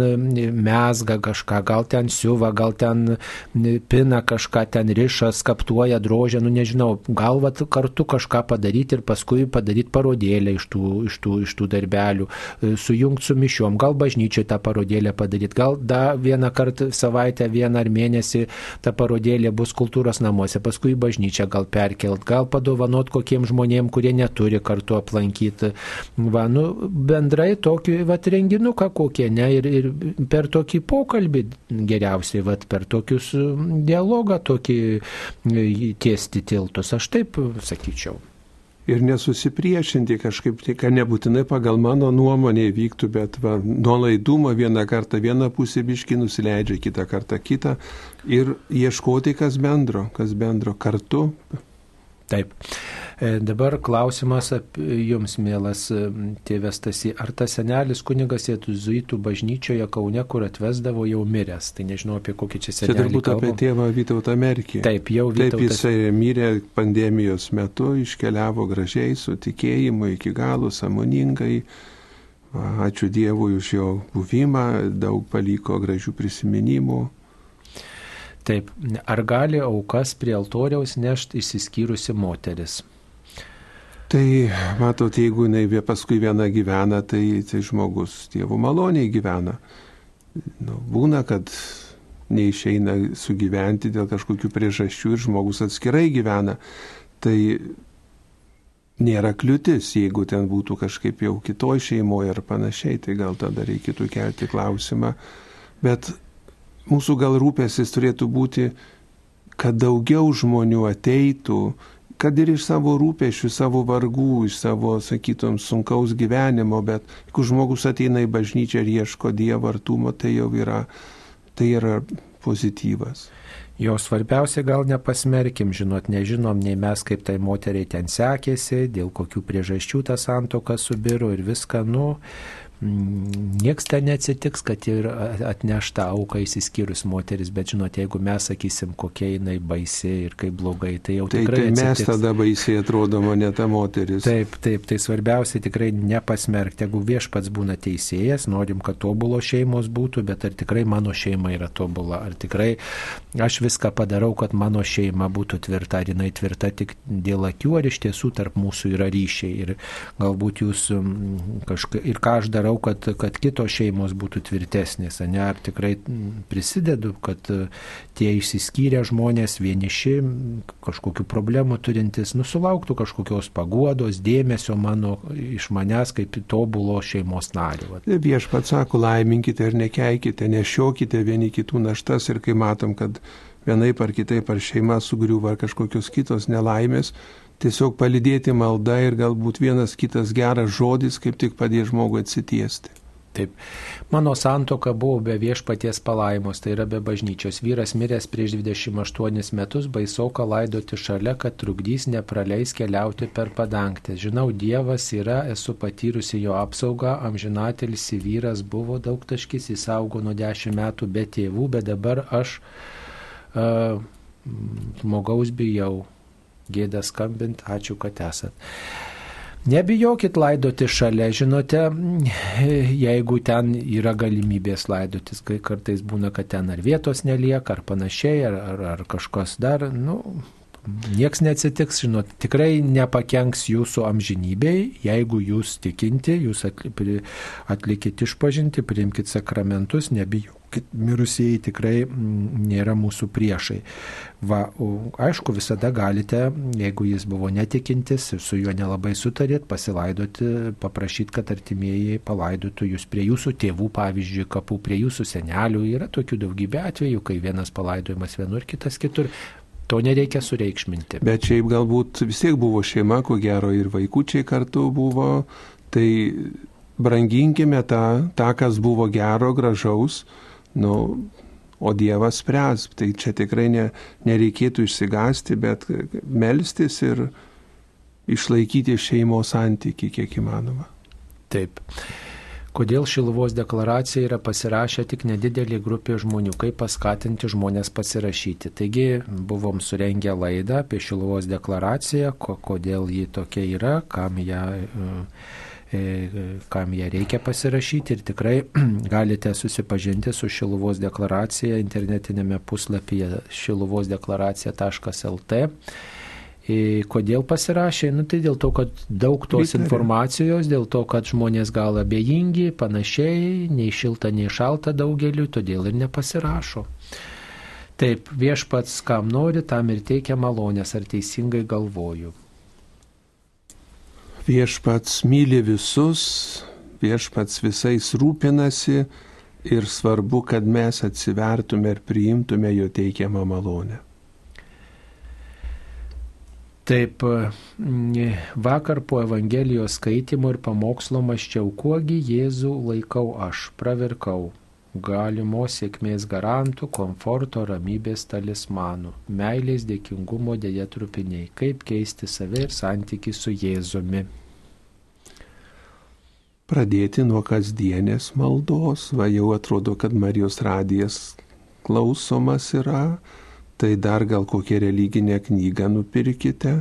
mesga kažką, gal ten siuva, gal ten pina kažką, ten riša, skaptuoja, drožia, nu nežinau, gal vat, kartu kažką padaryti ir paskui padaryti parodėlę iš tų, iš tų, iš tų darbelių, sujungti su mišiom, gal bažnyčiai tą parodėlę padaryti, gal da vieną kartą savaitę, vieną ar mėnesį ta parodėlė bus kultūros namuose, paskui į bažnyčią gal perkelt, gal padaryti padovanot kokiem žmonėm, kurie neturi kartu aplankyti. Va, nu, bendrai tokį vat, renginuką kokie, ne, ir, ir per tokį pokalbį geriausiai, vat, per tokius dialogą tokį tiesti tiltus, aš taip sakyčiau. Ir nesusipriešinti kažkaip, tai ką nebūtinai pagal mano nuomonę vyktų, bet va, nuolaidumą vieną kartą vieną pusę biški nusileidžia, kitą kartą kitą ir ieškoti kas bendro, kas bendro kartu Taip. E, dabar klausimas jums, mielas e, tėvas Tasi. Ar tas senelis kunigas Jėzuitų bažnyčioje Kaune, kur atvesdavo jau miręs? Tai nežinau apie kokį čia senelį. Čia turbūt kalbam. apie tėvą Vytautą Merkį. Taip, jau Vytautas. Taip, jisai mirė pandemijos metu, iškeliavo gražiai, su tikėjimu iki galo, samoningai. Ačiū Dievui už jo buvimą, daug paliko gražių prisiminimų. Taip, ar gali aukas prie altoriaus nešti išsiskyrusi moteris? Tai matot, jeigu jinai paskui viena gyvena, tai, tai žmogus Dievo maloniai gyvena. Nu, būna, kad neišeina sugyventi dėl kažkokių priežasčių ir žmogus atskirai gyvena. Tai nėra kliūtis, jeigu ten būtų kažkaip jau kitoj šeimoje ar panašiai, tai gal tada reikėtų kelti klausimą. Bet mūsų gal rūpėsis turėtų būti, kad daugiau žmonių ateitų, kad ir iš savo rūpešių, savo vargų, iš savo, sakytum, sunkaus gyvenimo, bet jeigu žmogus ateina į bažnyčią ir ieško Dievo artumo, tai jau yra, tai yra pozityvas. Jo svarbiausia gal nepasmerkim, žinot, nežinom nei mes, kaip tai moteriai ten sekėsi, dėl kokių priežasčių ta santoka subiro ir viską, nu, Niekas ten neatsitiks, kad ir atneš tą auką įsiskyrus moteris, bet žinot, jeigu mes sakysim, kokia jinai baisi ir kaip blogai, tai jau tai, tikrai... Tai mes atsitiks. tada baisiai atrodom, o ne ta moteris. Taip, taip, tai svarbiausia tikrai nepasmerkti. Jeigu viešpats būna teisėjas, norim, kad tobulo šeimos būtų, bet ar tikrai mano šeima yra tobula, ar tikrai aš viską padarau, kad mano šeima būtų tvirta, ar jinai tvirta tik dėl akių, ar iš tiesų tarp mūsų yra ryšiai. Ir galbūt jūs mm, kažkaip, ir ką aš darau, darau, kad, kad kitos šeimos būtų tvirtesnės, ne, ar tikrai prisidedu, kad e, tie išsiskyrę žmonės, vieniši, kažkokių problemų turintys, nusulauktų kažkokios paguodos, dėmesio mano iš manęs kaip tobulo šeimos nario. Viešpats sako, laiminkite ir nekeikite, nešiokite vieni kitų naštas ir kai matom, kad vienaip ar kitaip ar šeima sugriuva ar kažkokios kitos nelaimės, tiesiog palidėti malda ir galbūt vienas kitas geras žodis kaip tik padės žmogui atsitiesti. Taip. Mano santoka buvo be viešpaties palaimos, tai yra be bažnyčios. Vyras miręs prieš 28 metus, baisoka laidoti šalia, kad trukdys nepraleis keliauti per padangtę. Žinau, Dievas yra, esu patyrusi jo apsaugą, amžinatelis vyras buvo daug taškis, jis augo nuo 10 metų be tėvų, bet dabar aš uh, žmogaus bijau gėda skambint, ačiū, kad esat. Nebijokit laidoti šalia, žinote, jeigu ten yra galimybės laidotis, kai kartais būna, kad ten ar vietos nelieka, ar panašiai, ar, ar, ar kažkas dar, nu, Niekas neatsitiks, žinot, tikrai nepakenks jūsų amžinybei, jeigu jūs tikinti, jūs atlikit išpažinti, priimkite sakramentus, nebijokit, mirusieji tikrai nėra mūsų priešai. Va, aišku, visada galite, jeigu jis buvo netikintis ir su juo nelabai sutarėt, pasilaidoti, paprašyti, kad artimieji palaidotų jūs prie jūsų tėvų, pavyzdžiui, kapų, prie jūsų senelių. Yra tokių daugybė atvejų, kai vienas palaidojimas vienur, kitas kitur. To nereikia sureikšminti. Bet šiaip galbūt vis tiek buvo šeima, ko gero ir vaikučiai kartu buvo, tai branginkime tą, tą kas buvo gero, gražaus, nu, o Dievas spręs. Tai čia tikrai ne, nereikėtų išsigasti, bet melstis ir išlaikyti šeimos santyki kiek įmanoma. Taip kodėl Šiluvos deklaracija yra pasirašę tik nedidelė grupė žmonių, kaip paskatinti žmonės pasirašyti. Taigi buvom surengę laidą apie Šiluvos deklaraciją, kodėl ji tokia yra, kam ją e, kam ją reikia pasirašyti ir tikrai (clears throat) galite susipažinti su Šiluvos deklaracija internetinėme puslapyje šiluvosdeklaracija.lt Kodėl pasirašė? Nu, tai dėl to, kad daug tos informacijos, dėl to, kad žmonės gal abejingi, panašiai, nei šilta, nei šalta daugeliu, todėl ir nepasirašo. Taip, viešpats, kam nori, tam ir teikia malonės, ar teisingai galvoju. Viešpats myli visus, viešpats visais rūpinasi ir svarbu, kad mes atsivertume ir priimtume jo teikiamą malonę. Taip, mm, vakar po Evangelijos skaitimo ir pamokslo maščiau, kuogi Jėzų laikau aš, pravirkau. Galimos sėkmės garantų, komforto, ramybės talismanų, meilės dėkingumo dėja trupiniai, kaip keisti save ir santyki su Jėzumi. Pradėti nuo kasdienės maldos, va jau atrodo, kad Marijos radijas klausomas yra, tai dar gal kokią religinę knygą nupirkite,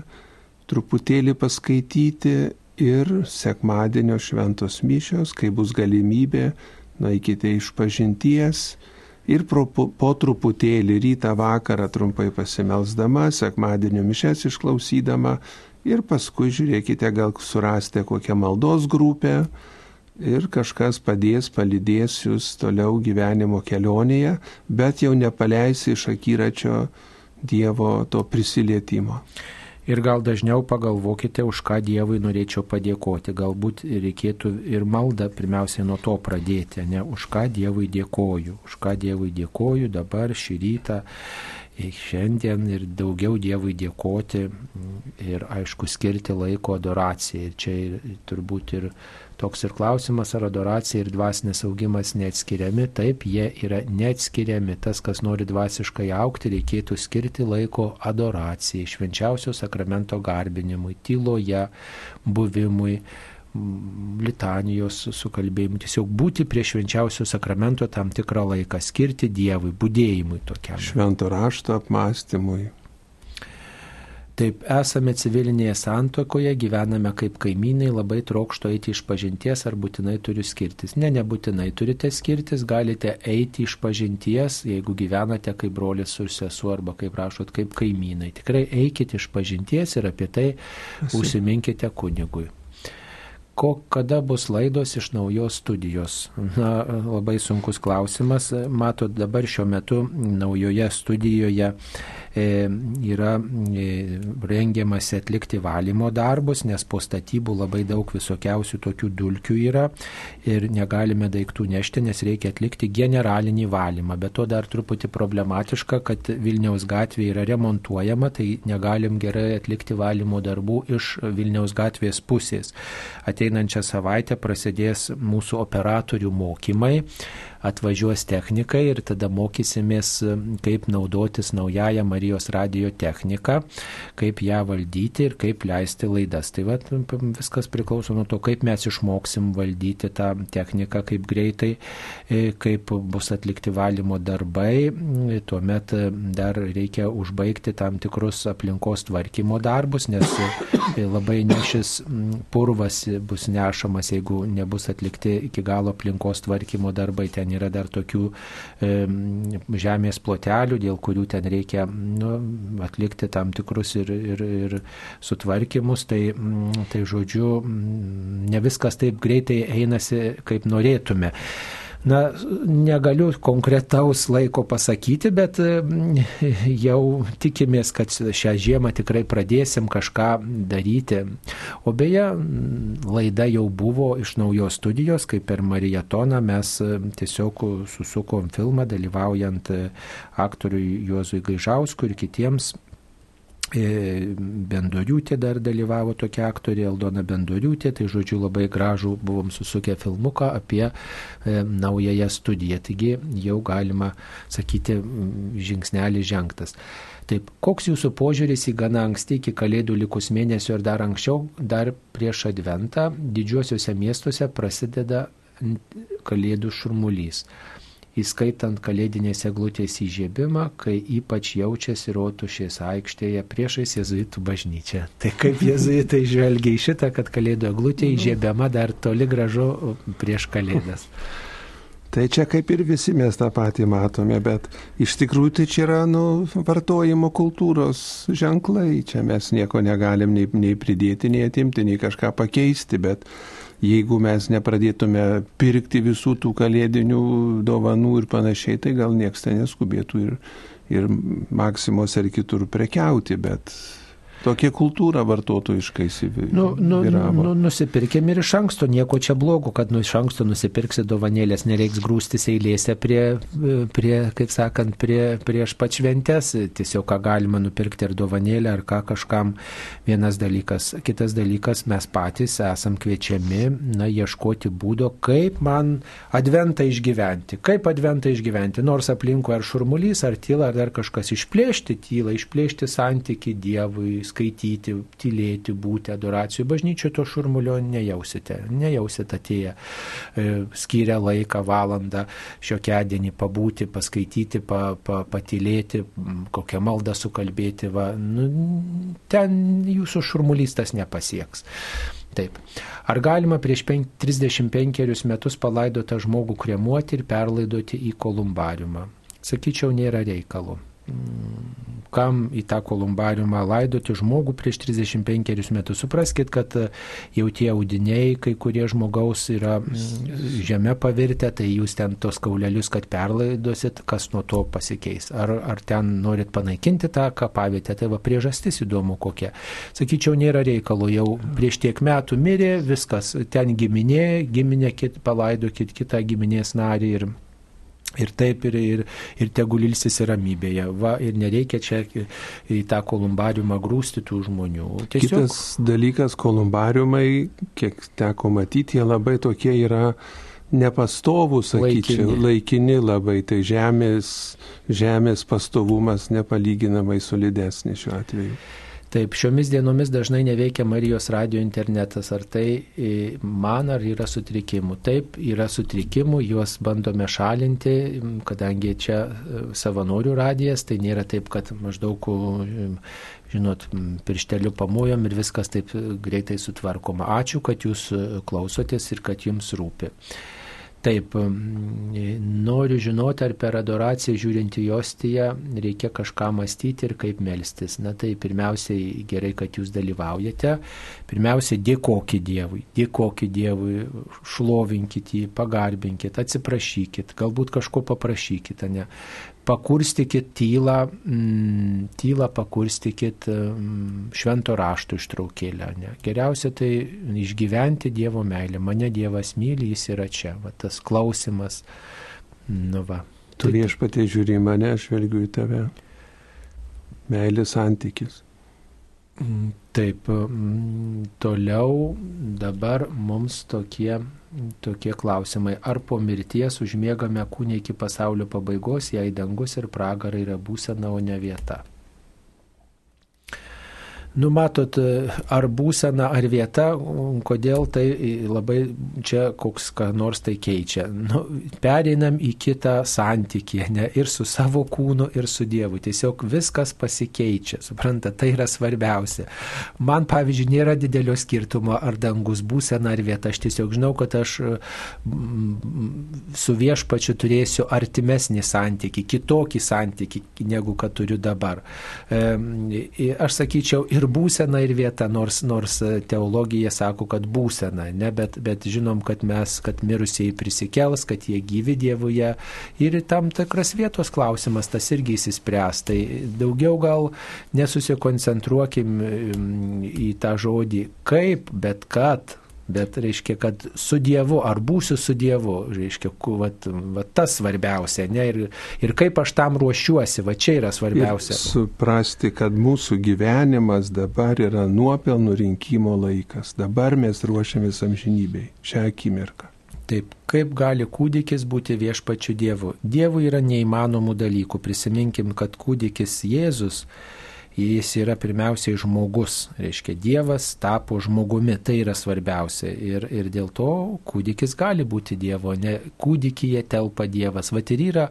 truputėlį paskaityti ir sekmadienio šventos mišios, kai bus galimybė, nueikite iš pažinties ir pro, po truputėlį rytą vakarą trumpai pasimelsdama, sekmadienio mišes išklausydama ir paskui žiūrėkite, gal surasite kokią maldos grupę ir kažkas padės, palydės jūs toliau gyvenimo kelionėje, bet jau nepaleisi iš akiračio Dievo to prisilietimo. Ir gal dažniau pagalvokite, už ką Dievui norėčiau padėkoti. Galbūt reikėtų ir maldą pirmiausiai nuo to pradėti, ne už ką Dievui dėkoju. Už ką Dievui dėkoju dabar šį rytą, šiandien ir daugiau Dievui dėkoti ir aišku skirti laiko adoracijai. Ir čia ir, turbūt ir Toks ir klausimas, ar adoracija ir dvasinis augimas neatskiriami. Taip, jie yra neatskiriami. Tas, kas nori dvasiškai aukti, reikėtų skirti laiko adoracijai, švenčiausio sakramento garbinimui, tyloje, buvimui litanijos sukalbėjimui, tiesiog būti prie švenčiausio sakramento tam tikrą laiką, skirti Dievui, būdėjimui tokiam. Švento rašto apmąstymui. Taip, esame civilinėje santokoje, gyvename kaip kaimynai, labai trokšto eiti iš pažinties ar būtinai turiu skirtis. Ne, nebūtinai turite skirtis, galite eiti iš pažinties, jeigu gyvenate kaip brolis su sesuo arba kaip rašot, kaip kaimynai. Tikrai eikite iš pažinties ir apie tai užsiminkite kunigui. Ko, kada bus laidos iš naujos studijos? Na, labai sunkus klausimas. Matot, dabar šiuo metu naujoje studijoje E, yra e, rengiamasi atlikti valymo darbus, nes po statybų labai daug visokiausių tokių dulkių yra ir negalime daiktų nešti, nes reikia atlikti generalinį valymą. Bet to dar truputį problematiška, kad Vilniaus gatvė yra remontuojama, tai negalim gerai atlikti valymo darbų iš Vilniaus gatvės pusės. Ateinančią savaitę prasidės mūsų operatorių mokymai atvažiuos technika ir tada mokysimės, kaip naudotis naująją Marijos radio techniką, kaip ją valdyti ir kaip leisti laidas. Tai va, viskas priklauso nuo to, kaip mes išmoksim valdyti tą techniką, kaip greitai, e, kaip bus atlikti valymo darbai. Tuomet e, dar reikia užbaigti tam tikrus aplinkos tvarkymo darbus, nes e, labai nešis purvas bus nešamas, jeigu nebus atlikti iki galo aplinkos tvarkymo darbai. Ten yra dar tokių žemės plotelių, dėl kurių ten reikia nu, atlikti tam tikrus ir, ir, ir sutvarkymus. Tai, tai žodžiu, ne viskas taip greitai einasi, kaip norėtume. Na, negaliu konkretaus laiko pasakyti, bet jau tikimės, kad šią žiemą tikrai pradėsim kažką daryti. O beje, laida jau buvo iš naujos studijos, kaip per marietoną mes tiesiog susukom filmą dalyvaujant aktoriui Juozui Gaižauskui ir kitiems Bendoriūtė dar dalyvavo tokia aktorė, Aldona Bendoriūtė, tai žodžiu labai gražų buvom susukę filmuką apie e, naująją studiją, taigi jau galima sakyti žingsnelį žengtas. Taip, koks jūsų požiūris į gana anksti iki kalėdų likus mėnesio ir dar anksčiau, dar prieš adventą, didžiuosiuose miestuose prasideda kalėdų šurmulys įskaitant kalėdinės eglutės įžiebimą, kai ypač jaučiasi rotušės aikštėje priešais jezuitų bažnyčią. Tai kaip jezuitai žvelgia į šitą, kad kalėdų eglutė įžiebiama dar toli gražu prieš kalėdas. (laughs) Tai čia kaip ir visi mes tą patį matome, bet iš tikrųjų tai čia yra nu, vartojimo kultūros ženklai. Čia mes nieko negalim nei, nei pridėti, nei atimti, nei kažką pakeisti, bet jeigu mes nepradėtume pirkti visų tų kalėdinių dovanų ir panašiai, tai gal nieks ten neskubėtų ir, ir Maksimos ar kitur prekiauti, bet Tokia kultūra vartotojiškai Nu, nu, įsivyravo. nu, nusipirkėm ir iš anksto, nieko čia blogo, kad nu, iš anksto nusipirksi dovanėlės, nereiks grūstis eilėse prie, prie kaip sakant, prie, prieš pat šventės, tiesiog ką galima nupirkti ar dovanėlę, ar ką kažkam. Vienas dalykas. Kitas dalykas, mes patys esam kviečiami, na, ieškoti būdo, kaip man adventą išgyventi. Kaip adventą išgyventi, nors aplinkui ar šurmulys, ar tyla, ar dar kažkas išplėšti tylą, išplėšti santyki Dievui, skaityti, tylėti, būti adoracijų. Bažnyčio to šurmulio nejausite, nejausite atėję, e, skyrę laiką, valandą, šiokėdienį pabūti, paskaityti, pa, pa, patylėti, kokią maldą sukalbėti. Va, nu, ten jūsų šurmulys tas nepasieks. Taip. Ar galima prieš penk- 35 metus palaidotą žmogų kremuoti ir perlaidoti į kolumbariumą? Sakyčiau, nėra reikalo. Kam į tą kolumbariumą laidoti žmogų prieš 35 metus? Supraskite, kad e, jau tie audiniai, kai kurie žmogaus yra mm, žemė pavirtę, tai jūs ten tos kaulelius, kad perlaidosit, kas nuo to pasikeis. Ar, ar ten norit panaikinti tą kapavietę, tai va priežastis įdomu kokia. Sakyčiau, nėra reikalo, jau prieš tiek metų mirė, viskas, ten giminė, giminė kit, palaidokit kitą giminės narį ir Ir taip, ir, ir, ir tegul ilsis ramybėje. Va, ir nereikia čia į tą kolumbariumą grūsti tų žmonių. Tiesiog Kitas dalykas, kolumbariumai, kiek teko matyti, jie labai tokie yra nepastovų, sakyčiau, Laikini. laikini labai, tai žemės, žemės pastovumas nepalyginamai solidesnis šiuo atveju. Taip, šiomis dienomis dažnai neveikia Marijos radio internetas. Ar tai e, man ar yra sutrikimų? Taip, yra sutrikimų, juos bandome šalinti, kadangi čia e, savanorių radijas, tai nėra taip, kad maždaug, e, žinot, piršteliu pamojom ir viskas taip greitai sutvarkoma. Ačiū, kad jūs klausotės ir kad jums rūpi. Taip, noriu žinoti, ar per adoraciją žiūrint į Jostiją reikia kažką mąstyti ir kaip melstis. Na tai pirmiausiai gerai, kad jūs dalyvaujate. Pirmiausia, dėkokit Dievui, dėkokit Dievui, šlovinkit jį, pagarbinkit, atsiprašykit, galbūt kažko paprašykit, ne. Pakurstikit tylą, mm, tylą pakurstikit mm, švento rašto ištraukėlę. Ne. Geriausia tai išgyventi Dievo meilę. Mane Dievas myli, jis yra čia. Va, tas klausimas. Nu va. Tu viešpatie žiūri mane, aš žvelgiu į tave. Meilės santykis. Taip, mm, toliau dabar mums tokie, tokie klausimai. Ar po mirties užmiegame kūnę iki pasaulio pabaigos, jei dangus ir pragarai yra būsena, o ne vieta? Numatot, ar būsena, ar vieta, kodėl tai labai čia koks ką nors tai keičia. Nu, pereinam į kitą santykį, ne, ir su savo kūnu, ir su Dievu. Tiesiog viskas pasikeičia, supranta, tai yra svarbiausia. Man, pavyzdžiui, nėra didelio skirtumo, ar dangus būsena, ar vieta. Aš tiesiog žinau, kad aš mm, su viešpačiu turėsiu artimesnį santykį, kitokį santykį, negu kad turiu dabar. Aš sakyčiau, ir būsena, ir vieta, nors, nors teologija sako, kad būsena, ne, bet, bet žinom, kad mes, kad mirusieji prisikels, kad jie gyvi Dievuje ir tam tikras vietos klausimas tas irgi įsispręs. Tai daugiau gal nesusikoncentruokim į tą žodį kaip, bet kad. Bet reiškia, kad su Dievu, ar būsiu su Dievu, reiškia, vat, vat tas svarbiausia, ne? Ir, ir kaip aš tam ruošiuosi, va čia yra Ir svarbiausia. suprasti, kad mūsų gyvenimas dabar yra nuopelnų rinkimo laikas. Dabar mes ruošiamės amžinybei, šią akimirką. Taip, kaip gali kūdikis būti viešpačiu Dievu? Dievui yra neįmanomų dalykų. Prisiminkim, kad kūdikis Jėzus, jis yra pirmiausiai žmogus. Reiškia, Dievas tapo žmogumi, tai yra svarbiausia. Ir, ir dėl to kūdikis gali būti Dievo, ne kūdikyje telpa Dievas. Vat ir yra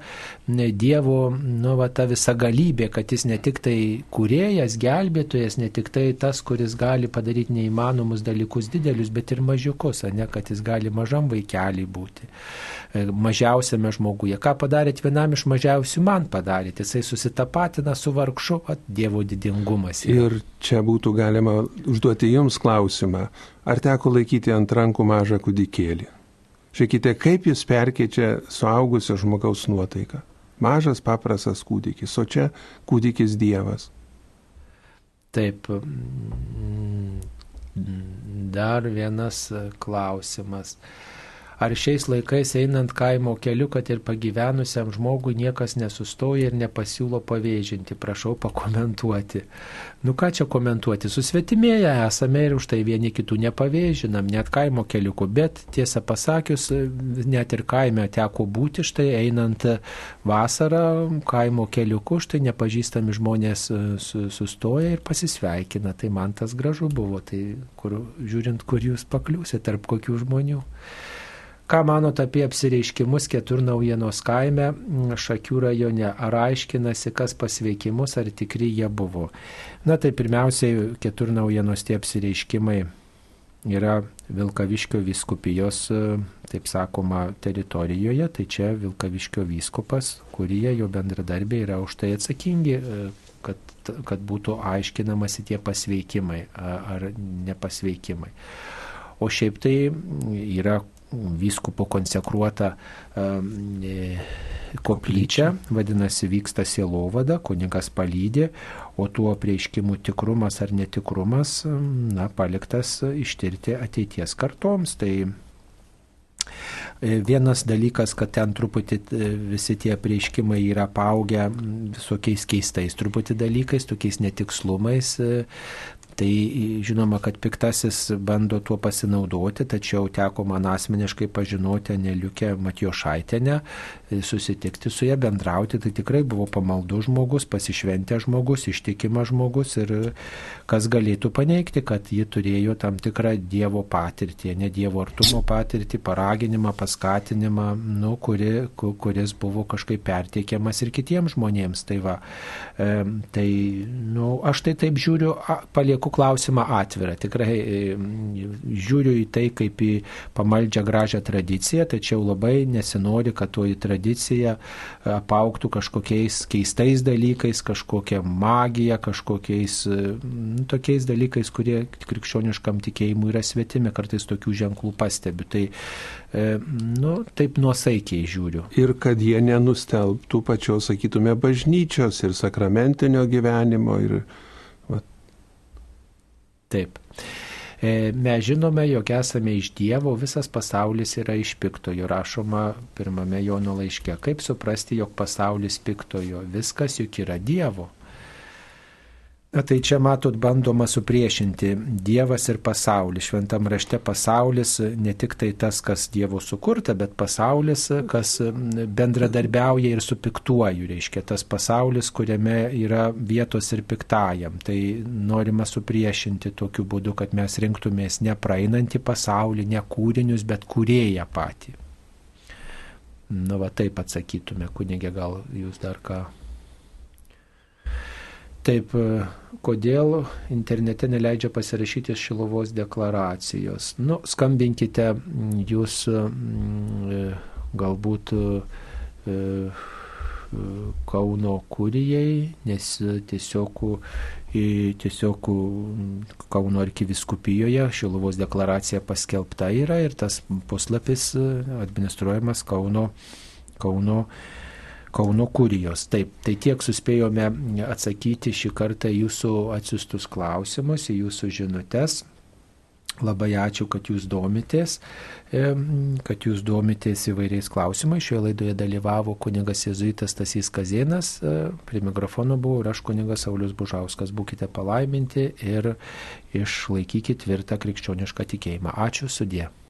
Dievo, nu, va, ta visa galybė, kad jis ne tik tai kuriejas, gelbėtojas, ne tik tai tas, kuris gali padaryti neįmanomus dalykus didelius, bet ir mažiukus, ne, kad jis gali mažam vaikeliui būti e, mažiausiame žmoguje. Ką padarėt vienam iš mažiausių, man padarėt. Jisai susitapatina su vargšu, at Dievo didingumas. yra. Ir čia būtų galima užduoti jums klausimą, ar teko laikyti ant rankų mažą kūdikėlį. Žiūrėkite, kaip jis perkeičia suaugusio žmogaus nuotaiką. Mažas paprastas kūdikis, o čia kūdikis Dievas. Taip, dar vienas klausimas. Ar šiais laikais einant kaimo keliu, kad ir pagyvenusiam žmogui niekas nesustoja ir nepasiūlo pavėžinti? Prašau pakomentuoti. Nu ką čia komentuoti? Susvetimėję esame ir už tai vieni kitų nepavėžinam, net kaimo keliuku. Bet tiesą pasakius, net ir kaime teko būti, štai einant vasarą kaimo keliuku, štai nepažįstami žmonės sustoja ir pasisveikina. Tai man tas gražu buvo. Tai kur, žiūrint, kur jūs pakliūsite, tarp kokių žmonių. Ką manot apie apsireiškimus ketur naujienos kaime Šakių rajone? Ar aiškinasi, kas pasveikimus, ar tikri jie buvo? Na tai pirmiausiai ketur naujienos tie apsireiškimai yra Vilkaviškio viskupijos, taip sakoma, teritorijoje, tai čia Vilkaviškio vyskupas, kurie jo bendradarbiai yra už tai atsakingi, kad, kad būtų aiškinamasi tie pasveikimai ar nepasveikimai. O šiaip tai yra vyskupo konsekruota e, koplyčia, vadinasi, vyksta sielovada, kunigas palydė, o tuo prieiškimų tikrumas ar netikrumas, na, paliktas ištirti ateities kartoms. Tai e, Vienas dalykas, kad ten truputį e, visi tie prieiškimai yra paugę visokiais keistais truputį dalykais, tokiais netikslumais, Tai žinoma, kad piktasis bando tuo pasinaudoti, tačiau teko man asmeniškai pažinoti Neliukę Matijošaitenę, susitikti su ją, bendrauti. Tai tikrai buvo pamaldus žmogus, pasišventęs žmogus, ištikimas žmogus ir kas galėtų paneigti, kad ji turėjo tam tikrą Dievo patirtį, ne Dievo artumo patirtį, paraginimą, paskatinimą, nu, kuri, kuris buvo kažkaip perteikiamas ir kitiems žmonėms. Tai, va, e, tai nu, aš tai taip žiūriu, palieku palieku klausimą atvirą. Tikrai e, žiūriu į tai kaip į pamaldžią gražią tradiciją, tačiau labai nesinori, kad toji tradicija apauktų kažkokiais keistais dalykais, kažkokia magija, kažkokiais nu, tokiais dalykais, kurie krikščioniškam tikėjimui yra svetimi, kartais tokių ženklų pastebiu. Tai e, nu, taip nuosaikiai žiūriu. Ir kad jie nenustelbtų pačios, sakytume, bažnyčios ir sakramentinio gyvenimo. Ir Taip. E, mes žinome, jog esame iš Dievo, visas pasaulis yra iš piktojo, rašoma pirmame Jono laiške. Kaip suprasti, jog pasaulis piktojo? Viskas juk yra Dievo. Na tai čia matot bandoma supriešinti Dievas ir pasaulis. Šventam rašte pasaulis ne tik tai tas, kas Dievo sukurta, bet pasaulis, kas bendradarbiauja ir su piktuoju. Reiškia tas pasaulis, kuriame yra vietos ir piktajam. Tai norima supriešinti tokiu būdu, kad mes rinktumės ne praeinantį pasaulį, ne kūrinius, bet kūrėją patį. Nu va taip atsakytume, kunigė, gal jūs dar ką Taip, kodėl internete neleidžia pasirašyti Šilovos deklaracijos? Nu, skambinkite jūs e, galbūt Kauno kurijai, nes tiesiog, tiesiog Kauno arkiviskupijoje Šilovos deklaracija paskelbta yra ir tas puslapis administruojamas Kauno, Kauno Kauno kurijos. Taip, tai tiek suspėjome atsakyti šį kartą jūsų atsiustus klausimus, jūsų žinutės. Labai ačiū, kad jūs domitės, kad jūs domitės įvairiais klausimais. Šioje laidoje dalyvavo kunigas Jėzuitas Tasys Kazienas, e, prie mikrofono buvau ir aš kunigas Saulis Bužauskas. Būkite palaiminti ir išlaikykite tvirtą krikščionišką tikėjimą. Ačiū sudė.